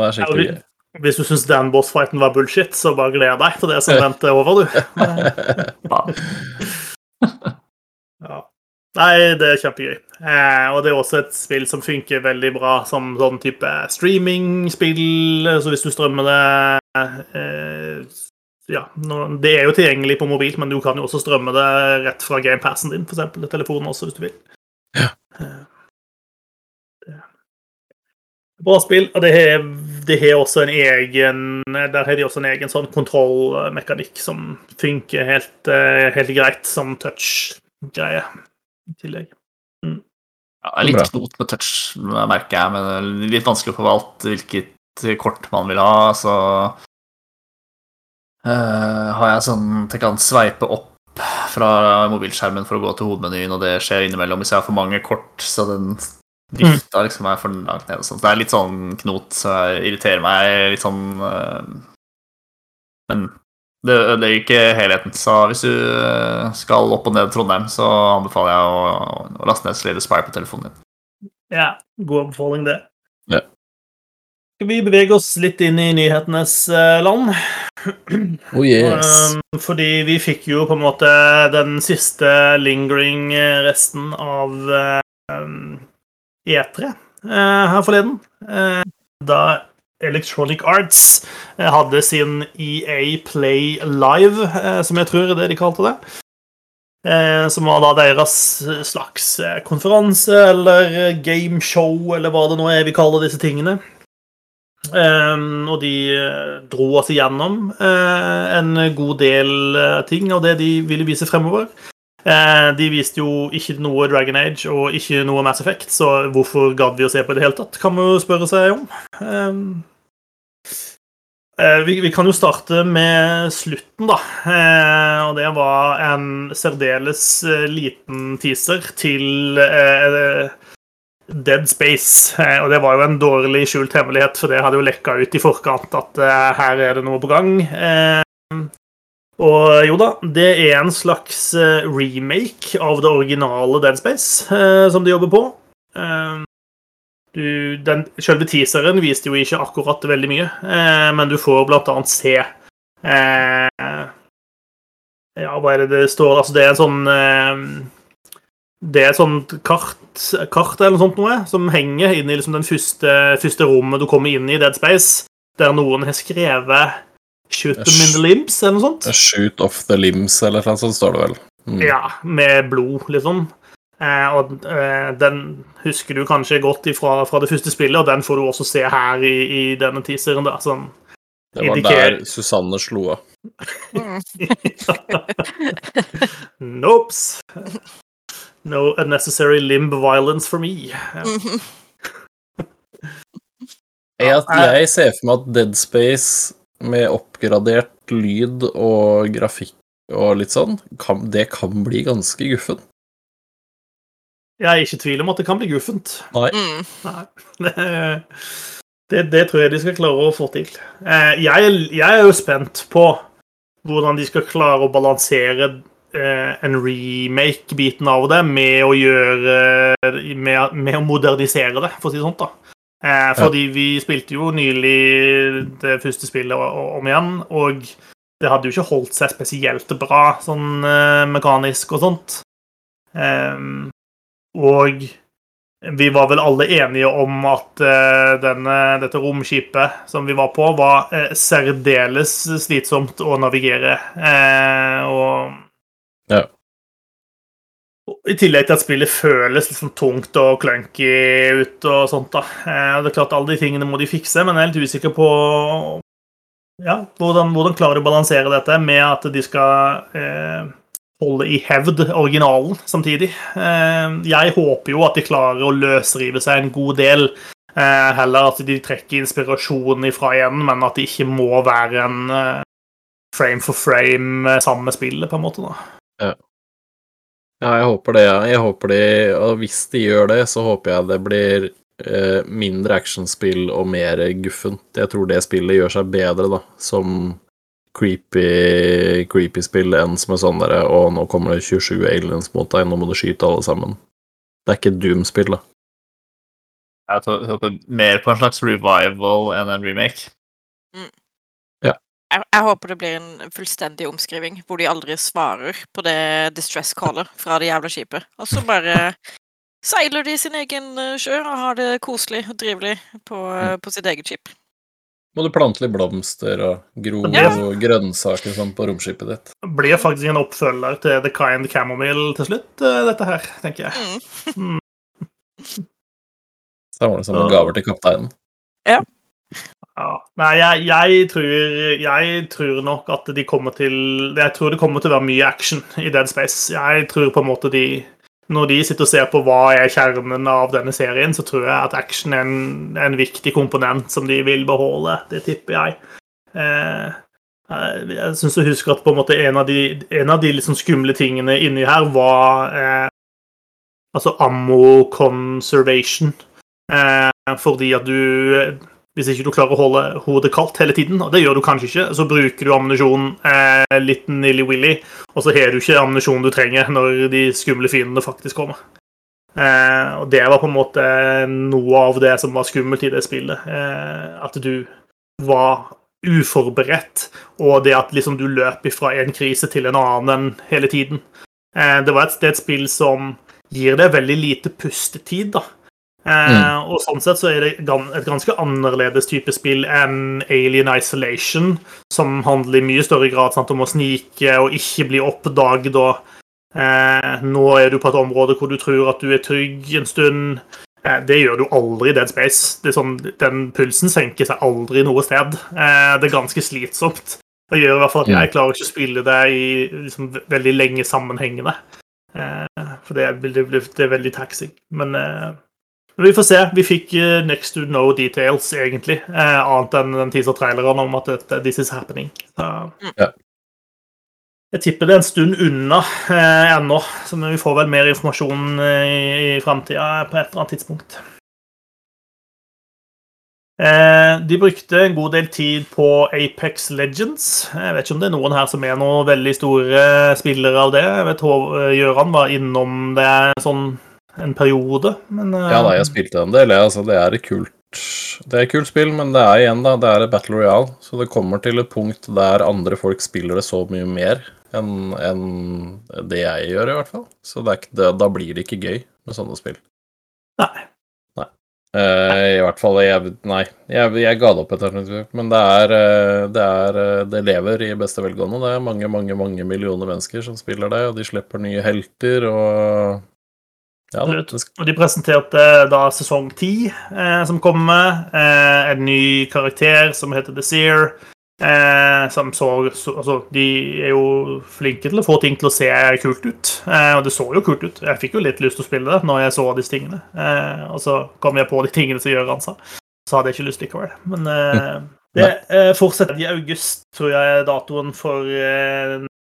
det er skikkelig gøy. Hvis du syns den bossfighten var bullshit, så bare gled deg til det som venter over, du. Ja. Nei, det er kjempegøy. Eh, og det er også et spill som funker veldig bra som sånn type streamingspill. Så hvis du strømmer det eh, Ja, det er jo tilgjengelig på mobil, men du kan jo også strømme det rett fra gamepassen din, f.eks. til telefonen også, hvis du vil. Ja. Eh, Bra spill, og det har det har også en egen Der har de også en egen sånn kontrollmekanikk som funker helt, eh, helt greit som touch-greie i tillegg. Ja, det er litt knot med touch, merker jeg, men det er litt vanskelig å forvalte hvilket kort man vil ha. Så uh, har jeg sånn at jeg kan sveipe opp fra mobilskjermen for å gå til hovedmenyen, og det skjer innimellom hvis jeg har for mange kort, så den vifta liksom er for langt nede. og sånt. Det er litt sånn knot, så det irriterer meg litt sånn eh, Men det ødelegger ikke helheten. Så hvis du eh, skal opp og ned Trondheim, så anbefaler jeg å, å laste ned Slade Spire på telefonen din. Ja, god anbefaling, det. Ja. Skal vi bevege oss litt inn i nyhetenes eh, land? Oh yes. Um, fordi vi fikk jo på en måte den siste lingering eh, resten av eh, um, E3 eh, her forleden. Eh, da Electronic Arts eh, hadde sin EA Play Live, eh, som jeg tror er det de kalte det. Eh, som var da deres slags konferanse eller gameshow, eller hva det nå er vi kaller disse tingene. Og de dro oss igjennom en god del ting av det de ville vise fremover. De viste jo ikke noe Dragon Age og ikke noe Mass Effect, så hvorfor gadd vi å se på i det hele tatt, kan man jo spørre seg om. Eh, vi, vi kan jo starte med slutten, da. Eh, og det var en særdeles eh, liten teaser til Dead Space. Og det var jo en dårlig skjult hemmelighet, for det hadde jo lekka ut i forkant at her er det noe på gang. Og jo da, det er en slags remake av det originale Dead Space som de jobber på. Du, den, selve teaseren viste jo ikke akkurat veldig mye, eh, men du får blant annet se eh, Ja, hva er det det står Altså, det er en sånn eh, det er et sånt kart, kart eller noe sånt noe, som henger inn i liksom den første, første rommet du kommer inn i Dead Space, der noen har skrevet 'Shoot them in the limbs', eller noe sånt. Shoot off the limbs, eller noe sånt står det vel. Mm. Ja, med blod, liksom. Eh, og eh, den husker du kanskje godt ifra, fra det første spillet, og den får du også se her i, i denne teaseren. da, som Det var indikerer- der Susanne slo av. Mm. Nopes. No unnecessary limb violence for me. Ja. Jeg, Ja, jeg ser for meg at Dead Space med oppgradert lyd og grafikk og litt sånn, kan, det kan bli ganske guffen. Jeg er ikke i tvil om at det kan bli guffent. Nei. Mm. Nei. Det, det, det tror jeg de skal klare å få til. Eh, Jeg, er- jeg er jo spent på hvordan de skal klare å balansere eh, en remake-biten av det med å gjøre med, med å modernisere det, for å si det sånn. da. Eh, Fordi vi spilte jo nylig det første spillet om igjen, og det hadde jo ikke holdt seg spesielt bra sånn mekanisk og sånt. Ehm, og vi var vel alle enige om at eh, denne, dette romskipet som vi var på, var eh, særdeles slitsomt å navigere. Eh, og Ja. I tillegg til at spillet føles litt sånn tungt og clunky ut og sånt. da. Det er klart Alle de tingene må de fikse, men jeg er litt usikker på ja, hvordan, hvordan klarer de å balansere dette med at de skal eh, holde i hevd originalen samtidig. Eh, jeg håper jo at de klarer å løsrive seg en god del. Eh, heller at de trekker inspirasjon ifra igjen, men at det ikke må være en eh, frame for frame samme spillet, på en måte. da. Ja, jeg håper det. Jeg håper de, og hvis de gjør det, så håper jeg det blir mindre actionspill og mer guffent. Jeg tror det spillet gjør seg bedre, da, som creepy, creepy spill enn som er sånn derre Å, nå kommer det 27 aliens mot deg, nå må du skyte alle sammen. Det er ikke Doom-spill, da. Jeg håper mer på en slags revival enn en remake. Jeg, jeg håper det blir en fullstendig omskriving, hvor de aldri svarer på det distress caller fra det jævla skipet. Og så bare seiler de sin egen eh, sjø og har det koselig og drivelig på, eh, på sitt eget skip. Må du plante litt blomster og gro Ja. grønnsaker og sånn på romskipet ditt. Blir faktisk en oppfølger til The Kind Chamomile til slutt, eh, dette her, tenker jeg. Mm. Det som gaver til kapteinen. Ja. Nei, jeg, jeg, tror, jeg tror nok at de kommer til Jeg tror det kommer til å være mye action i Dead Space. Jeg tror på en måte de Når de sitter og ser på hva er kjernen av denne serien, så tror jeg at action er en, en viktig komponent som de vil beholde. Det tipper jeg. Eh, jeg syns jeg husker at på en måte en av de, en av de liksom skumle tingene inni her var eh, altså ammo conservation. Eh, fordi at du hvis ikke du klarer å holde hodet kaldt hele tiden, og det gjør du kanskje ikke, så bruker du ammunisjon eh, litt nilly-willy, og så har du ikke ammunisjon du trenger når de skumle fiendene faktisk kommer. Eh, og det var på en måte noe av det som var skummelt i det spillet. Eh, at du var uforberedt, og det at liksom du løp fra en krise til en annen hele tiden. Eh, det var et, det et spill som gir deg veldig lite pustetid, da. Mm. Eh, og sånn sett så er det et ganske annerledes type spill enn Alien Isolation, som handler i mye større grad sant, om å snike og ikke bli oppdaget. Og, eh, nå er du på et område hvor du tror at du er trygg en stund. Eh, det gjør du aldri i Dead Space. Sånn, den pulsen senker seg aldri noe sted. Eh, det er ganske slitsomt. Det gjør i hvert fall at jeg klarer ikke å spille det i liksom, veldig lenge sammenhengende. Eh, for det det, det er veldig taxing. Men eh, vi får se. Vi fikk uh, next to no details, egentlig. Uh, annet enn den teaser-traileren om at uh, this is happening. Så, ja. Jeg tipper det er en stund unna uh, ennå, så vi får vel mer informasjon i, i framtida på et eller annet tidspunkt. De brukte en god del tid på Apex Legends. Jeg vet ikke om det er noen her som er noen veldig store spillere av det. Jeg vet Gjøran var innom det sånn en periode, men uh... Ja da, jeg spilte en del, jeg. Altså, det er et kult det er et kult spill, men det er igjen da, det er et Battle Royale. Så det kommer til et punkt der andre folk spiller det så mye mer enn en det jeg gjør, i hvert fall. Så det det, da blir det ikke gøy med sånne spill. Nei. Nei. Uh, I hvert fall jeg, Nei, jeg, jeg ga det opp etter hvert. Men det er, eh, det er Det lever i beste velgående. Det er mange, mange, mange millioner mennesker som spiller det, og de slipper nye helter og ja, og de presenterte da sesong ti, eh, som kommer. Eh, en ny karakter som heter Seer. Eh, som så, så, Altså, de er jo flinke til å få ting til å se kult ut. Eh, og det så jo kult ut. Jeg fikk jo litt lyst til å spille det når jeg så disse tingene. Eh, og så kom jeg på de tingene som Gøran sa. Så hadde jeg ikke lyst likevel. Men eh, det fortsetter i august, tror jeg, datoen for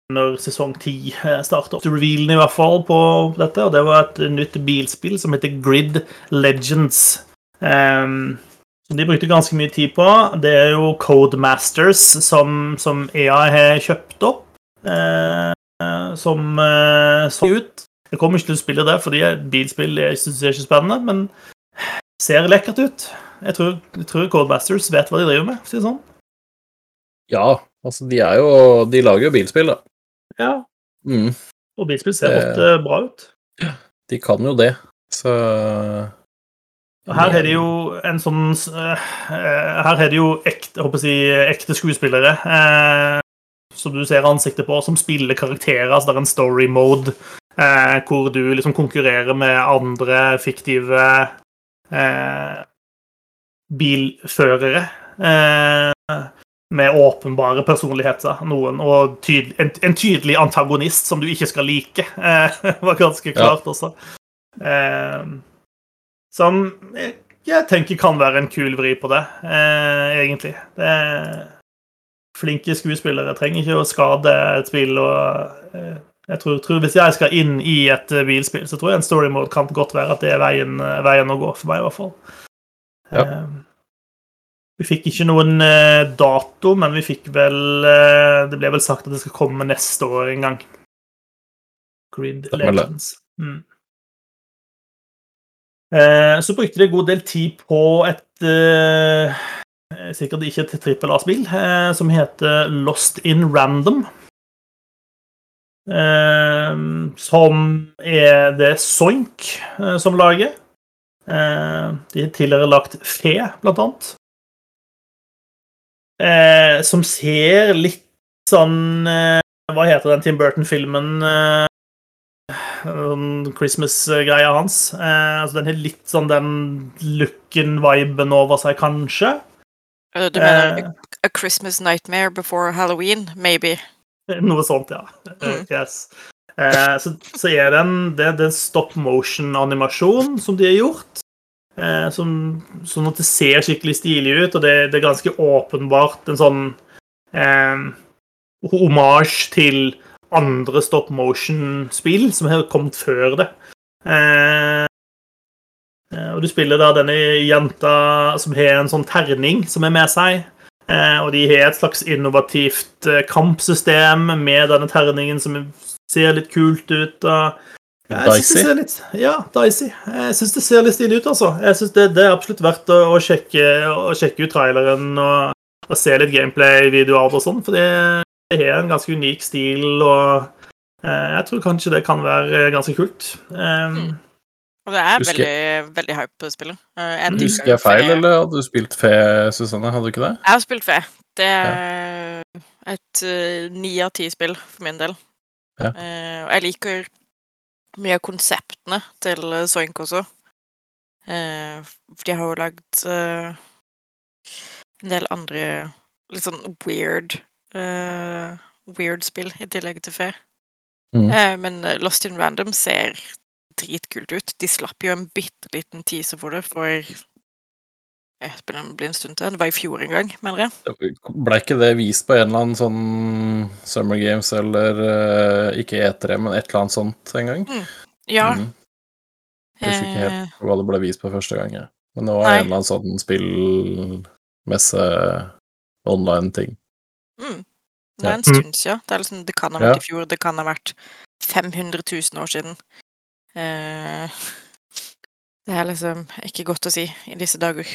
når sesong ti eh, starter. Revealen i hvert fall på dette, og det var et nytt bilspill som heter Grid Legends. Um, de brukte ganske mye tid på. Det er jo Codemasters som, som EA har kjøpt opp. Uh, som uh, så ut. Jeg kommer ikke til å spille det, fordi bilspill jeg er ikke spennende, men ser lekkert ut. Jeg tror, jeg tror Codemasters vet hva de driver med, for å si det sånn. Ja, altså de er jo De lager jo bilspill, da. Ja. Mm. Og bilspill ser ofte bra ut. De kan jo det, så her er det jo en sånn uh, Her er det jo ekte, håper jeg, ekte skuespillere uh, som du ser ansiktet på, som spiller karakterer. Altså det er en story mode eh, hvor du liksom konkurrerer med andre fiktive bilførere. Med åpenbare personligheter. Noen, og tydelig, en, en, tydelig antagonist som du ikke skal like, eh, var ganske klart ja. også. Eh, som jeg, jeg, tenker kan være en kul vri på det, eh, egentlig. Det flinke skuespillere trenger ikke å skade et spill. og eh, jeg tror, tror, Hvis jeg skal inn i et bilspill, så tror jeg en story mode kan godt være at det er veien, veien å gå, for meg i hvert fall. Ja. Eh, vi fikk ikke noen eh, dato, men vi fikk vel eh, Det ble vel sagt at det skal komme neste år en gang. Grid Legends. Mm. Eh, så brukte de en god del tid på et eh, Sikkert ikke et trippel A-spill, eh, som heter Lost in Random. Som er det Soink som lager. de har tidligere lagt Fe, blant annet eh, som ser litt sånn eh, Hva heter den Tim Burton-filmen? Eh, Christmas-greia hans. Eh, altså Den har litt sånn den looken, viben over seg, kanskje. Eh, Du mener A Christmas Nightmare Before Halloween, maybe? Noe sånt, ja. Mm. Yes. Eh, så, så er det en, det, det er en stop motion-animasjon som de har gjort. Eh, som, sånn at det ser skikkelig stilig ut, og det, det er ganske åpenbart en sånn eh, homasj til andre stop motion-spill som har kommet før det. Eh, eh, og du spiller da denne jenta som har en sånn terning som er med seg. Eh, og de har et slags innovativt eh, kampsystem med denne terningen som ser litt kult ut. Og Dicey? litt, ja, Dicey. Jeg syns det ser litt stilig ut, altså. Jeg synes det, det er absolutt verdt å, å, sjekke, å sjekke ut traileren og, og se litt gameplay-videoer og sånn, for det, er har en ganske unik stil, og eh, jeg tror kanskje det kan være eh, ganske kult. Um, Mm. Og det er Husker- veldig, veldig hype på spillet. Eh, jeg Husker jeg feil, fe. eller hadde du spilt fe, Susanne? Hadde du ikke det? Jeg har spilt fe. Det er et eh, ni av ti spill for min del. Ja. Uh, og jeg liker mye av konseptene til Soink også. Eh, for de har jo lagd eh, en del andre litt sånn weird eh, Weird spill i tillegg til fe. Mm. Eh, men eh, Lost in Random ser dritkult ut. De slapp jo en bitte liten teaser for det for det blir en stund til. Det var i fjor en gang, mener jeg. Ble ikke det vist på en eller annen sånn Summer Games eller uh, ikke E3, men et eller annet sånt en gang? Ja. Jeg Husker ikke eh, helt hva det ble vist på første gang. Ja. Men det var Nei. en eller annen sånn spillmesse online-ting. mm. Det er en Ja. stund siden. Det, liksom, det kan ha vært i fjor, det kan ha vært 500 000 år siden. Uh, det er liksom ikke godt å si i disse dager.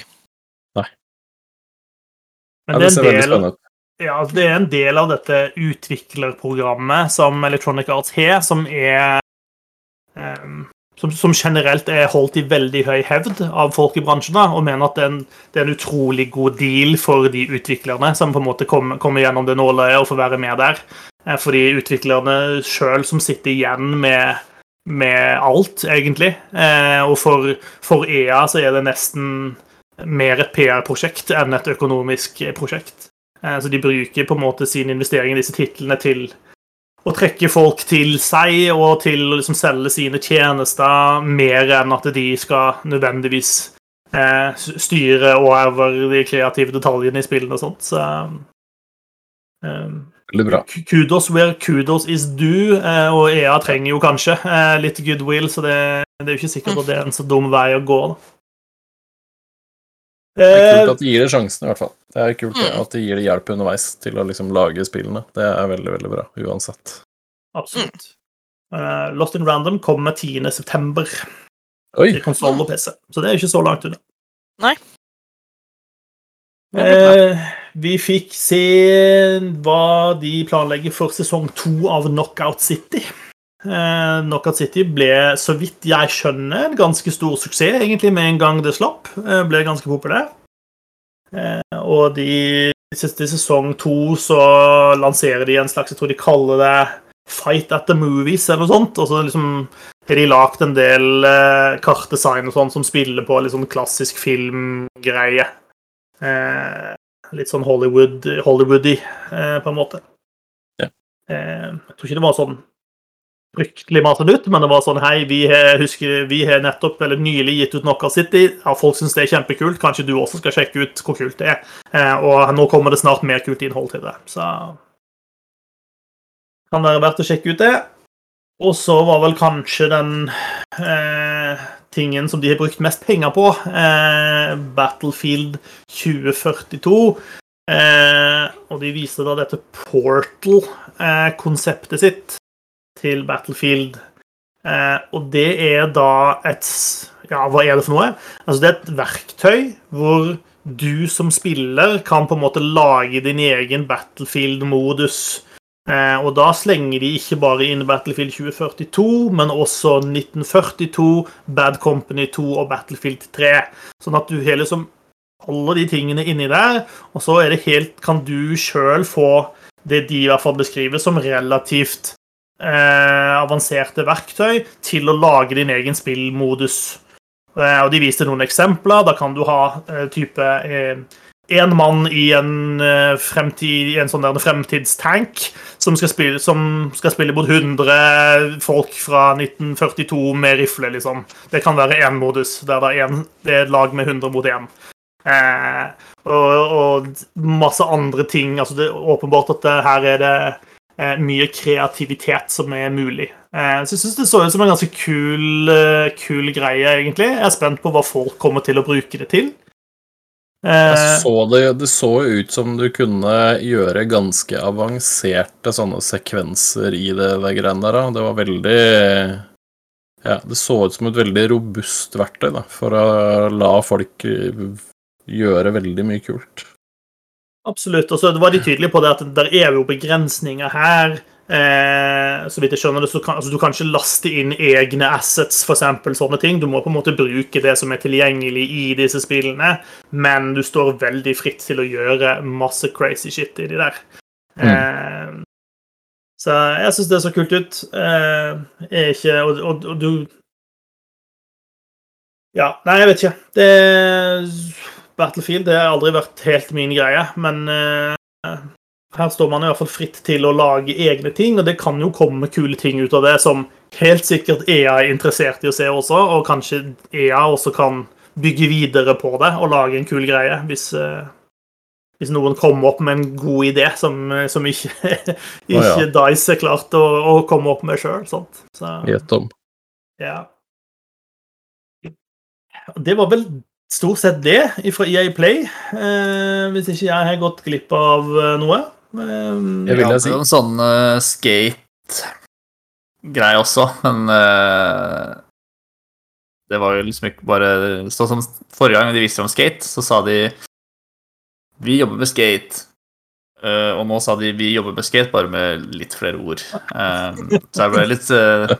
Men Ja, det er ser veldig spennende ut. Ja, altså, det er en del av dette utviklerprogrammet som Electronic Arts har, som er um, som, som generelt er holdt i veldig høy hevd av folk i bransjen, da, og mener at det er, en, det er en utrolig god deal for de utviklerne som på en måte kommer, kommer gjennom det nåløyet og får være med der. Eh, For de utviklerne sjøl som sitter igjen med, med alt, egentlig. Eh, og for, for EA så er det nesten mer et PR-prosjekt enn et økonomisk prosjekt. Eh, Så de bruker på en måte sin investering i disse titlene til å trekke folk til seg og til å liksom selge sine tjenester, mer enn at de skal nødvendigvis eh, styre over de kreative detaljene i spillene og sånt. Så eh, bra. kudos where kudos is due, eh, og EA trenger jo kanskje eh, litt goodwill, så det, det er jo ikke sikkert at det er en så dum vei å gå. da. Det er Eh, kult at de gir det sjansen, i hvert fall. Det er kult Mm. at de gir det hjelp underveis til å liksom lage spillene. Det er veldig, veldig bra, uansett. Absolutt. Uh, Lost in Random kommer 10. september Oi! til konsoll og PC, så det er ikke så langt unna. Nei. Eh, vi fikk se hva de planlegger for sesong to av Knockout City. Eh, Knockout City ble, så vidt jeg skjønner, en ganske stor suksess egentlig med en gang det slapp. Eh, ble ganske populær. Eh, og de siste sesong to så lanserer de en slags Jeg tror de kaller det Fight at the Movies eller noe sånt. Og så liksom har de lagd en del eh, kartdesign og sånn som spiller på litt sånn klassisk filmgreie. Eh, litt sånn Hollywood, Hollywoody, eh, på en måte. Ja. Eh, jeg tror ikke det var sånn fryktelig masse ut, men det var sånn Hei, vi husker, vi har nettopp eller nylig gitt ut Knockout City. Ja, folk syns det er kjempekult. Kanskje du også skal sjekke ut hvor kult det er. Eh, og nå kommer det snart mer kult innhold til det. Så kan være verdt å sjekke ut det. Og så var vel kanskje den eh, tingen som de har brukt mest penger på, eh, Battlefield 2042. Eh, og de viste da dette Portal-konseptet sitt til Battlefield. Eh, og det er da et Ja, hva er det for noe? Altså, det er et verktøy hvor du som spiller kan på en måte lage din egen Battlefield-modus. Eh, og da slenger de ikke bare inn Battlefield 2042, men også 1942, Bad Company 2 og Battlefield 3. Sånn at du har liksom alle de tingene inni der, og så er det helt, kan du sjøl få det de i hvert fall beskriver som relativt eh, avanserte verktøy til å lage din egen spillmodus. Eh, og De viste noen eksempler. Da kan du ha eh, type eh, én mann i en, eh, fremtid, en sånn fremtidstank som skal, spille, som skal spille mot 100 folk fra 1942 med rifle, liksom. Det kan være én modus, der det er, en, det er et lag med 100 mot 1. Eh, og, og masse andre ting. altså Det er åpenbart at det, her er det eh, mye kreativitet som er mulig. Eh, så jeg syns det så ut som en ganske kul, eh, kul greie, egentlig. Jeg er spent på hva folk kommer til å bruke det til. Eh, så det, det så ut som du kunne gjøre ganske avanserte sånne sekvenser i det, det greiene der. Det var veldig Ja, det så ut som et veldig robust verktøy da, for å la folk eh, gjøre veldig mye kult. Absolutt. Og så var de tydelige på det at det er jo begrensninger her. Eh, så vidt jeg skjønner det, så kan altså, du kan ikke laste inn egne assets, eksempel, sånne ting. Du må på en måte bruke det som er tilgjengelig i disse spillene, men du står veldig fritt til å gjøre masse crazy shit i de der. Eh, så jeg syns det så kult ut. Eh, er ikke og, og, og du Ja, nei, jeg vet ikke. Det Battlefield det har aldri vært helt min greie, men uh, her står man i hvert fall fritt til å lage egne ting, og det kan jo komme kule ting ut av det som helt sikkert EA er interessert i å se også, og kanskje EA også kan bygge videre på det og lage en kul greie hvis, uh, hvis noen kommer opp med en god idé som, eh, som ikke, ikke Dice er klart å, å komme opp med sjøl. Så Gjett om. ja. Det var vel stort sett det fra EA Play, eh, hvis ikke jeg har gått glipp av eh, noe. Eh, Jeg vil Ja, si. en sånn uh, skate-greie også, men uh, det var jo liksom ikke bare Sånn som forrige gang de viste om skate, så sa de Vi jobber med skate. Eh, og nå sa de vi jobber med skate, bare med litt flere ord. Eh, så jeg ble litt uh,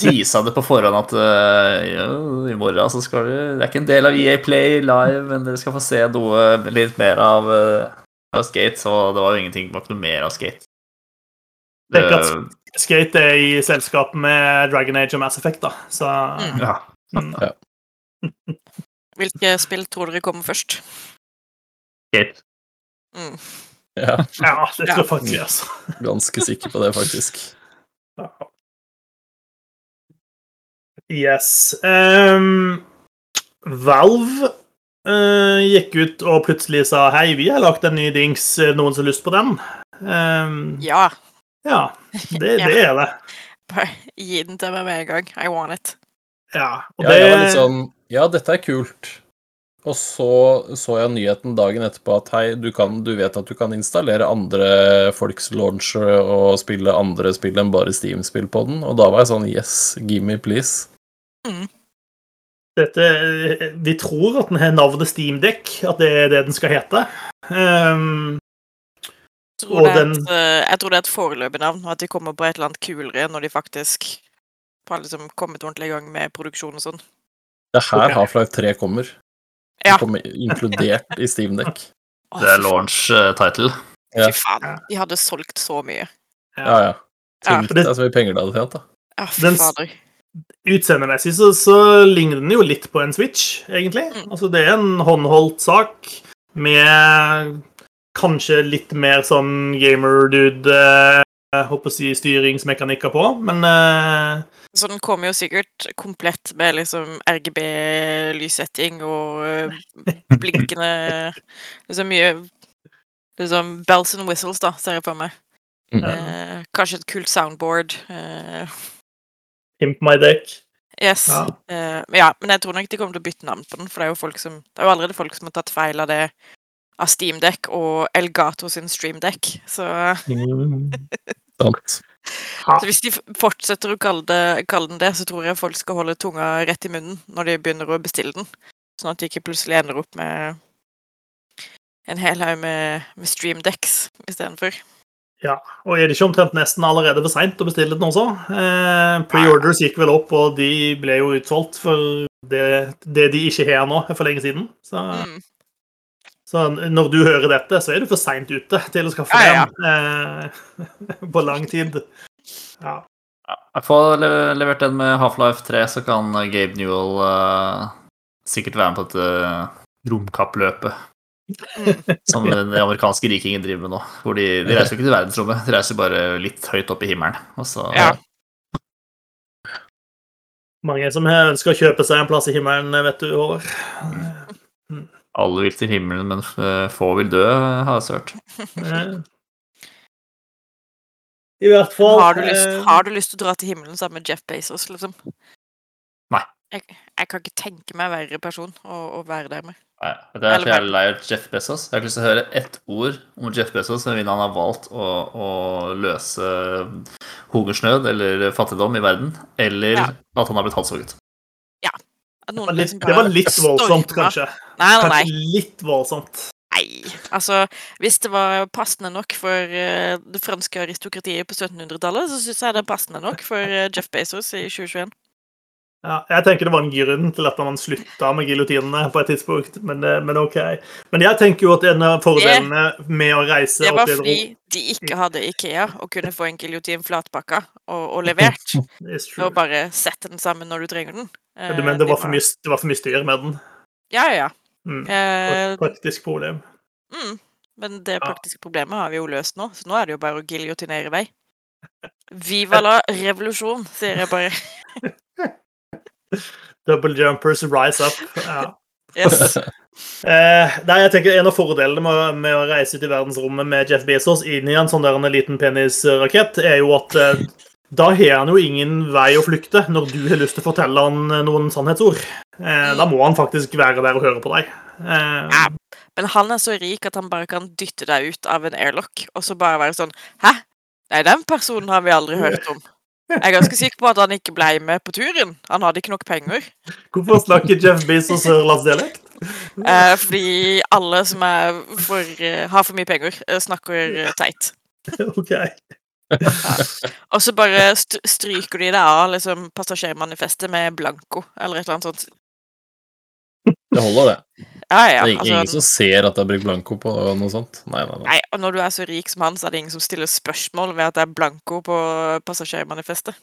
Tisa det på forhånd at uh, jo, i morgen så skal du Det er ikke en del av EA Play live, men dere skal få se noe litt mer av, av skate. Så det var jo ingenting ikke noe mer av skate. Tenk at Eh, Skate er i selskap med Dragon Age og Mass Effect, da. Så Mm. ja. mm. Hvilke spill tror dere kommer først? Skate. Mm. Ja, Ja, det tror jeg Ja. faktisk. Altså. ganske sikker på det, faktisk. Yes. Um, Valve uh, gikk ut og plutselig sa hei, vi har lagt en ny dings, noen som har lyst på den? Um, Ja, ja, det, Ja. er det. bare gi den til meg med en gang. I want it. Ja, og Ja, det jeg var litt sånn Ja, dette er kult. Og så så jeg nyheten dagen etterpå at hei, du, kan, du vet at du kan installere andre folks launchere og spille andre spill enn bare Steam-spill på den, og da var jeg sånn yes, give me please. dette, De tror at den har navnet Steamdeck, at det er det den skal hete. Um, Jeg tror, det er den- et, eh, jeg tror det er et foreløpig navn, og at de kommer på et eller annet kulere når de faktisk har liksom kommet ordentlig i gang med produksjon og sånn. Det er her okay. Half-Life 3 kommer. Ja. kommer inkludert i Steam Deck. Det er launch eh, title. Ja. Fy faen. De hadde solgt så mye. Ja, ja. Tenk deg så mye penger det hadde tjent, da. Ja, fy fader. Utseendemessig så, så ligner den jo litt på en Switch, egentlig. Mm. Altså, det er en håndholdt sak med kanskje litt mer sånn gamer-dude eh, Håper å si styringsmekanikker på, men eh, Så den kommer jo sikkert komplett med liksom RGB-lyssetting og eh, blinkende Liksom mye liksom bells and whistles, da, ser jeg for meg. Mm. Eh, kanskje et kult soundboard. Eh, Pimp my deck. yes. Ja. Eh, men ja, men jeg tror nok de kommer til å bytte navn på den, for det er jo folk som Det er jo allerede folk som har tatt feil av det av Steamdeck og Elgato sin Streamdeck, så Sant. Så hvis de fortsetter å kalle, det, kalle den det, så tror jeg folk skal holde tunga rett i munnen når de begynner å bestille den. Sånn at de ikke plutselig ender opp med en hel haug med, med streamdecks istedenfor. Ja, og er det ikke omtrent nesten allerede for seint å bestille den også? Eh, Preorders gikk vel opp, og de ble jo utsolgt for det, det de ikke har nå, for lenge siden. Så, Mm. Så når du hører dette, så er du for seint ute til å skaffe Ja, ja. den eh, på lang tid. Ja. Jeg får levert den med Half-Life 3, så kan Gabe Newell uh, sikkert være med på dette romkappløpet. Mm. Som den amerikanske rikingen driver med nå. Hvor de, de reiser jo ikke til verdensrommet, de reiser bare litt høyt opp i himmelen. Og så Ja. Mange som ønsker å kjøpe seg en plass i himmelen, vet du, Håvard. Alle vil til himmelen, men eh, få vil dø, har jeg hørt. I hvert fall Har du, lyst, eh, har du lyst til å dra til himmelen sammen med Jeff Bezos, liksom? Nei. Jeg, jeg kan ikke tenke meg verre person å, å være der med. Nei, det er så jævlig lei av Jeff Bezos. Jeg har ikke lyst til å høre ett ord om Jeff Bezos men mindre han har valgt å, å løse hungersnød eller fattigdom i verden, eller Ja. at han har blitt halshogget. At det var litt, liksom det var litt voldsomt, kanskje. Nei, nei, nei. Kanskje litt voldsomt. Nei, altså Hvis det var passende nok for eh, det franske aristokratiet på 1700-tallet, så syns jeg det er passende nok for eh, Jeff Bezos i 2021. Ja, jeg tenker det var en grunn til at man slutta med giljotinene på et tidspunkt, men, eh, men OK. Men jeg tenker jo at en av fordelene med å reise Det var i fordi de ikke hadde Ikea og kunne få en giljotin flatpakka og, og levert. Og bare sette den sammen når du trenger den. Ja, du Eh, mener det var for mye, det var for mye styr med den? Ja, ja. Mm. Eh, Praktisk problem. mm. Men det praktiske problemet har vi jo løst nå, så nå er det jo bare å giljotinere vei. Viva la revolusjon, sier jeg bare. Double jumpers rise up. Ja. Yes. Eh, nei, jeg tenker En av fordelene med, med å reise ut i verdensrommet med Jeff Bezos inn i en sånn der en liten penisrakett, er jo at eh, da har han jo ingen vei å flykte når du har lyst til å fortelle han eh, noen sannhetsord. Eh, da må han faktisk være der og høre på deg. Eh, Ja. Men han er så rik at han bare kan dytte deg ut av en airlock, og så bare være sånn Hæ? Nei, den personen har vi aldri hørt om. Jeg er ganske sikker på at han ikke ble med på turen. Han hadde ikke nok penger. hvorfor snakker Jeff Bezos sørlandsdialekt? Eh, fordi alle som er for, eh, har for mye penger, eh, snakker eh, teit. OK. Og så bare st stryker de det av liksom, passasjermanifestet med blanko, eller et eller annet sånt. Det holder, det. Ja, ja. Det er ingen Altså, som ser at det er brukt blanko på noe sånt. Nei, nei, nei. nei, og når du er så rik som han, så er det ingen som stiller spørsmål ved at det er blanko på passasjermanifestet.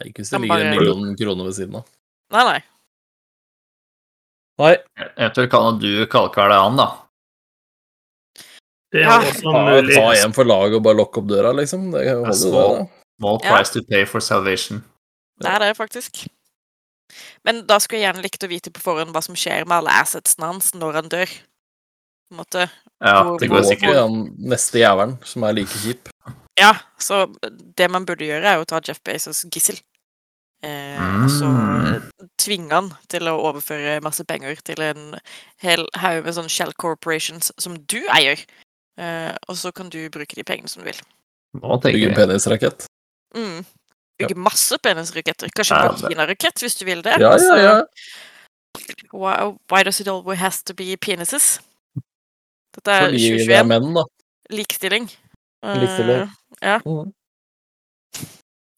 nei ikke hvis det ligger en million kroner ved siden av. Nei, nei. Nei, Eventuelt kan du kalke deg an, da. Det er Ja. også ta, mulig. ta en for laget og bare lokke opp døra, liksom. Det holder, det. Small price Small Ja. to pay for salvation. Det er det faktisk. Men da skulle jeg gjerne likt å vite på forhånd hva som skjer med alle assetsene hans når han dør. På en måte. Ja, det går sikkert. han neste jævelen, som er like kjip. Ja, så det man burde gjøre, er å ta Jeff Bezos gissel. Eh, Og så Mm. tvinge han til å overføre masse penger til en hel haug med sånne Shell Corporations som du eier. Eh, og så kan du bruke de pengene som du vil. Nå tenker en vi. penisrakett. Mm. Bygge masse penisraketter. Kanskje Ja, det- hvis du vil det. Ja, ja, ja. Why, why does it always has to be penises? Dette er Fordi vi er 2021. menn, da. Likestilling. Likestilling. ja. Mm.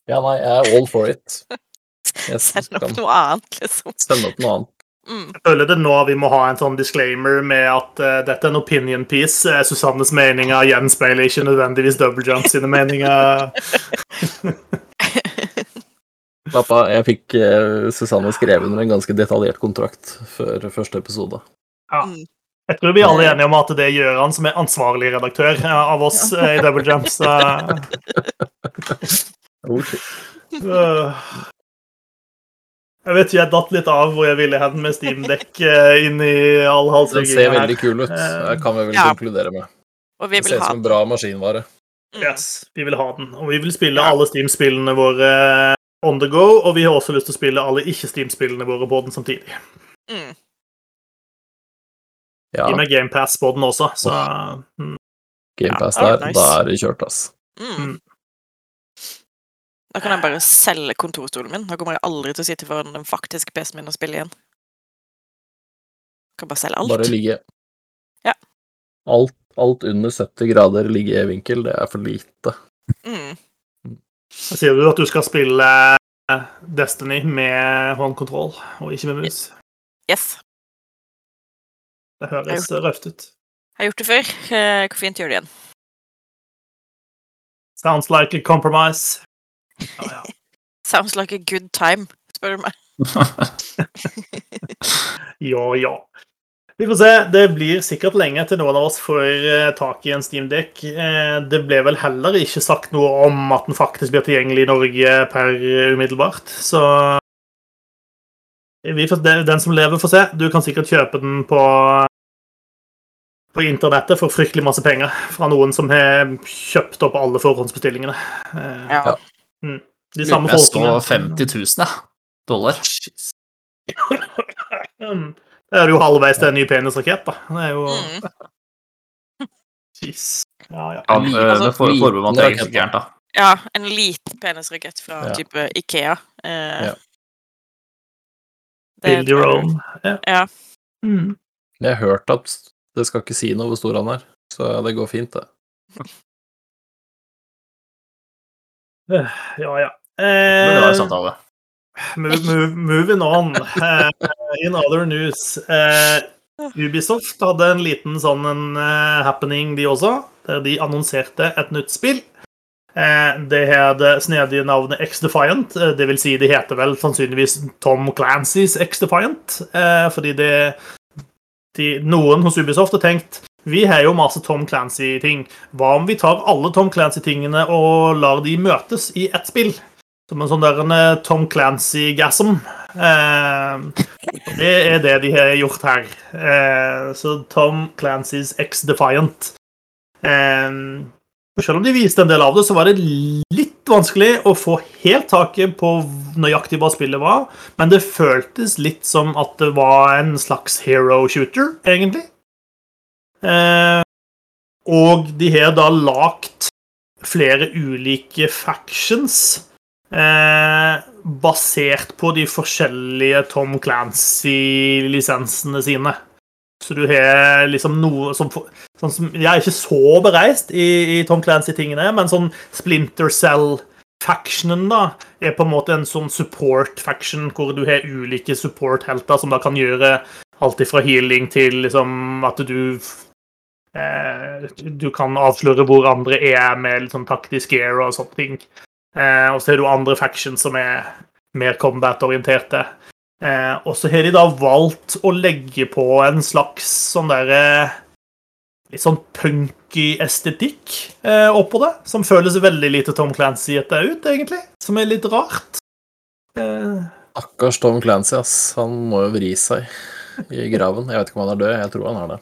Ja, nei, jeg er all for it. Send opp noe annet, liksom. Send opp noe annet. Mm. Jeg føler det nå vi må ha en sånn disclaimer med at uh, dette er en opinion piece. Uh, Susannes meninger gjenspeiler ikke nødvendigvis Double Jump sine meninger. Pappa, jeg fikk uh, Susanne skrevet under en ganske detaljert kontrakt før første episode. Jeg tror vi er alle er enige om at det gjør han som er ansvarlig redaktør eh, av oss eh, i Double Jumps. Jeg vet ikke, jeg datt litt av hvor jeg ville hen med Steamdekk inn i all Den ser veldig kul ut. Det kan vi vel Ja. konkludere med. Og vi Det ser ut som en bra maskinvare. Mm. Yes, vi vil ha den. Og vi vil spille Ja. alle Steam-spillene våre eh, on the go, og vi har også lyst til å spille alle ikke-Steam-spillene våre på den samtidig. Mm. Ja, Gi meg GamePass på den også, så mm. GamePass Ja, der, nice. da er det kjørt, ass. Mm. Mm. Da kan jeg bare selge kontorstolen min. Da kommer jeg aldri til å sitte foran den faktiske PC-en min og spille igjen. Kan bare selge alt. Bare ligge Ja. alt, alt under 70 grader ligge i vinkel, det er for lite. Mm. Sier du at du skal spille eh, Destiny med håndkontroll og ikke med mus. Yes. Det høres røft ut. Jeg har gjort det før. Hvor fint gjør det igjen. Sounds like a compromise. Oh, ja. Sounds like a good time, spør du meg. Ja, ja. Vi får se. Det blir sikkert lenge til noen av oss får eh, tak i en Steamdekk. Eh, det ble vel heller ikke sagt noe om at den faktisk blir tilgjengelig i Norge per eh, umiddelbart, så får, Den som lever, får se. Du kan sikkert kjøpe den på på internettet for fryktelig masse penger fra noen som har kjøpt opp alle forhåndsbestillingene. Eh, Ja. Mm. De samme Jeg står 50 000, ja. Dollar. Mm. Det er jo halvveis til en ny penisrakett, da. Det er jo Mm. Jeez. Ja, ja. Ja, Liten- eh, altså, det for- forbehold om at det er liten ikke så gærent, da. ja, en liten penisrakett fra Ja. type Ikea. Eh, Ja. Build your own. Ja. Ja. Mm. Jeg har hørt at det skal ikke si noe hvor stor han er, så det går fint, det. ja, ja. Men det var en Eh, samtale. Move, move, moving on. Uh, in other news. Uh, Ubisoft hadde en liten sånn en, uh, happening, de også, der de annonserte et nytt spill. Det har det snedige navnet X-Defiant. Det vil si, det heter vel sannsynligvis Tom Clancys X-Defiant. Fordi det de, Noen hos Ubisoft har tenkt vi har jo masse Tom Clancy-ting. Hva om vi tar alle Tom Clancy-tingene og lar de møtes i ett spill? Som en sånn der en eh, Tom Clancy-gasm. Eh, det er det de har gjort her. Eh, så Tom Clancy's X-Defiant. Eh, selv om de viste en del av det, så var det litt vanskelig å få helt taket på nøyaktig hva spillet var. Men det føltes litt som at det var en slags hero shooter, egentlig. Eh, og de har da lagt flere ulike factions eh, basert på de forskjellige Tom Clancy-lisensene sine. Så du har liksom noe som sånn som, Jeg er ikke så bereist i, i Tom Clancy-tingene, men sånn Splinter Cell-factionen da, er på en måte en sånn support-faction hvor du har ulike support-helter som da kan gjøre alt ifra healing til liksom at du eh, Du kan avsløre hvor andre er med sånn taktisk gear og sånne ting. Eh, og så har du andre factions som er mer combat-orienterte. Eh, og så har de da valgt å legge på en slags sånn derre Litt sånn punky estetikk eh, oppå det, som føles veldig lite Tom Clancy-ete ut, egentlig. Som er litt rart. Eh, Stakkars Tom Clancy, ass. Han må jo vri seg i graven. Jeg vet ikke om han er død, jeg tror han er det.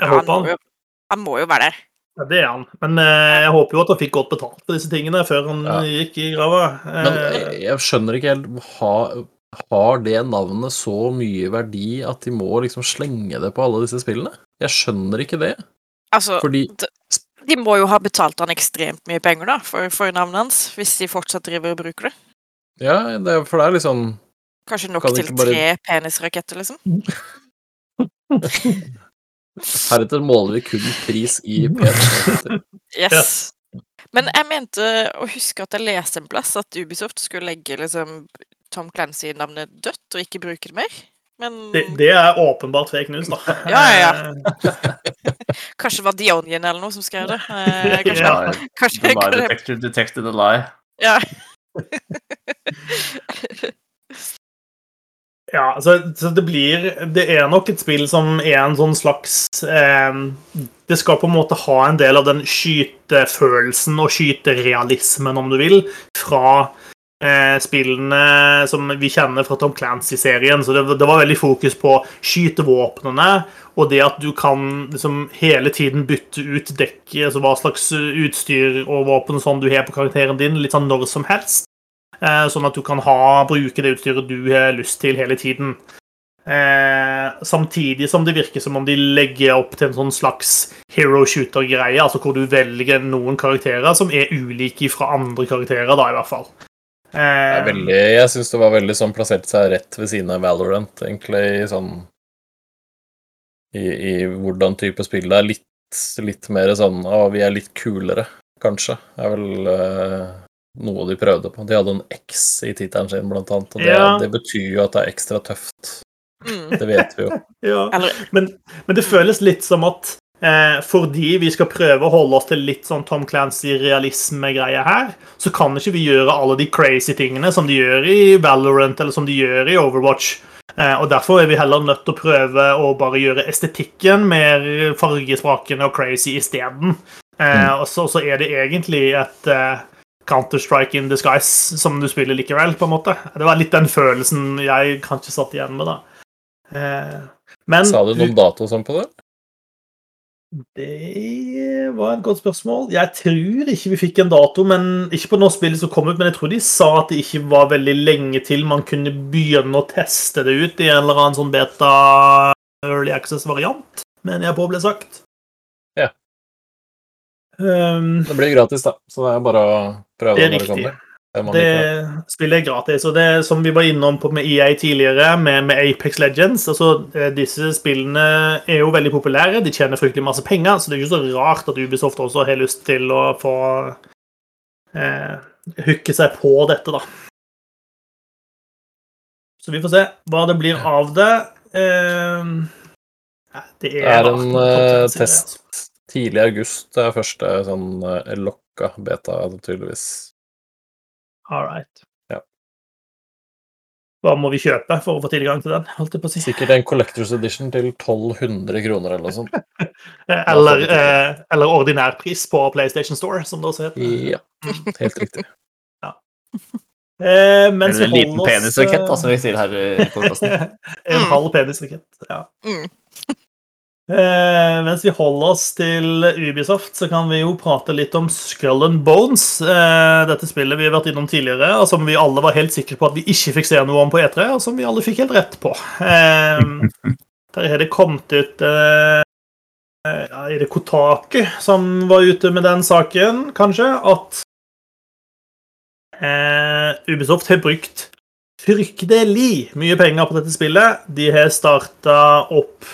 jeg Han Han må, jo, han må jo være der. Ja, det er han. Men eh, jeg håper jo at han fikk godt betalt for disse tingene før han Ja. gikk i grava. Men Eh, jeg, jeg skjønner ikke helt har, har det navnet så mye verdi at de må liksom slenge det på alle disse spillene? Jeg skjønner ikke det. Altså, Fordi de må jo ha betalt han ekstremt mye penger da, for, for navnet hans, hvis de fortsatt driver og bruker det. Ja, det, for det er liksom Kanskje nok Kan til bare- tre penisraketter, liksom. Heretter måler vi kun pris i p Yes. Men jeg mente å huske at jeg leste en plass at Ubisoft skulle legge liksom Tom Clancy-navnet dødt og ikke bruke det mer. Men det, det er åpenbart fake news, da. Ja, ja, ja. kanskje det var The Onion eller noe som skrev det. Eh, kanskje, Ja. kanskje, The lie kanskje detector detected a lie. Ja. Ja, så, så det blir Det er nok et spill som er en sånn slags eh, Det skal på en måte ha en del av den skytefølelsen og skyterealismen, om du vil, fra eh, spillene som vi kjenner fra Tom Clancy-serien. Så det, det var veldig fokus på skytevåpnene, og det at du kan liksom hele tiden bytte ut dekket, altså hva slags utstyr og våpen og sånn du har på karakteren din, litt sånn når som helst. Eh, Sånn at du kan ha, bruke det utstyret du har lyst til hele tiden. Eh, samtidig som det virker som om de legger opp til en sånn slags hero shooter-greie, altså hvor du velger noen karakterer som er ulike fra andre karakterer, da, i hvert fall. Eh, veldig, jeg syns det var veldig sånn plasserte seg rett ved siden av Valorant, egentlig, i sånn I, i hvordan type spill det er. Litt, litt mer sånn Å, vi er litt kulere, kanskje. Det er vel eh, noe de prøvde på. De hadde en X i tittelen sin, blant annet. Og det, Ja. det betyr jo at det er ekstra tøft. Mm. Det vet vi jo. ja. Men, men det føles litt som at eh, fordi vi skal prøve å holde oss til litt sånn Tom Clancy-realisme-greie her, så kan ikke vi gjøre alle de crazy tingene som de gjør i Valorant eller som de gjør i Overwatch. Eh, og Derfor er vi heller nødt til å prøve å bare gjøre estetikken mer fargesprakende og crazy isteden. Eh, og så, så er det egentlig et eh, Counter-Strike in disguise som du spiller likevel, på en måte. Det var litt den følelsen jeg kanskje satt igjen med, da. Eh, men Sa du noen dato sånn på det? det var et godt spørsmål. Jeg tror ikke vi fikk en dato, men ikke på når spillet som kom ut, men jeg tror de sa at det ikke var veldig lenge til man kunne begynne å teste det ut i en eller annen sånn beta early access-variant, mener jeg på ble sagt. Um, Det blir gratis, da, så det er bare å prøve Det er riktig. Det er det spillet er gratis, og det er som vi var innom på med EA tidligere, med, med Apex Legends. Altså eh, Disse spillene er jo veldig populære, de tjener fryktelig masse penger, så det er ikke så rart at Ubisoft også har lyst til å få eh, hooke seg på dette, da. Så vi får se hva det blir av det. Eh, det, det Det er en eh, content, test tidlig august. Er første sånn eh, lokka beta, tydeligvis. All right. Ja. Hva må vi kjøpe for å få tilgang til den? holdt jeg på å si? Sikkert en Collectors Edition til 1200 kroner eller noe sånt. Eller, eh, eller ordinærpris på PlayStation Store, som det også heter. Ja, helt riktig. Eh, mens Eller en liten penisrakett, da, som vi sier her i podkasten. En halv penisrakett, ja. Mm. Eh, mens vi holder oss til Ubisoft, så kan vi jo prate litt om Skull and Bones. Eh, dette spillet vi har vært innom tidligere, og som vi alle var helt sikre på at vi ikke fikk se noe om på E3, og som vi alle fikk helt rett på. Eh, der har det kommet ut eh, ja, Er det Kotaku som var ute med den saken, kanskje? At eh, Ubisoft har brukt fryktelig mye penger på dette spillet. De har starta opp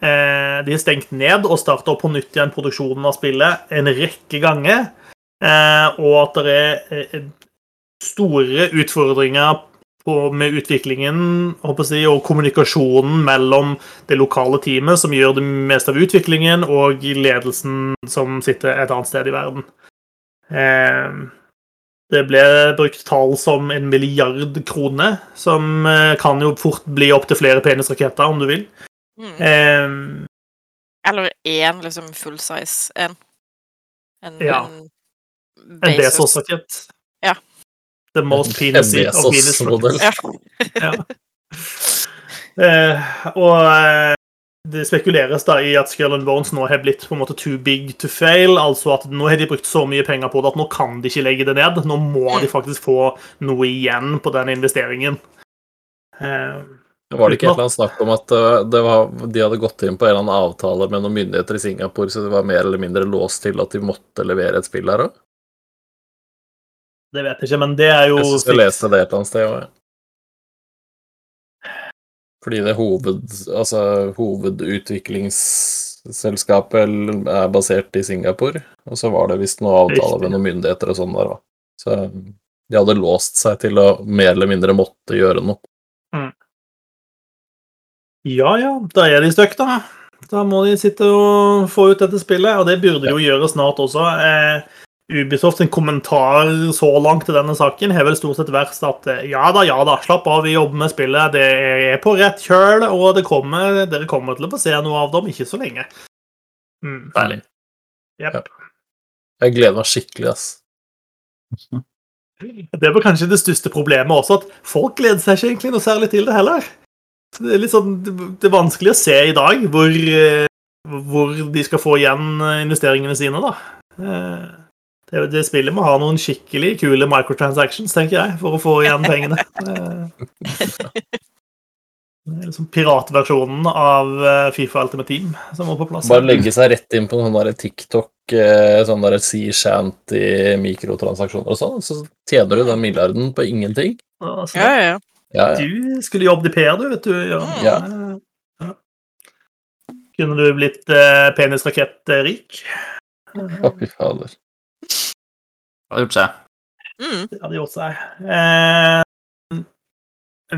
De har stengt ned og starta på nytt igjen produksjonen av spillet en rekke ganger. Eh, og at det er eh, store utfordringer med utviklingen jeg, og kommunikasjonen mellom det lokale teamet, som gjør det meste av utviklingen, og ledelsen som sitter et annet sted i verden. Eh, det ble brukt tall som en milliard kroner, som eh, kan jo fort bli opptil flere penisraketter, om du vil. Mm. Um, Eller én liksom full size en. En, Ja. en en Bezos-rakett. Ja. The most penisy of penis. Ja. Ja. uh, og uh, det spekuleres da i at Skull Bones nå har blitt på en måte too big to fail. Altså at nå har de brukt så mye penger på det at nå kan de ikke legge det ned. Nå må de faktisk få noe igjen på den investeringen. Eh, Var det ikke et eller annet snakk om at det var, de hadde gått inn på en eller annen avtale med noen myndigheter i Singapore, så det var mer eller mindre låst til at de måtte levere et spill her òg? det vet jeg ikke, men det er jo Jeg syns jeg leste det et eller annet sted òg. Fordi det hoved, altså, hovedutviklingsselskapet er basert i Singapore, og så var det visst noe avtale med noen myndigheter og sånn der, òg. Så de hadde låst seg til å mer eller mindre måtte gjøre noe. Ja ja, da er de stuck, da. Da må de sitte og få ut dette spillet, og det burde de jo gjøre snart også. Eh, Ubisoft sin kommentar så langt til denne saken har vel stort sett vært at eh, ja da, ja da, slapp av, vi jobber med spillet, det er på rett kjøl, og det kommer, dere kommer til å få se noe av dem ikke så lenge. Mm. Deilig. Yep. Ja. Jeg gleder meg skikkelig, ass. Det var kanskje det største problemet også, at folk gleder seg ikke egentlig noe særlig til det heller. Det er litt sånn, det er vanskelig å se i dag hvor, eh, hvor de skal få igjen eh, investeringene sine, da. Eh, Det, det spillet må ha noen skikkelig kule microtransactions, tenker jeg, for å få igjen pengene. Det er liksom piratversjonen av Fifa Ultimate Team som må på plass. Bare legge seg rett inn på sånn der TikTok, sånn der sea shanty mikrotransaksjoner og sånn, så tjener du den milliarden på ingenting. Altså, Ja, ja, ja. Ja. Du skulle jobbe i PR, du, vet du. Ja. Ja. Ja. Kunne du blitt eh, penisrakett-rik? Å, fy fader. Det hadde gjort seg. Mm. Det hadde gjort seg. Eh,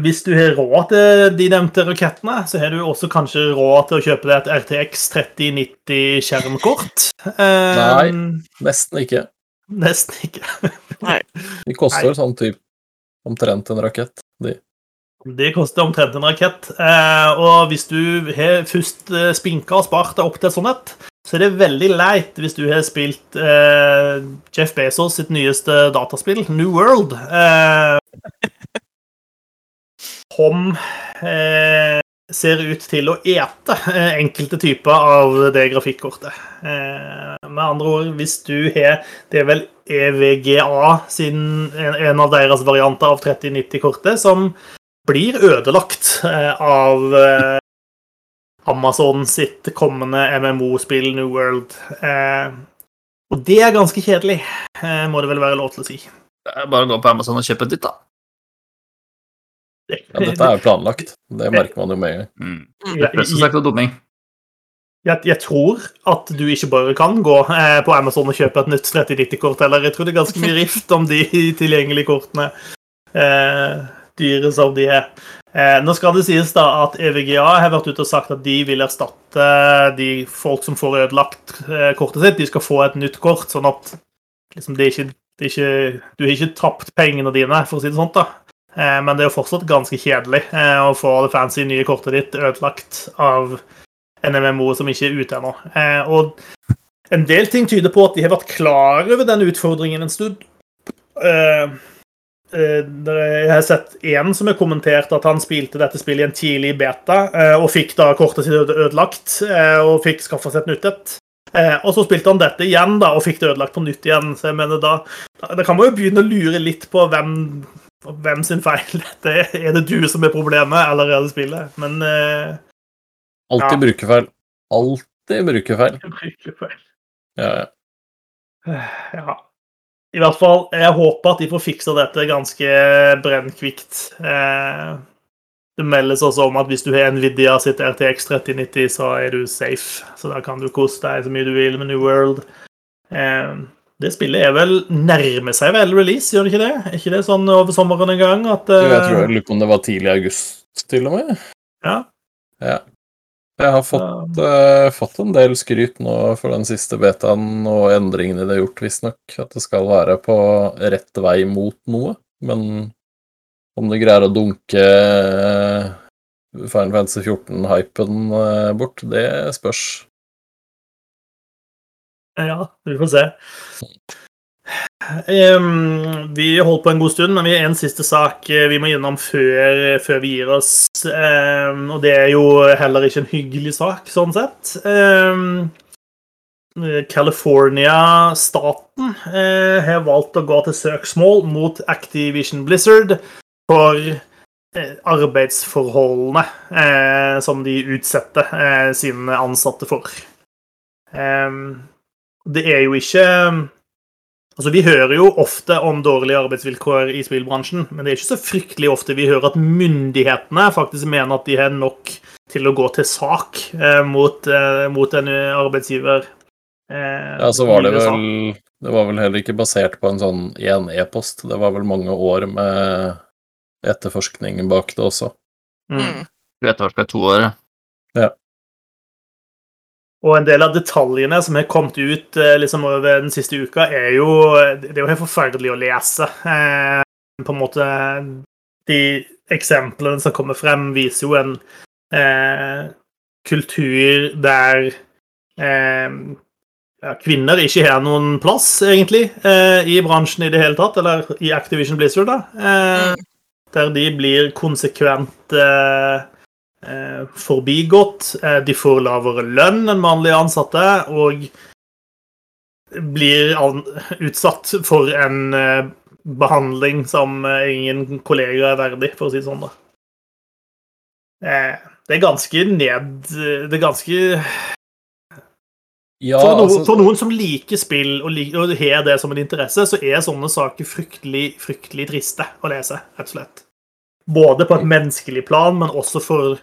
hvis du har råd til de nevnte rakettene, så har du også kanskje råd til å kjøpe deg et RTX 3090 skjermkort. Eh, Nei. Nesten ikke. Nesten ikke. Nei. De koster sånn typ omtrent en rakett, de. Det koster omtrent en rakett. Eh, og hvis du har først eh, spinka og spart deg opp til et sånt et, så er det veldig leit hvis du har spilt eh, Jeff Bezos sitt nyeste dataspill, New World. Eh, som eh, ser ut til å ete eh, enkelte typer av det grafikkortet. Eh, med andre ord, hvis du har Det er vel EVGA sin, en, av deres varianter av 3090-kortet som blir ødelagt eh, av Amazon sitt kommende MMO-spill New World. Og det er ganske kjedelig, må det vel være lov til å si. Bare gå på Amazon og kjøpe ditt, da. Ja, dette er jo planlagt. Det merker man jo med en gang. Mm. Det er som sagt dumming. Jeg, jeg tror at du ikke bare kan gå eh, på Amazon og kjøpe et nytt 3090-kort heller. Jeg tror det er ganske mye rift om de tilgjengelige kortene. Eh, dyre som de er. Eh, nå skal det sies da at EVGA har vært ute og sagt at de vil erstatte de folk som får ødelagt eh, kortet sitt. De skal få et nytt kort, sånn at liksom, det er ikke, det er ikke, du har ikke tapt pengene dine, for å si det sånn. da. Eh, men det er jo fortsatt ganske kjedelig eh, å få det fancy nye kortet ditt ødelagt av en MMO som ikke er ute ennå. Eh, og en del ting tyder på at de har vært klar over den utfordringen en stund. Jeg har sett én som har kommentert at han spilte dette spillet i en tidlig beta, og fikk da kortet sitt ødelagt, og fikk skaffa seg et nytt et. Eh, Og så spilte han dette igjen da, og fikk det ødelagt på nytt igjen. Så jeg mener da da kan man jo begynne å lure litt på hvem, hvem sin feil dette er. Er det du som er problemet, eller er det spillet? Men uh, Alltid Ja. brukerfeil. Alltid brukerfeil. brukerfeil. bruker feil. Ja, ja. Ja. I hvert fall, jeg håper at de får fiksa dette ganske brennkvikt. Eh, det meldes også om at hvis du har Nvidia sitt RTX 3090, så er du safe. Så da kan du kose deg så mye du vil med New World. Eh, det spillet er vel nærmer seg vel release, gjør det ikke det? Er ikke det sånn over sommeren en gang at uh... Jeg tror jeg lurer på om det var tidlig i august, til og med. Ja. Ja. Jeg har fått, uh, fått en del skryt nå for den siste betaen og endringene de har gjort, visstnok. At det skal være på rett vei mot noe. Men om det greier å dunke uh, Final Fantasy 14-hypen uh, bort, det spørs. Ja, vi får se. Um, vi holdt på en god stund, men vi har en siste sak eh, vi må gjennom før, før vi gir oss. Um, og det er jo heller ikke en hyggelig sak, sånn sett. Um, California-staten uh, har valgt å gå til søksmål mot Activision Blizzard for eh, arbeidsforholdene eh, som de utsetter eh, sine ansatte for. Em, det er jo ikke Altså, Vi hører jo ofte om dårlige arbeidsvilkår i spillbransjen, men det er ikke så fryktelig ofte vi hører at myndighetene faktisk mener at de har nok til å gå til sak eh, mot, eh, mot en arbeidsgiver. Eh, Ja, så var det vel Det var vel heller ikke basert på en sånn én e-post. Det var vel mange år med etterforskning bak det også. Mm. Mm. Du etterforska i to år. Og en del av detaljene som har kommet ut eh, liksom over den siste uka, er jo Det er jo helt forferdelig å lese. Eh, på en måte De eksemplene som kommer frem, viser jo en eh, kultur der eh, ja, kvinner ikke har noen plass, egentlig, eh, i bransjen i det hele tatt. Eller i Activision Blizzard, da. Eh, Mm. Der de blir konsekvent eh, eh, forbigått. Eh, de får lavere lønn enn vanlige ansatte, og blir utsatt for en eh, behandling som eh, ingen kollega er verdig, for å si det sånn. da. Eh, det er ganske ned... Det er ganske Ja, for, noen, altså, for noen som liker spill og, liker, og har det som en interesse, så er sånne saker fryktelig, fryktelig triste å lese, rett og slett. Både på et menneskelig plan, men også for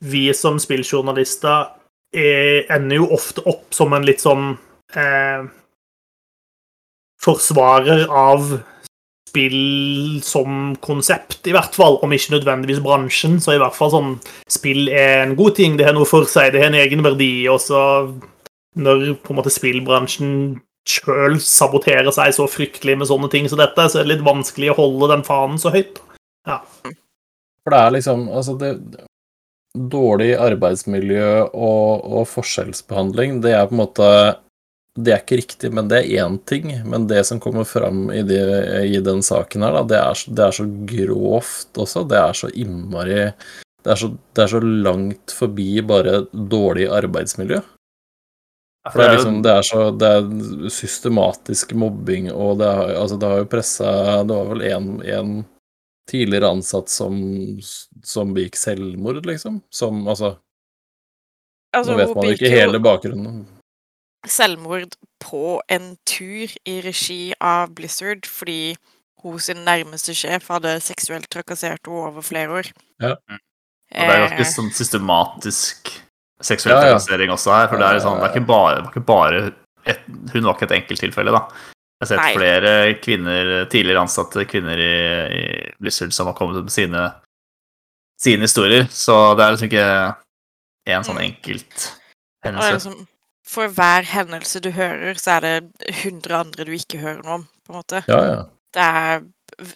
vi som spilljournalister er, ender jo ofte opp som en litt sånn eh, forsvarer av spill som konsept, i hvert fall. Om ikke nødvendigvis bransjen, så i hvert fall sånn Spill er en god ting, det har noe for seg, det har en egen verdi. Og så når på en måte spillbransjen sjøl saboterer seg så fryktelig med sånne ting som dette, så er det litt vanskelig å holde den fanen så høyt. Ja. For det er liksom Altså, det Dårlig arbeidsmiljø og, og forskjellsbehandling, det er på en måte det er ikke riktig, men det er én ting. Men det som kommer fram i, de, i den saken her, da, det er, det er, så grovt også. Det er så innmari det er så, det er så langt forbi bare dårlig arbeidsmiljø. For det er liksom Det er så Det er systematisk mobbing, og det har, altså det har jo pressa Det var vel en, tidligere ansatt som, som begikk selvmord, liksom? Som Altså, altså Nå vet man ikke hele bakgrunnen selvmord på en tur i regi av Blizzard fordi hun sin nærmeste sjef hadde seksuelt trakassert henne over flere år. Ja. Mm. Og det er ganske eh. sånn systematisk seksuell ja, ja. trakassering også her. For det er, sånn, det er ikke bare, var ikke bare et, Hun var ikke et enkelttilfelle, da. Jeg har sett Nei. flere kvinner, tidligere ansatte kvinner i, i, Blizzard som har kommet med sine, sine historier. Så det er liksom ikke én sånn mm. enkelt hendelse. Liksom, for hver hendelse du hører, så er det 100 andre du ikke hører noe om, på en måte. Ja, ja. Det er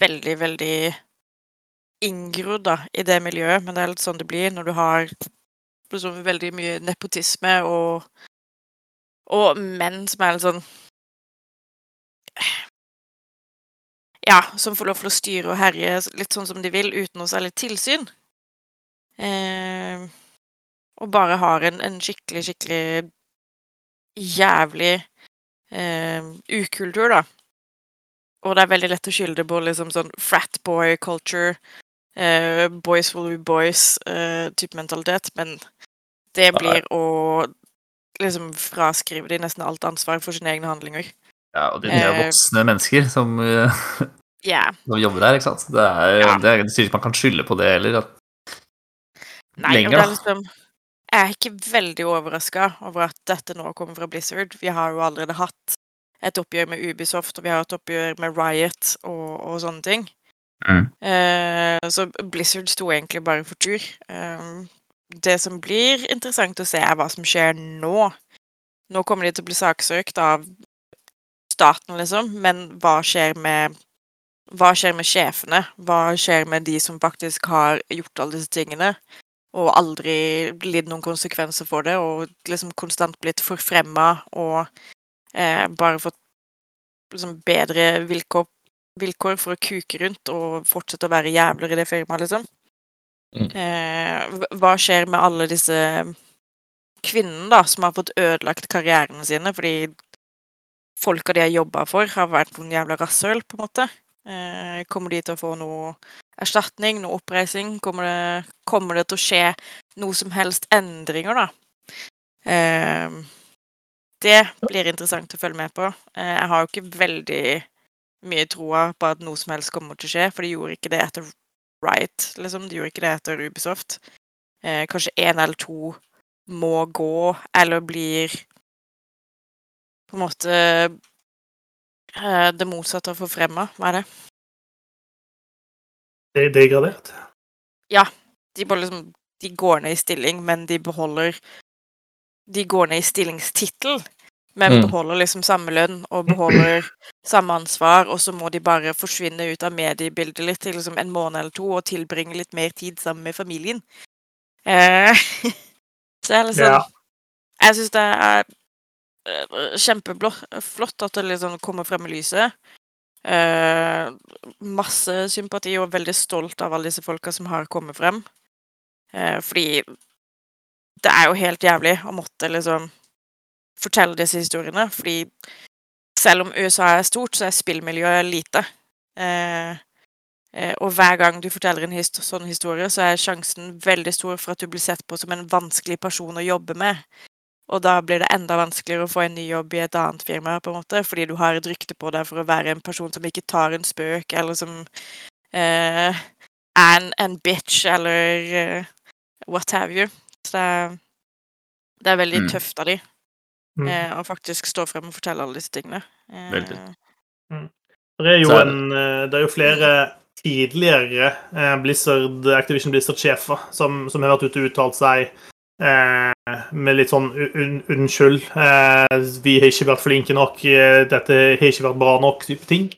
veldig, veldig inngrodd da, i det miljøet, men det er litt sånn det blir når du har liksom, veldig mye nepotisme og, og menn som er litt sånn Ja, som får lov til å styre og herje litt sånn som de vil, uten noe særlig tilsyn. Eh, og bare har en, en skikkelig, skikkelig jævlig eh, ukultur, da. Og det er veldig lett å skylde på liksom sånn frat boy culture, eh, boys will be boys-type eh, mentalitet, men det blir å liksom fraskrive de nesten alt ansvar for sine egne handlinger. Ja, og det er eh, voksne mennesker som, yeah. som jobber der, ikke sant. Det er, ja. det er, ikke man kan skylde på det heller. At... Nei, Lenger, da. Liksom, jeg er ikke veldig overraska over at dette nå kommer fra Blizzard. Vi har jo allerede hatt et oppgjør med Ubisoft, og vi har et oppgjør med Riot og, og sånne ting. Mm. Uh, så Blizzard sto egentlig bare for tur. Uh, det som blir interessant å se, er hva som skjer nå. Nå kommer de til å bli saksøkt av staten, liksom, men hva skjer med hva skjer med sjefene? Hva skjer med de som faktisk har gjort alle disse tingene? og aldri lidd noen konsekvenser for det, og liksom konstant blitt forfremma og eh, bare fått liksom bedre vilkår, vilkår, for å kuke rundt og fortsette å være jævler i det firmaet, liksom. Mm. Eh, hva skjer med alle disse kvinnene da, som har fått ødelagt karrierene sine fordi folka de har jobba for, har vært noen jævla rasshøl, på en måte? Eh, kommer de til å få noe erstatning, noe oppreising? Kommer det, kommer det, til å skje noe som helst endringer, da? Eh, det blir interessant å følge med på. Eh, jeg har jo ikke veldig mye troa på at noe som helst kommer til å skje, for de gjorde ikke det etter Riot, liksom. De gjorde ikke det etter Ubisoft. Eh, kanskje én eller to må gå, eller blir på en måte Eh, det motsatte av forfremma, hva er det? Det er degradert? Ja. De, liksom, de går ned i stilling, men de beholder De går ned i stillingstittel, men mm. beholder liksom samme lønn og beholder samme ansvar, og så må de bare forsvinne ut av mediebildet litt til liksom en måned eller to og tilbringe litt mer tid sammen med familien. Eh, så jeg liksom ja. Jeg syns det er kjempeflott at det liksom kommer frem i lyset. Eh, masse sympati og veldig stolt av alle disse folka som har kommet frem. Eh, fordi det er jo helt jævlig å måtte liksom fortelle disse historiene. Fordi selv om USA er stort, så er spillmiljøet lite. Eh, eh, og hver gang du forteller en hist sånn historie, så er sjansen veldig stor for at du blir sett på som en vanskelig person å jobbe med. Og da blir det enda vanskeligere å få en ny jobb i et annet firma, på en måte, fordi du har et rykte på deg for å være en person som ikke tar en spøk, eller som eh, er en, en, bitch, eller eh, what have you. Så det er, det er veldig mm. tøft av de mm. eh, å faktisk stå frem og fortelle alle disse tingene. Eh, veldig. Mm. Det er jo en eh, Det er jo flere tidligere Blizzard, Activision Blizzard-sjefer som, som, har vært ute og uttalt seg med litt sånn un unnskyld, eh, vi har ikke vært flinke nok, eh, dette har ikke vært bra nok, type ting.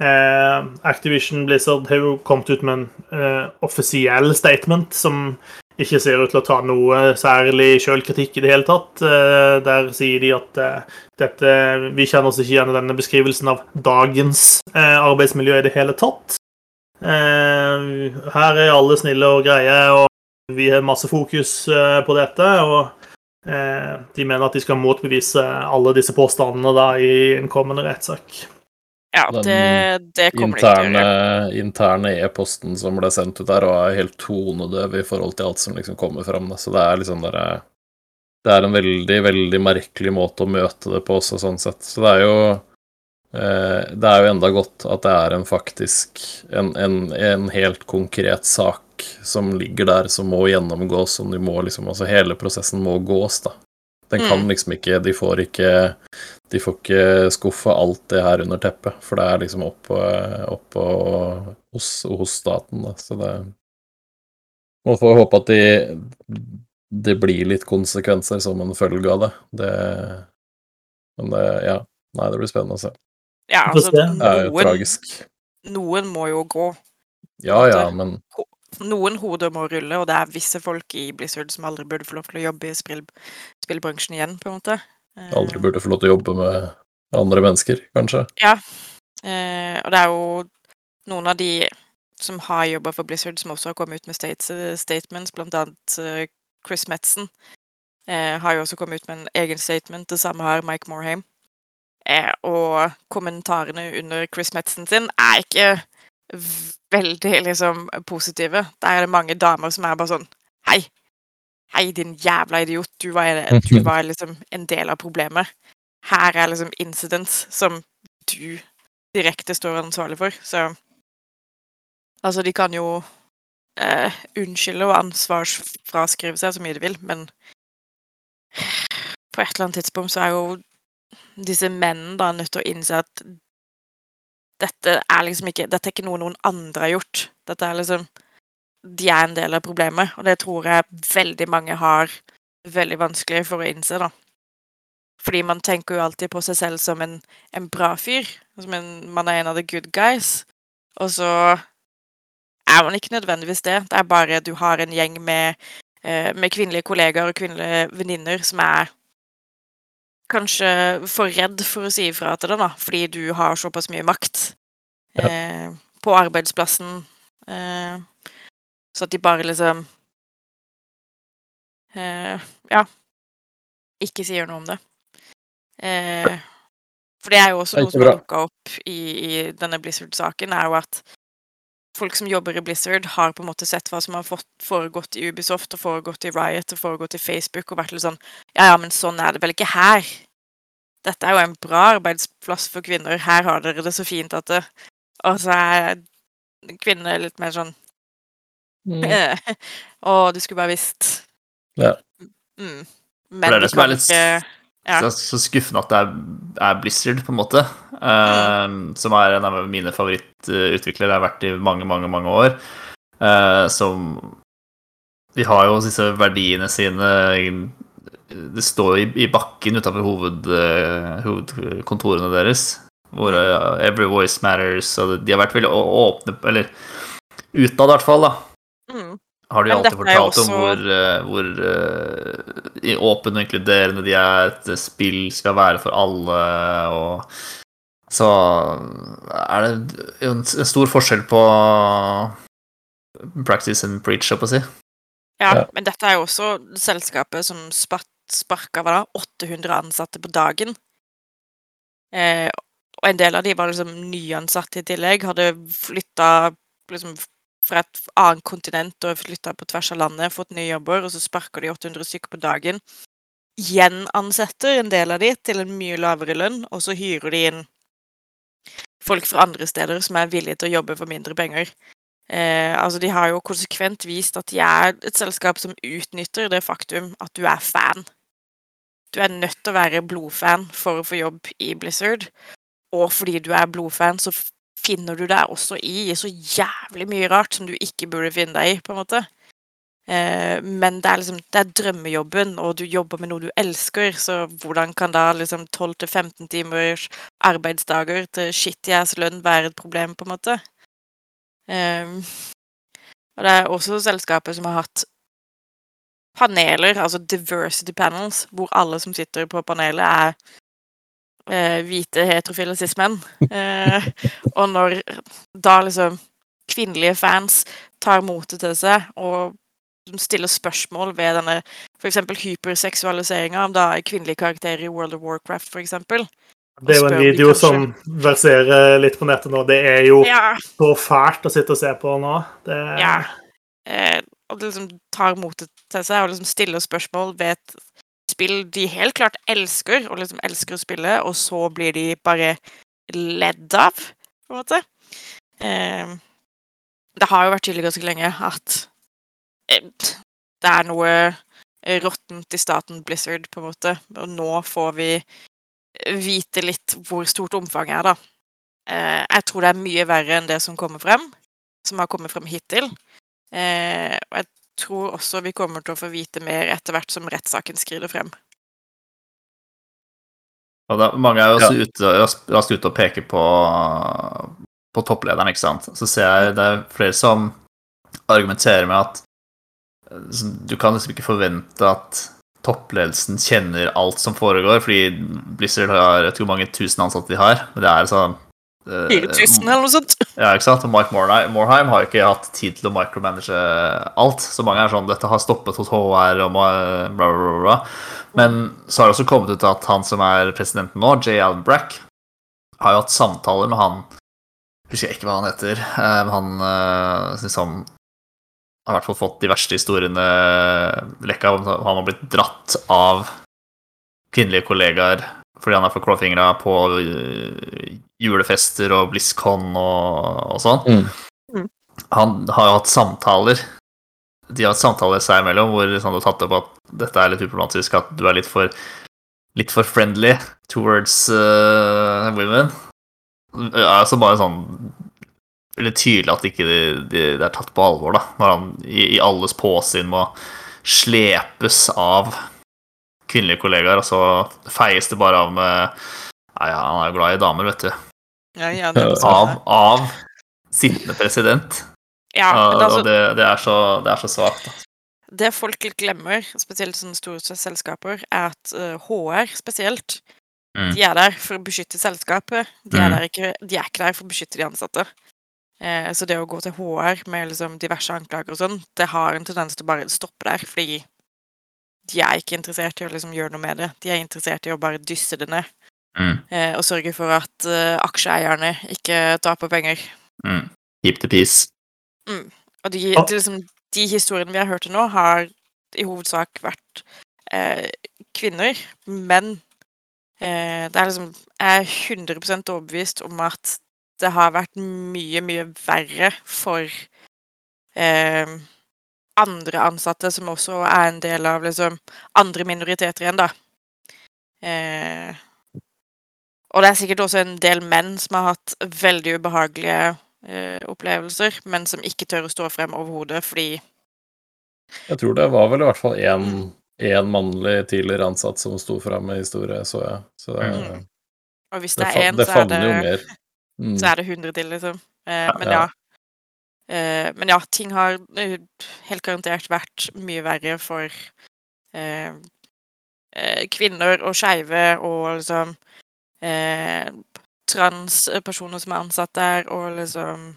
Eh, Activision Blizzard har jo kommet ut med en eh, offisiell statement som ikke ser ut til å ta noe særlig sjølkritikk i det hele tatt. Eh, der sier de at eh, dette, vi kjenner oss ikke igjen i denne beskrivelsen av dagens eh, arbeidsmiljø i det hele tatt. Eh, her er alle snille og greie, og vi har masse fokus eh, på dette. og eh, de mener at de skal motbevise alle disse påstandene da i en kommende rettssak. Ja, det, det kommer de ikke til å Interne Den interne e-posten som ble sendt ut der, og er helt tonedøv i forhold til alt som liksom kommer fram. da. Så det er liksom der, Det er en veldig, veldig merkelig måte å møte det på også, sånn sett. Så det er jo eh, Det er jo enda godt at det er en faktisk en, en, en helt konkret sak som ligger der, som må gjennomgås, som de må liksom Altså hele prosessen må gås, da. Den kan Mm. liksom ikke De får ikke De får ikke skuffa alt det her under teppet, for det er liksom oppå opp hos, hos staten, da. Så det Man får håpe at de det blir litt konsekvenser som en følge av det. Det Men det Ja. Nei, det blir spennende å se. Ja, altså. Det er jo noen, tragisk. noen må jo gå. Ja ja, men Noen hoder må rulle, og det er visse folk i Blizzard som aldri burde få lov til å jobbe i spill, spillbransjen igjen, på en måte. Eh, aldri burde få lov til å jobbe med andre mennesker, kanskje. Eh, og det er jo noen av de som har jobba for Blizzard, som også har kommet ut med states, statements, blant annet eh, Chris Metzen. Eh, har jo også kommet ut med en egen statement. Det samme har Mike Morhaime. Eh, og kommentarene under Chris Metzen sin er ikke veldig liksom positive. Der er det mange damer som er bare sånn Hei! Hei, din jævla idiot. Du var, du var liksom en del av problemet. Her er liksom incidents som du direkte står ansvarlig for. Så Altså, de kan jo eh, unnskylde og ansvarsfraskrive seg så mye de vil, men på et eller annet tidspunkt så er jo disse mennene da nødt til å innse at dette er liksom ikke Dette er ikke noe noen andre har gjort. Dette er liksom De er en del av problemet, og det tror jeg veldig mange har veldig vanskelig for å innse, da. Fordi man tenker jo alltid på seg selv som en, en bra fyr. Som en, man er en av the good guys. Og så er man ikke nødvendigvis det. Det er bare du har en gjeng med, eh, med kvinnelige kollegaer og kvinnelige venninner som er kanskje for redd for å si ifra til deg, da, fordi du har såpass mye makt Ja. eh, på arbeidsplassen. Eh, så at de bare liksom eh, Ja. Ikke sier noe om det. Eh, for det er jo også noe som har dukka opp i, i denne Blizzard-saken, er jo at folk som jobber i Blizzard, har på en måte sett hva som har fått, foregått i Ubisoft og foregått i Riot og foregått i Facebook, og vært litt sånn Ja, ja, men sånn er det vel ikke her. Dette er jo en bra arbeidsplass for kvinner. Her har dere det så fint at det Og så er kvinnene litt mer sånn Å, du skulle bare visst. Ja. Mm. Men det er det som er litt Ja. så, så skuffende at det er, er Blizzard, på en måte. eh, Som er en av mine favorittutviklere. Det Har vært i mange, mange, mange år. Uh, som De har jo disse verdiene sine Det står i, i bakken utenfor hoved, uh, hovedkontorene deres. Hvor eh, every voice matters. Og de har vært veldig åpne Eller utad, i hvert fall. da mm. Har de jo alltid fortalt også... om hvor, eh, hvor uh, åpne og inkluderende de er, at spill skal være for alle, og så er det en stor forskjell på practice and preach, jeg på å si. Ja, Ja. men dette er jo også selskapet som spa- sparka da, 800 ansatte på dagen. Eh, og en del av de var liksom nyansatte i tillegg, hadde flytta liksom fra et annet kontinent og flytta på tvers av landet, fått nye jobber, og så sparker de 800 stykker på dagen. Gjenansetter en del av de til en mye lavere lønn, og så hyrer de inn folk fra andre steder som er villige til å jobbe for mindre penger. Eh, altså, de har jo konsekvent vist at de er et selskap som utnytter det faktum at du er fan. Du er nødt til å være blodfan for å få jobb i Blizzard. Og fordi du er blodfan, så finner du deg også i så jævlig mye rart som du ikke burde finne deg i, på en måte. Eh, men det er liksom det er drømmejobben, og du jobber med noe du elsker, så hvordan kan da liksom 12-15 timers arbeidsdager til shitty ass lønn være et problem, på en måte? Eh, og det er også selskapet som har hatt paneler, altså diversity panels, hvor alle som sitter på panelet, er eh, hvite heterofile cis-menn. Eh, og når da liksom kvinnelige fans tar motet til seg og stiller spørsmål ved denne f.eks. hyperseksualiseringa om da kvinnelige karakterer i World of Warcraft, f.eks. Det er jo en video som verserer litt på nettet nå. Det er jo Ja. så fælt å sitte og se på nå. Det, Ja. Eh, og det liksom tar motet til seg og liksom stiller spørsmål ved et spill de helt klart elsker, og liksom elsker å spille, og så blir de bare ledd av, på en måte. Eh, det har jo vært tydelig ganske lenge at eh, det er noe råttent i staten Blizzard, på en måte, og nå får vi vite litt hvor stort omfanget er, da. Eh, jeg tror det er mye verre enn det som kommer frem, som har kommet frem hittil. Eh, og jeg tror også vi kommer til å få vite mer etter hvert som rettssaken skrider frem. Og da, mange er jo også Ja. ute, raskt, ute og peker på, på topplederen, ikke sant. Så ser jeg det er flere som argumenterer med at eh, du kan liksom ikke forvente at toppledelsen kjenner alt som foregår, fordi Blizzard har jeg vet ikke hvor mange tusen ansatte de har, men det er sånn 4000 eller noe sånt. Ja, ikke sant? Og Mike Morheim, Morheim har jo ikke hatt tid til å micromanage alt. Så mange er sånn 'Dette har stoppet hos HR' og bla, bla, bla, bla. Men så har det også kommet ut at han som er presidenten nå, J. Allen Brack, har jo hatt samtaler med han Husker jeg ikke hva han heter. eh, Men han eh, liksom har i hvert fall fått de verste historiene lekka om han har blitt dratt av kvinnelige kollegaer fordi han er for klåfingra på øh, julefester og BlizzCon og, og sånn. Mm. Mm. Han har jo hatt samtaler De har hatt samtaler seg imellom hvor han har tatt opp at dette er litt uproblematisk, at du er litt for litt for friendly towards uh, women. Ja, så bare sånn Veldig tydelig at ikke de, de, er tatt på alvor, da. Når han i, i alles påsyn må slepes av kvinnelige kollegaer, og så feies det bare av med Nei, ja, han er jo glad i damer, vet du. Ja, ja, Av, av sittende president. ja, og altså, det, det er så, det er så svakt. det folk glemmer, spesielt sånne store selskaper, er at eh, HR spesielt, Mm. de er der for å beskytte selskapet. De er, Mm. ikke, de er ikke der for å beskytte de ansatte. Eh, så det å gå til HR med liksom diverse anklager og sånn, det har en tendens til å bare stoppe der, fordi de er ikke interessert i å liksom gjøre noe med det. De er interessert i å bare dysse det ned, Mm. eh, og sørge for at eh, aksjeeierne ikke taper penger. Mm. Keep the peace. Og de, de, liksom, de historiene vi har hørt til nå, har i hovedsak vært eh, kvinner, men eh, det er liksom Jeg er 100% overbevist om at det har vært mye, mye verre for eh, andre ansatte som også er en del av liksom andre minoriteter igjen, da. Eh, og det er sikkert også en del menn som har hatt veldig ubehagelige eh, opplevelser, men som ikke tør å stå frem overhodet fordi Jeg tror det var vel i hvert fall én mannlig tidligere ansatt som sto fram med historie, så jeg. Så det, Mm. Og hvis det, er én, så. Mm. så er det 100 til, liksom. Eh, men Ja. ja. Eh, men ja, ting har eh, helt garantert vært mye verre for eh, eh, kvinner og skeive og liksom eh, transpersoner som er ansatt der, og liksom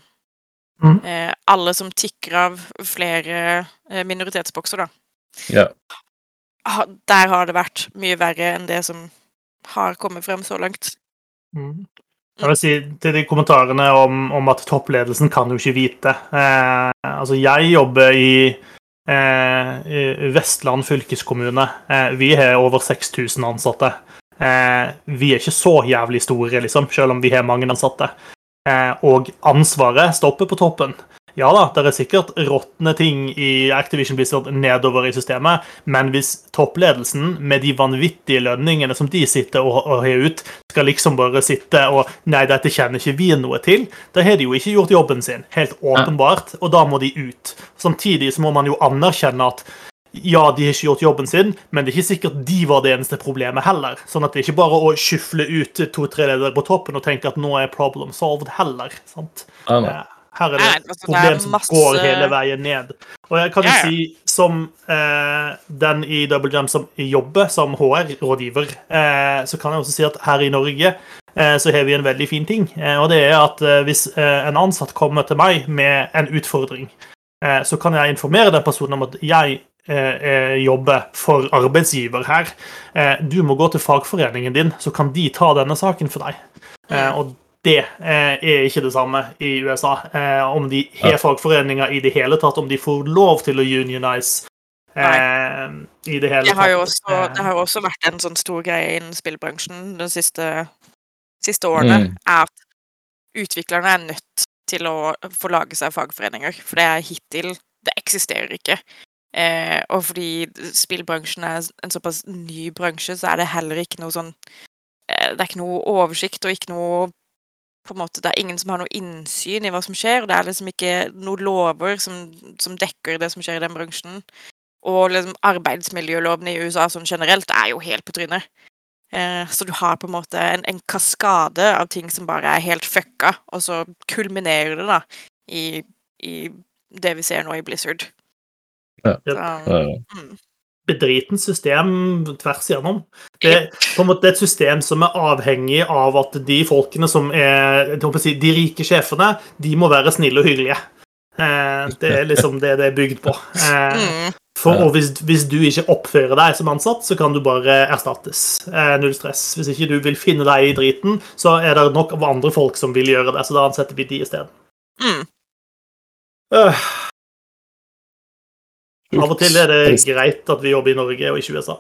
Mm. eh, alle som tikker av flere minoritetsbokser, da. Ja. Der har det vært mye verre enn det som har kommet frem så langt. Mm. Jeg vil si til de kommentarene om, om at toppledelsen kan jo ikke vite. Eh, altså, jeg jobber i, eh, Vestland fylkeskommune. Eh, vi har over 6000 ansatte. Eh, vi er ikke så jævlig store, liksom, selv om vi har mange ansatte. Eh, og ansvaret stopper på toppen. Ja da, det er sikkert råtne ting i Activision Blizzard nedover i systemet, men hvis toppledelsen med de vanvittige lønningene som de sitter og, og har ut, skal liksom bare sitte og Nei, dette kjenner ikke vi noe til. Da har de jo ikke gjort jobben sin, helt åpenbart, og da må de ut. Samtidig så må man jo anerkjenne at ja, de har ikke gjort jobben sin, men det er ikke sikkert de var det eneste problemet heller. Sånn at det er ikke bare å skyfle ut to-tre ledere på toppen og tenke at nå er problem solved heller. sant? Ja, Her er det altså, er problem som masse- går hele veien ned. Og jeg kan jo Ja, ja. si, som eh, den i Double Jam som jobber som HR-rådgiver, eh, så kan jeg også si at her i Norge eh, så har vi en veldig fin ting. Eh, og det er at eh, hvis eh, en ansatt kommer til meg med en utfordring, eh, så kan jeg informere den personen om at jeg jobber for arbeidsgiver her. Eh, du må gå til fagforeningen din, så kan de ta denne saken for deg. Eh, og det eh, er ikke det samme i USA. Eh, om de har fagforeninger i det hele tatt, om de får lov til å unionize eh, i det hele Det har, jo tatt. også, Eh, det har jo også vært en sånn stor greie innen spillbransjen de siste, siste årene, Mm. er at utviklerne er nødt til å få lage seg fagforeninger. For det er hittil Det eksisterer ikke. Eh, og fordi spillbransjen er en såpass ny bransje, så er det heller ikke noe sånn eh, Det er ikke noe oversikt og ikke noe på en måte, Det er ingen som har noe innsyn i hva som skjer. og Det er liksom ikke noen lover som, som dekker det som skjer i den bransjen. Og liksom arbeidsmiljølovene i USA sånn generelt er jo helt på trynet. Eh, så du har på en måte en, en kaskade av ting som bare er helt fucka, og så kulminerer det da i, i det vi ser nå i Blizzard. Ja. Så, Ja. mm. Bedritent system tvers igjennom. Det er på en måte et system som er avhengig av at de folkene som er si, De rike sjefene, de må være snille og hyggelige. Eh, det er liksom det det er bygd på. Eh, Mm. for, og hvis, hvis du ikke oppfører deg som ansatt, så kan du bare erstattes. Eh, null stress. Hvis ikke du vil finne deg i driten, så er det nok av andre folk som vil gjøre det, så da ansetter vi de isteden. Mm. Øh, av og til er det greit at vi jobber i Norge og ikke i USA.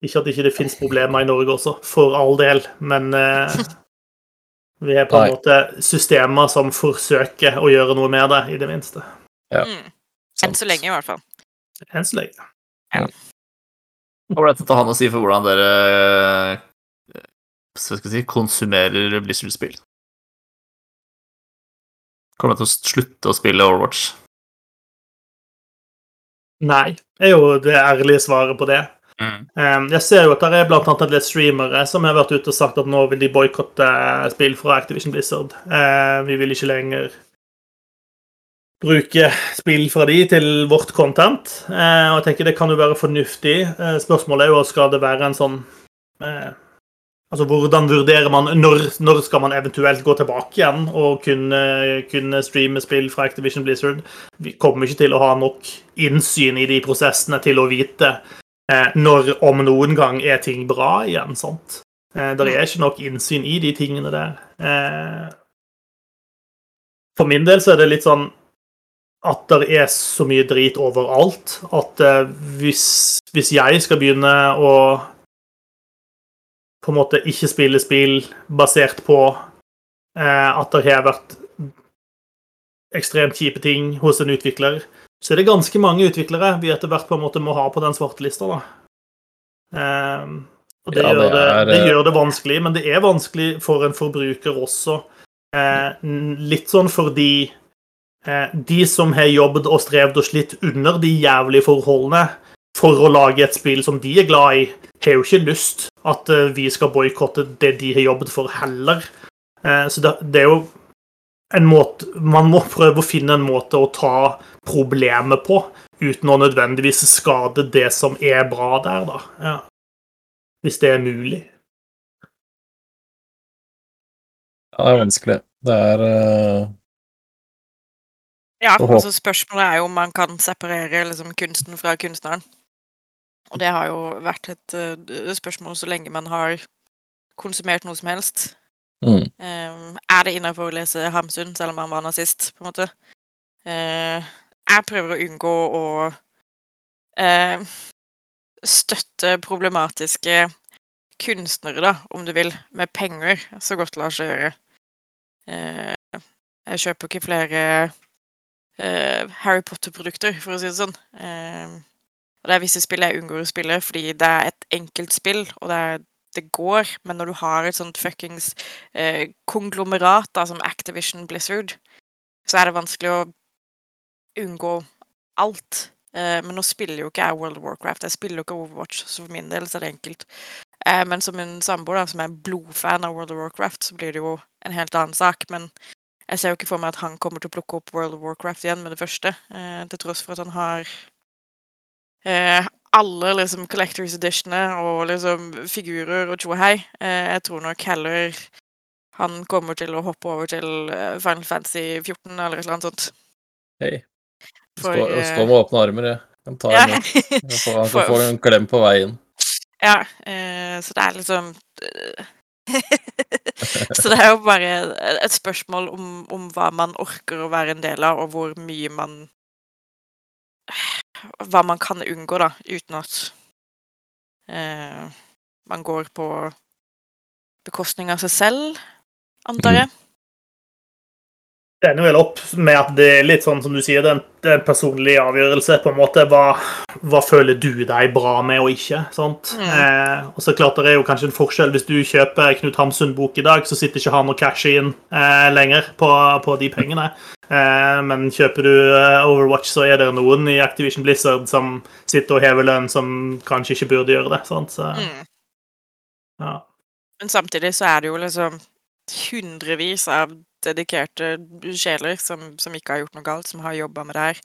Ikke at ikke det fins problemer i Norge også, for all del, men eh, vi har på en Nei. måte systemer som forsøker å gjøre noe med det, i det minste. Ja. Mm. Enn så lenge, i hvert fall. Enn så lenge. Hva ble dette han å si for hvordan dere eh, skal si, konsumerer Blizzard-spill? Kommer dere til å slutte å spille Overwatch? Nei, er jo det ærlige svaret på det. Mm. Um, jeg ser jo at det er blant annet en del streamere som har vært ute og sagt at nå vil de boikotte spill fra Activision Blizzard. Eh, vi vil ikke lenger bruke spill fra de til vårt content. Eh, og jeg tenker det kan jo være fornuftig. Eh, spørsmålet er jo skal det være en sånn eh, Altså hvordan vurderer man når, når skal man eventuelt gå tilbake igjen og kunne, kunne streame spill fra Activision Blizzard? Vi kommer ikke til å ha nok innsyn i de prosessene til å vite eh, når om noen gang er ting bra igjen. sant? Eh, det er ikke nok innsyn i de tingene der. Eh, for min del så er det litt sånn at det er så mye drit overalt at eh, hvis, hvis jeg skal begynne å på en måte ikke spille spill basert på eh, at det har vært ekstremt kjipe ting hos en utvikler, så er det ganske mange utviklere vi etter hvert på en måte må ha på den svarte lista. da. Eh, og det, Ja, det gjør det, er, det eh, gjør det vanskelig, men det er vanskelig for en forbruker også. Eh, litt sånn fordi eh, de som har jobbet og strevd og slitt under de jævlige forholdene for å lage et spill som de er glad i, har jo ikke lyst at eh, vi skal boikotte det de har jobbet for, heller. Eh, så det, er jo en måte Man må prøve å finne en måte å ta problemet på uten å nødvendigvis skade det som er bra der, da. Ja. Hvis det er mulig. Ja, det er vanskelig. Det er uh... Ja, altså spørsmålet er jo om man kan separere liksom, kunsten fra kunstneren. Og det har jo vært et uh, spørsmål så lenge man har konsumert noe som helst. mm, Eh, er det innafor å lese Hamsun, selv om han var nazist, på en måte? Uh, jeg prøver å unngå å uh, støtte problematiske kunstnere, da, om du vil, med penger, så godt lar seg gjøre. Uh, Jeg kjøper ikke flere Harry Potter-produkter, for å si det sånn. Og det er visse spill jeg unngår å spille fordi det er et enkelt spill, og det, er, det går. Men når du har et sånt fuckings eh, konglomerat da, som Activision Blizzard, så er det vanskelig å unngå alt. Eh, men nå spiller jo ikke jeg World of Warcraft, jeg spiller jo ikke Overwatch, så for min del så er det enkelt. Eh, men som en samboer som er blodfan av World of Warcraft, så blir det jo en helt annen sak. Men jeg ser jo ikke for meg at han kommer til å plukke opp World of Warcraft igjen med det første, eh, til tross for at han har eh, alle liksom Collectors Editionene og liksom figurer og tjohei. Eh, jeg tror nok heller han kommer til å hoppe over til eh, Final Fantasy 14 eller et eller annet sånt. Hei. For, Stå, eh, stå med åpne armer, jeg. Han, tar ja. får, han For- få en klem på veien. Ja, eh, så det er liksom Så det er jo bare et spørsmål om, om hva man orker å være en del av, og hvor mye man Hva man kan unngå, da, uten at eh, man går på bekostning av seg selv, antar jeg. Det ender vel opp med at det er litt sånn som du sier, det er en, er personlig avgjørelse. på en måte. Hva, hva føler du deg bra med og ikke? sant? Mm. Eh, og så klart det er jo kanskje en forskjell. Hvis du kjøper Knut Hamsun-bok i dag, så sitter ikke han og casher inn eh, lenger på, på de pengene. Eh, men kjøper du eh, Overwatch, så er det noen i Activision Blizzard som sitter og hever lønn som kanskje ikke burde gjøre det. sant? Så, Mm. ja. Men samtidig så er det jo liksom hundrevis av dedikerte sjeler som, som ikke har gjort noe galt, som har jobba med det her.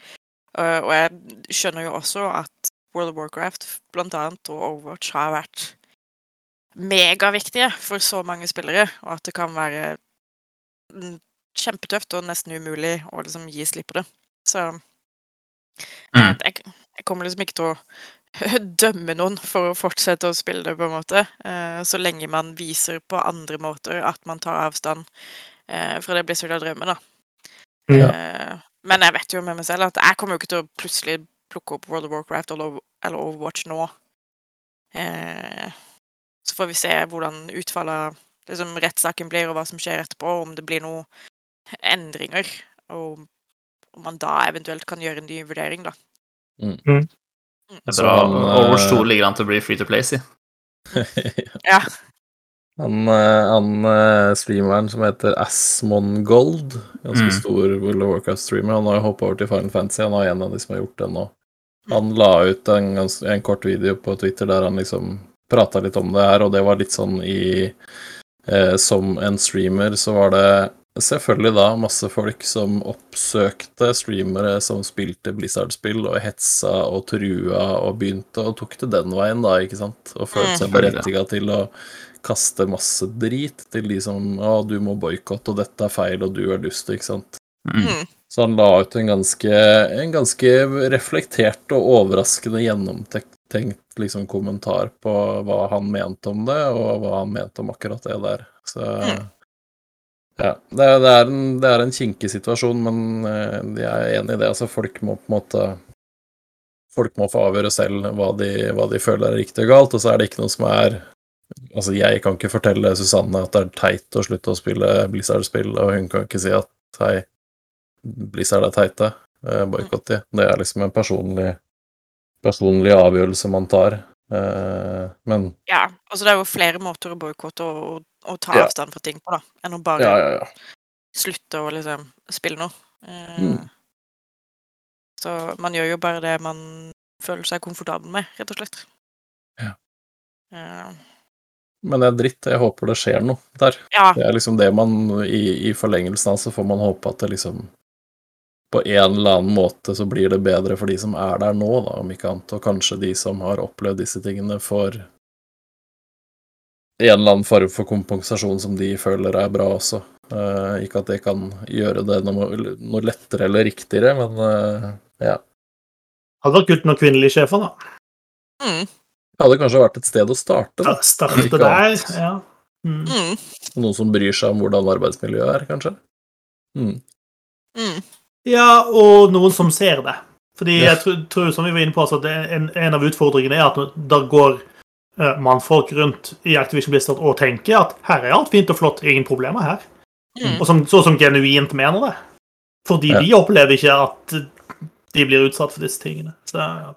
Uh, og jeg skjønner jo også at World of Warcraft blant annet, og Overwatch har vært megaviktige for så mange spillere, og at det kan være kjempetøft og nesten umulig å liksom gi slipp på det. Så Mm. jeg, jeg kommer liksom ikke til å dømme noen for å fortsette å spille det, på en måte. Eh, så lenge man viser på andre måter at man tar avstand eh, det det Blizzard av drømmer, da. Ja. Eh, men jeg vet jo med meg selv at jeg kommer jo ikke til å plutselig plukke opp World of Warcraft eller, Overwatch nå. Eh, så får vi se hvordan utfallet liksom, rettssaken blir, og hva som skjer etterpå, om det blir noen endringer. Og om man da eventuelt kan gjøre en ny vurdering, da. Mm. Mm. Så bra. han, eh, Overwatch 2 ligger an til å bli free to play, si. Ja. Han, eh, han eh, streameren som heter Asmongold, ganske Mm. stor World of Warcraft-streamer, han har jo hoppa over til Final Fantasy. Han er en av de som har gjort det nå. Han la ut en, en kort video på Twitter der han liksom prata litt om det her, og det var litt sånn i eh, Som en streamer så var det selvfølgelig da masse folk som oppsøkte streamere som spilte Blizzard-spill, og hetsa og trua og begynte og tok det den veien, da, ikke sant? Og følte seg Mm. berettiga til å kaste masse drit til de som Å, du må boikotte, og dette er feil, og du er dust, ikke sant. Mm. Mm. Så han la ut en ganske, en ganske reflektert og overraskende gjennomtenkt liksom, kommentar på hva han mente om det, og hva han mente om akkurat det der. Så Mm. ja. Det, er- det, er en, det er en kinkig situasjon, men eh, jeg er enig i det. Altså, folk må på en måte Folk må få avgjøre selv hva de, hva de føler er riktig og galt, og så er det ikke noe som er Altså, jeg kan ikke fortelle Susanne at det er teit å slutte å spille Blizzard-spill, og hun kan ikke si at hei, Blizzard er teite, eh, boikott de. Det er liksom en personlig, personlig avgjørelse man tar. Eh, men Ja, altså det er jo flere måter å boikotte og, og, og ta Ja. avstand fra ting på, da, enn å bare ja, ja, ja. slutte å liksom spille noe. Eh, Mm. Så man gjør jo bare det man føler seg komfortabel med, rett og slett. Ja. Eh, Men det er dritt. Jeg håper det skjer noe der. ja. Det er liksom det man I, i forlengelsen av så får man håpe at det liksom på en eller annen måte så blir det bedre for de som er der nå, da, om ikke annet. Og kanskje de som har opplevd disse tingene, får en eller annen form for kompensasjon som de føler er bra også. Uh, ikke at det kan gjøre det noe, noe lettere eller riktigere, men uh, ja. Hadde vært kult med kvinnelige sjefer, da. Mm, Det hadde kanskje vært et sted å starte. Da. Starte Ikke der. Ja. Mm. mm, Noen som bryr seg om hvordan arbeidsmiljøet er, kanskje. Mm. mm. ja, og noen som ser det. Fordi Ja. jeg tror, tror som vi var inne på, at en, en av utfordringene er at da går eh, mannfolk rundt i Activision Blizzard og tenker at her er alt fint og flott, ingen problemer her. Mm. og som, så som genuint mener det. Fordi Ja. de opplever ikke at de blir utsatt for disse tingene. Så ja.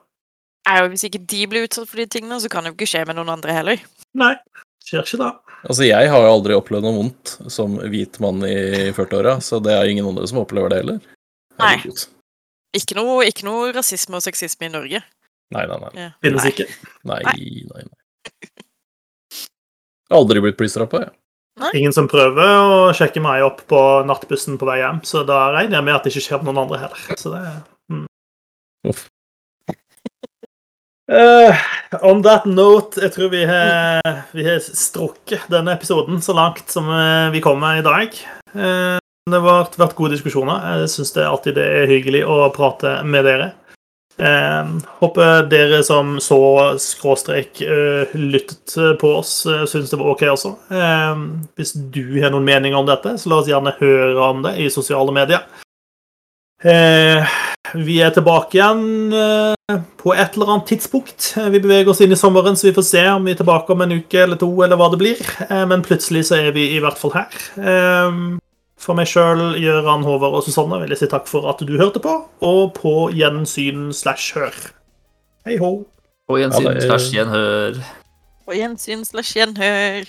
Nei, og Hvis ikke de blir utsatt for de tingene, så kan det jo ikke skje med noen andre heller. nei, skjer ikke da. Altså, jeg har jo aldri opplevd noe vondt som hvit mann i 40-åra, så det er ingen andre som opplever det heller. Nei. Ikke noe, ikke noe rasisme og sexisme i Norge. Nei, nei, nei. Ja. Finnes Nei. ikke. Nei, nei, nei. Jeg har aldri blitt plystra jeg. Ingen som prøver å sjekke meg opp på nattbussen på vei hjem, så da regner jeg med at det ikke skjer med noen andre heller. Så det mm. Uff. Eh, on that note, jeg tror vi har, vi har strukket denne episoden så langt som eh, vi kommer i dag. Uh, det har vært gode diskusjoner. Jeg syns alltid det er hyggelig å prate med dere. Eh, håper dere som så skråstrek eh, lyttet på oss, uh, syns det var OK også. Eh, hvis du har noen meninger om dette, så la oss gjerne høre om det i sosiale medier. Eh, vi er tilbake igjen eh, på et eller annet tidspunkt. Eh, Vi beveger oss inn i sommeren, så vi får se om vi er tilbake om en uke eller to, eller hva det blir. Eh, men plutselig så er vi i hvert fall her. For meg sjøl, Gøran, Håvard og Susanne vil jeg si takk for at du hørte på, og på gjensyn slash hør. Hei hå. På gjensyn slash gjenhør. På gjensyn slash gjenhør.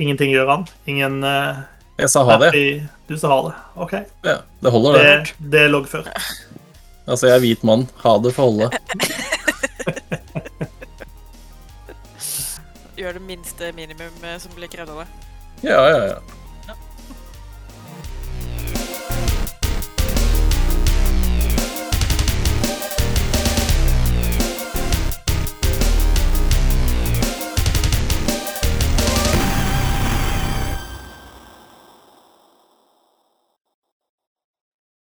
Ingenting, Gøran. Ingen uh, Jeg sa ha det. Du sa ha det. OK. Ja, det holder, det. Det, det er loggført. Altså, jeg er hvit mann. Ha det for holde. Gjør det minste minimum eh, som blir krevd av deg. Ja, ja, ja.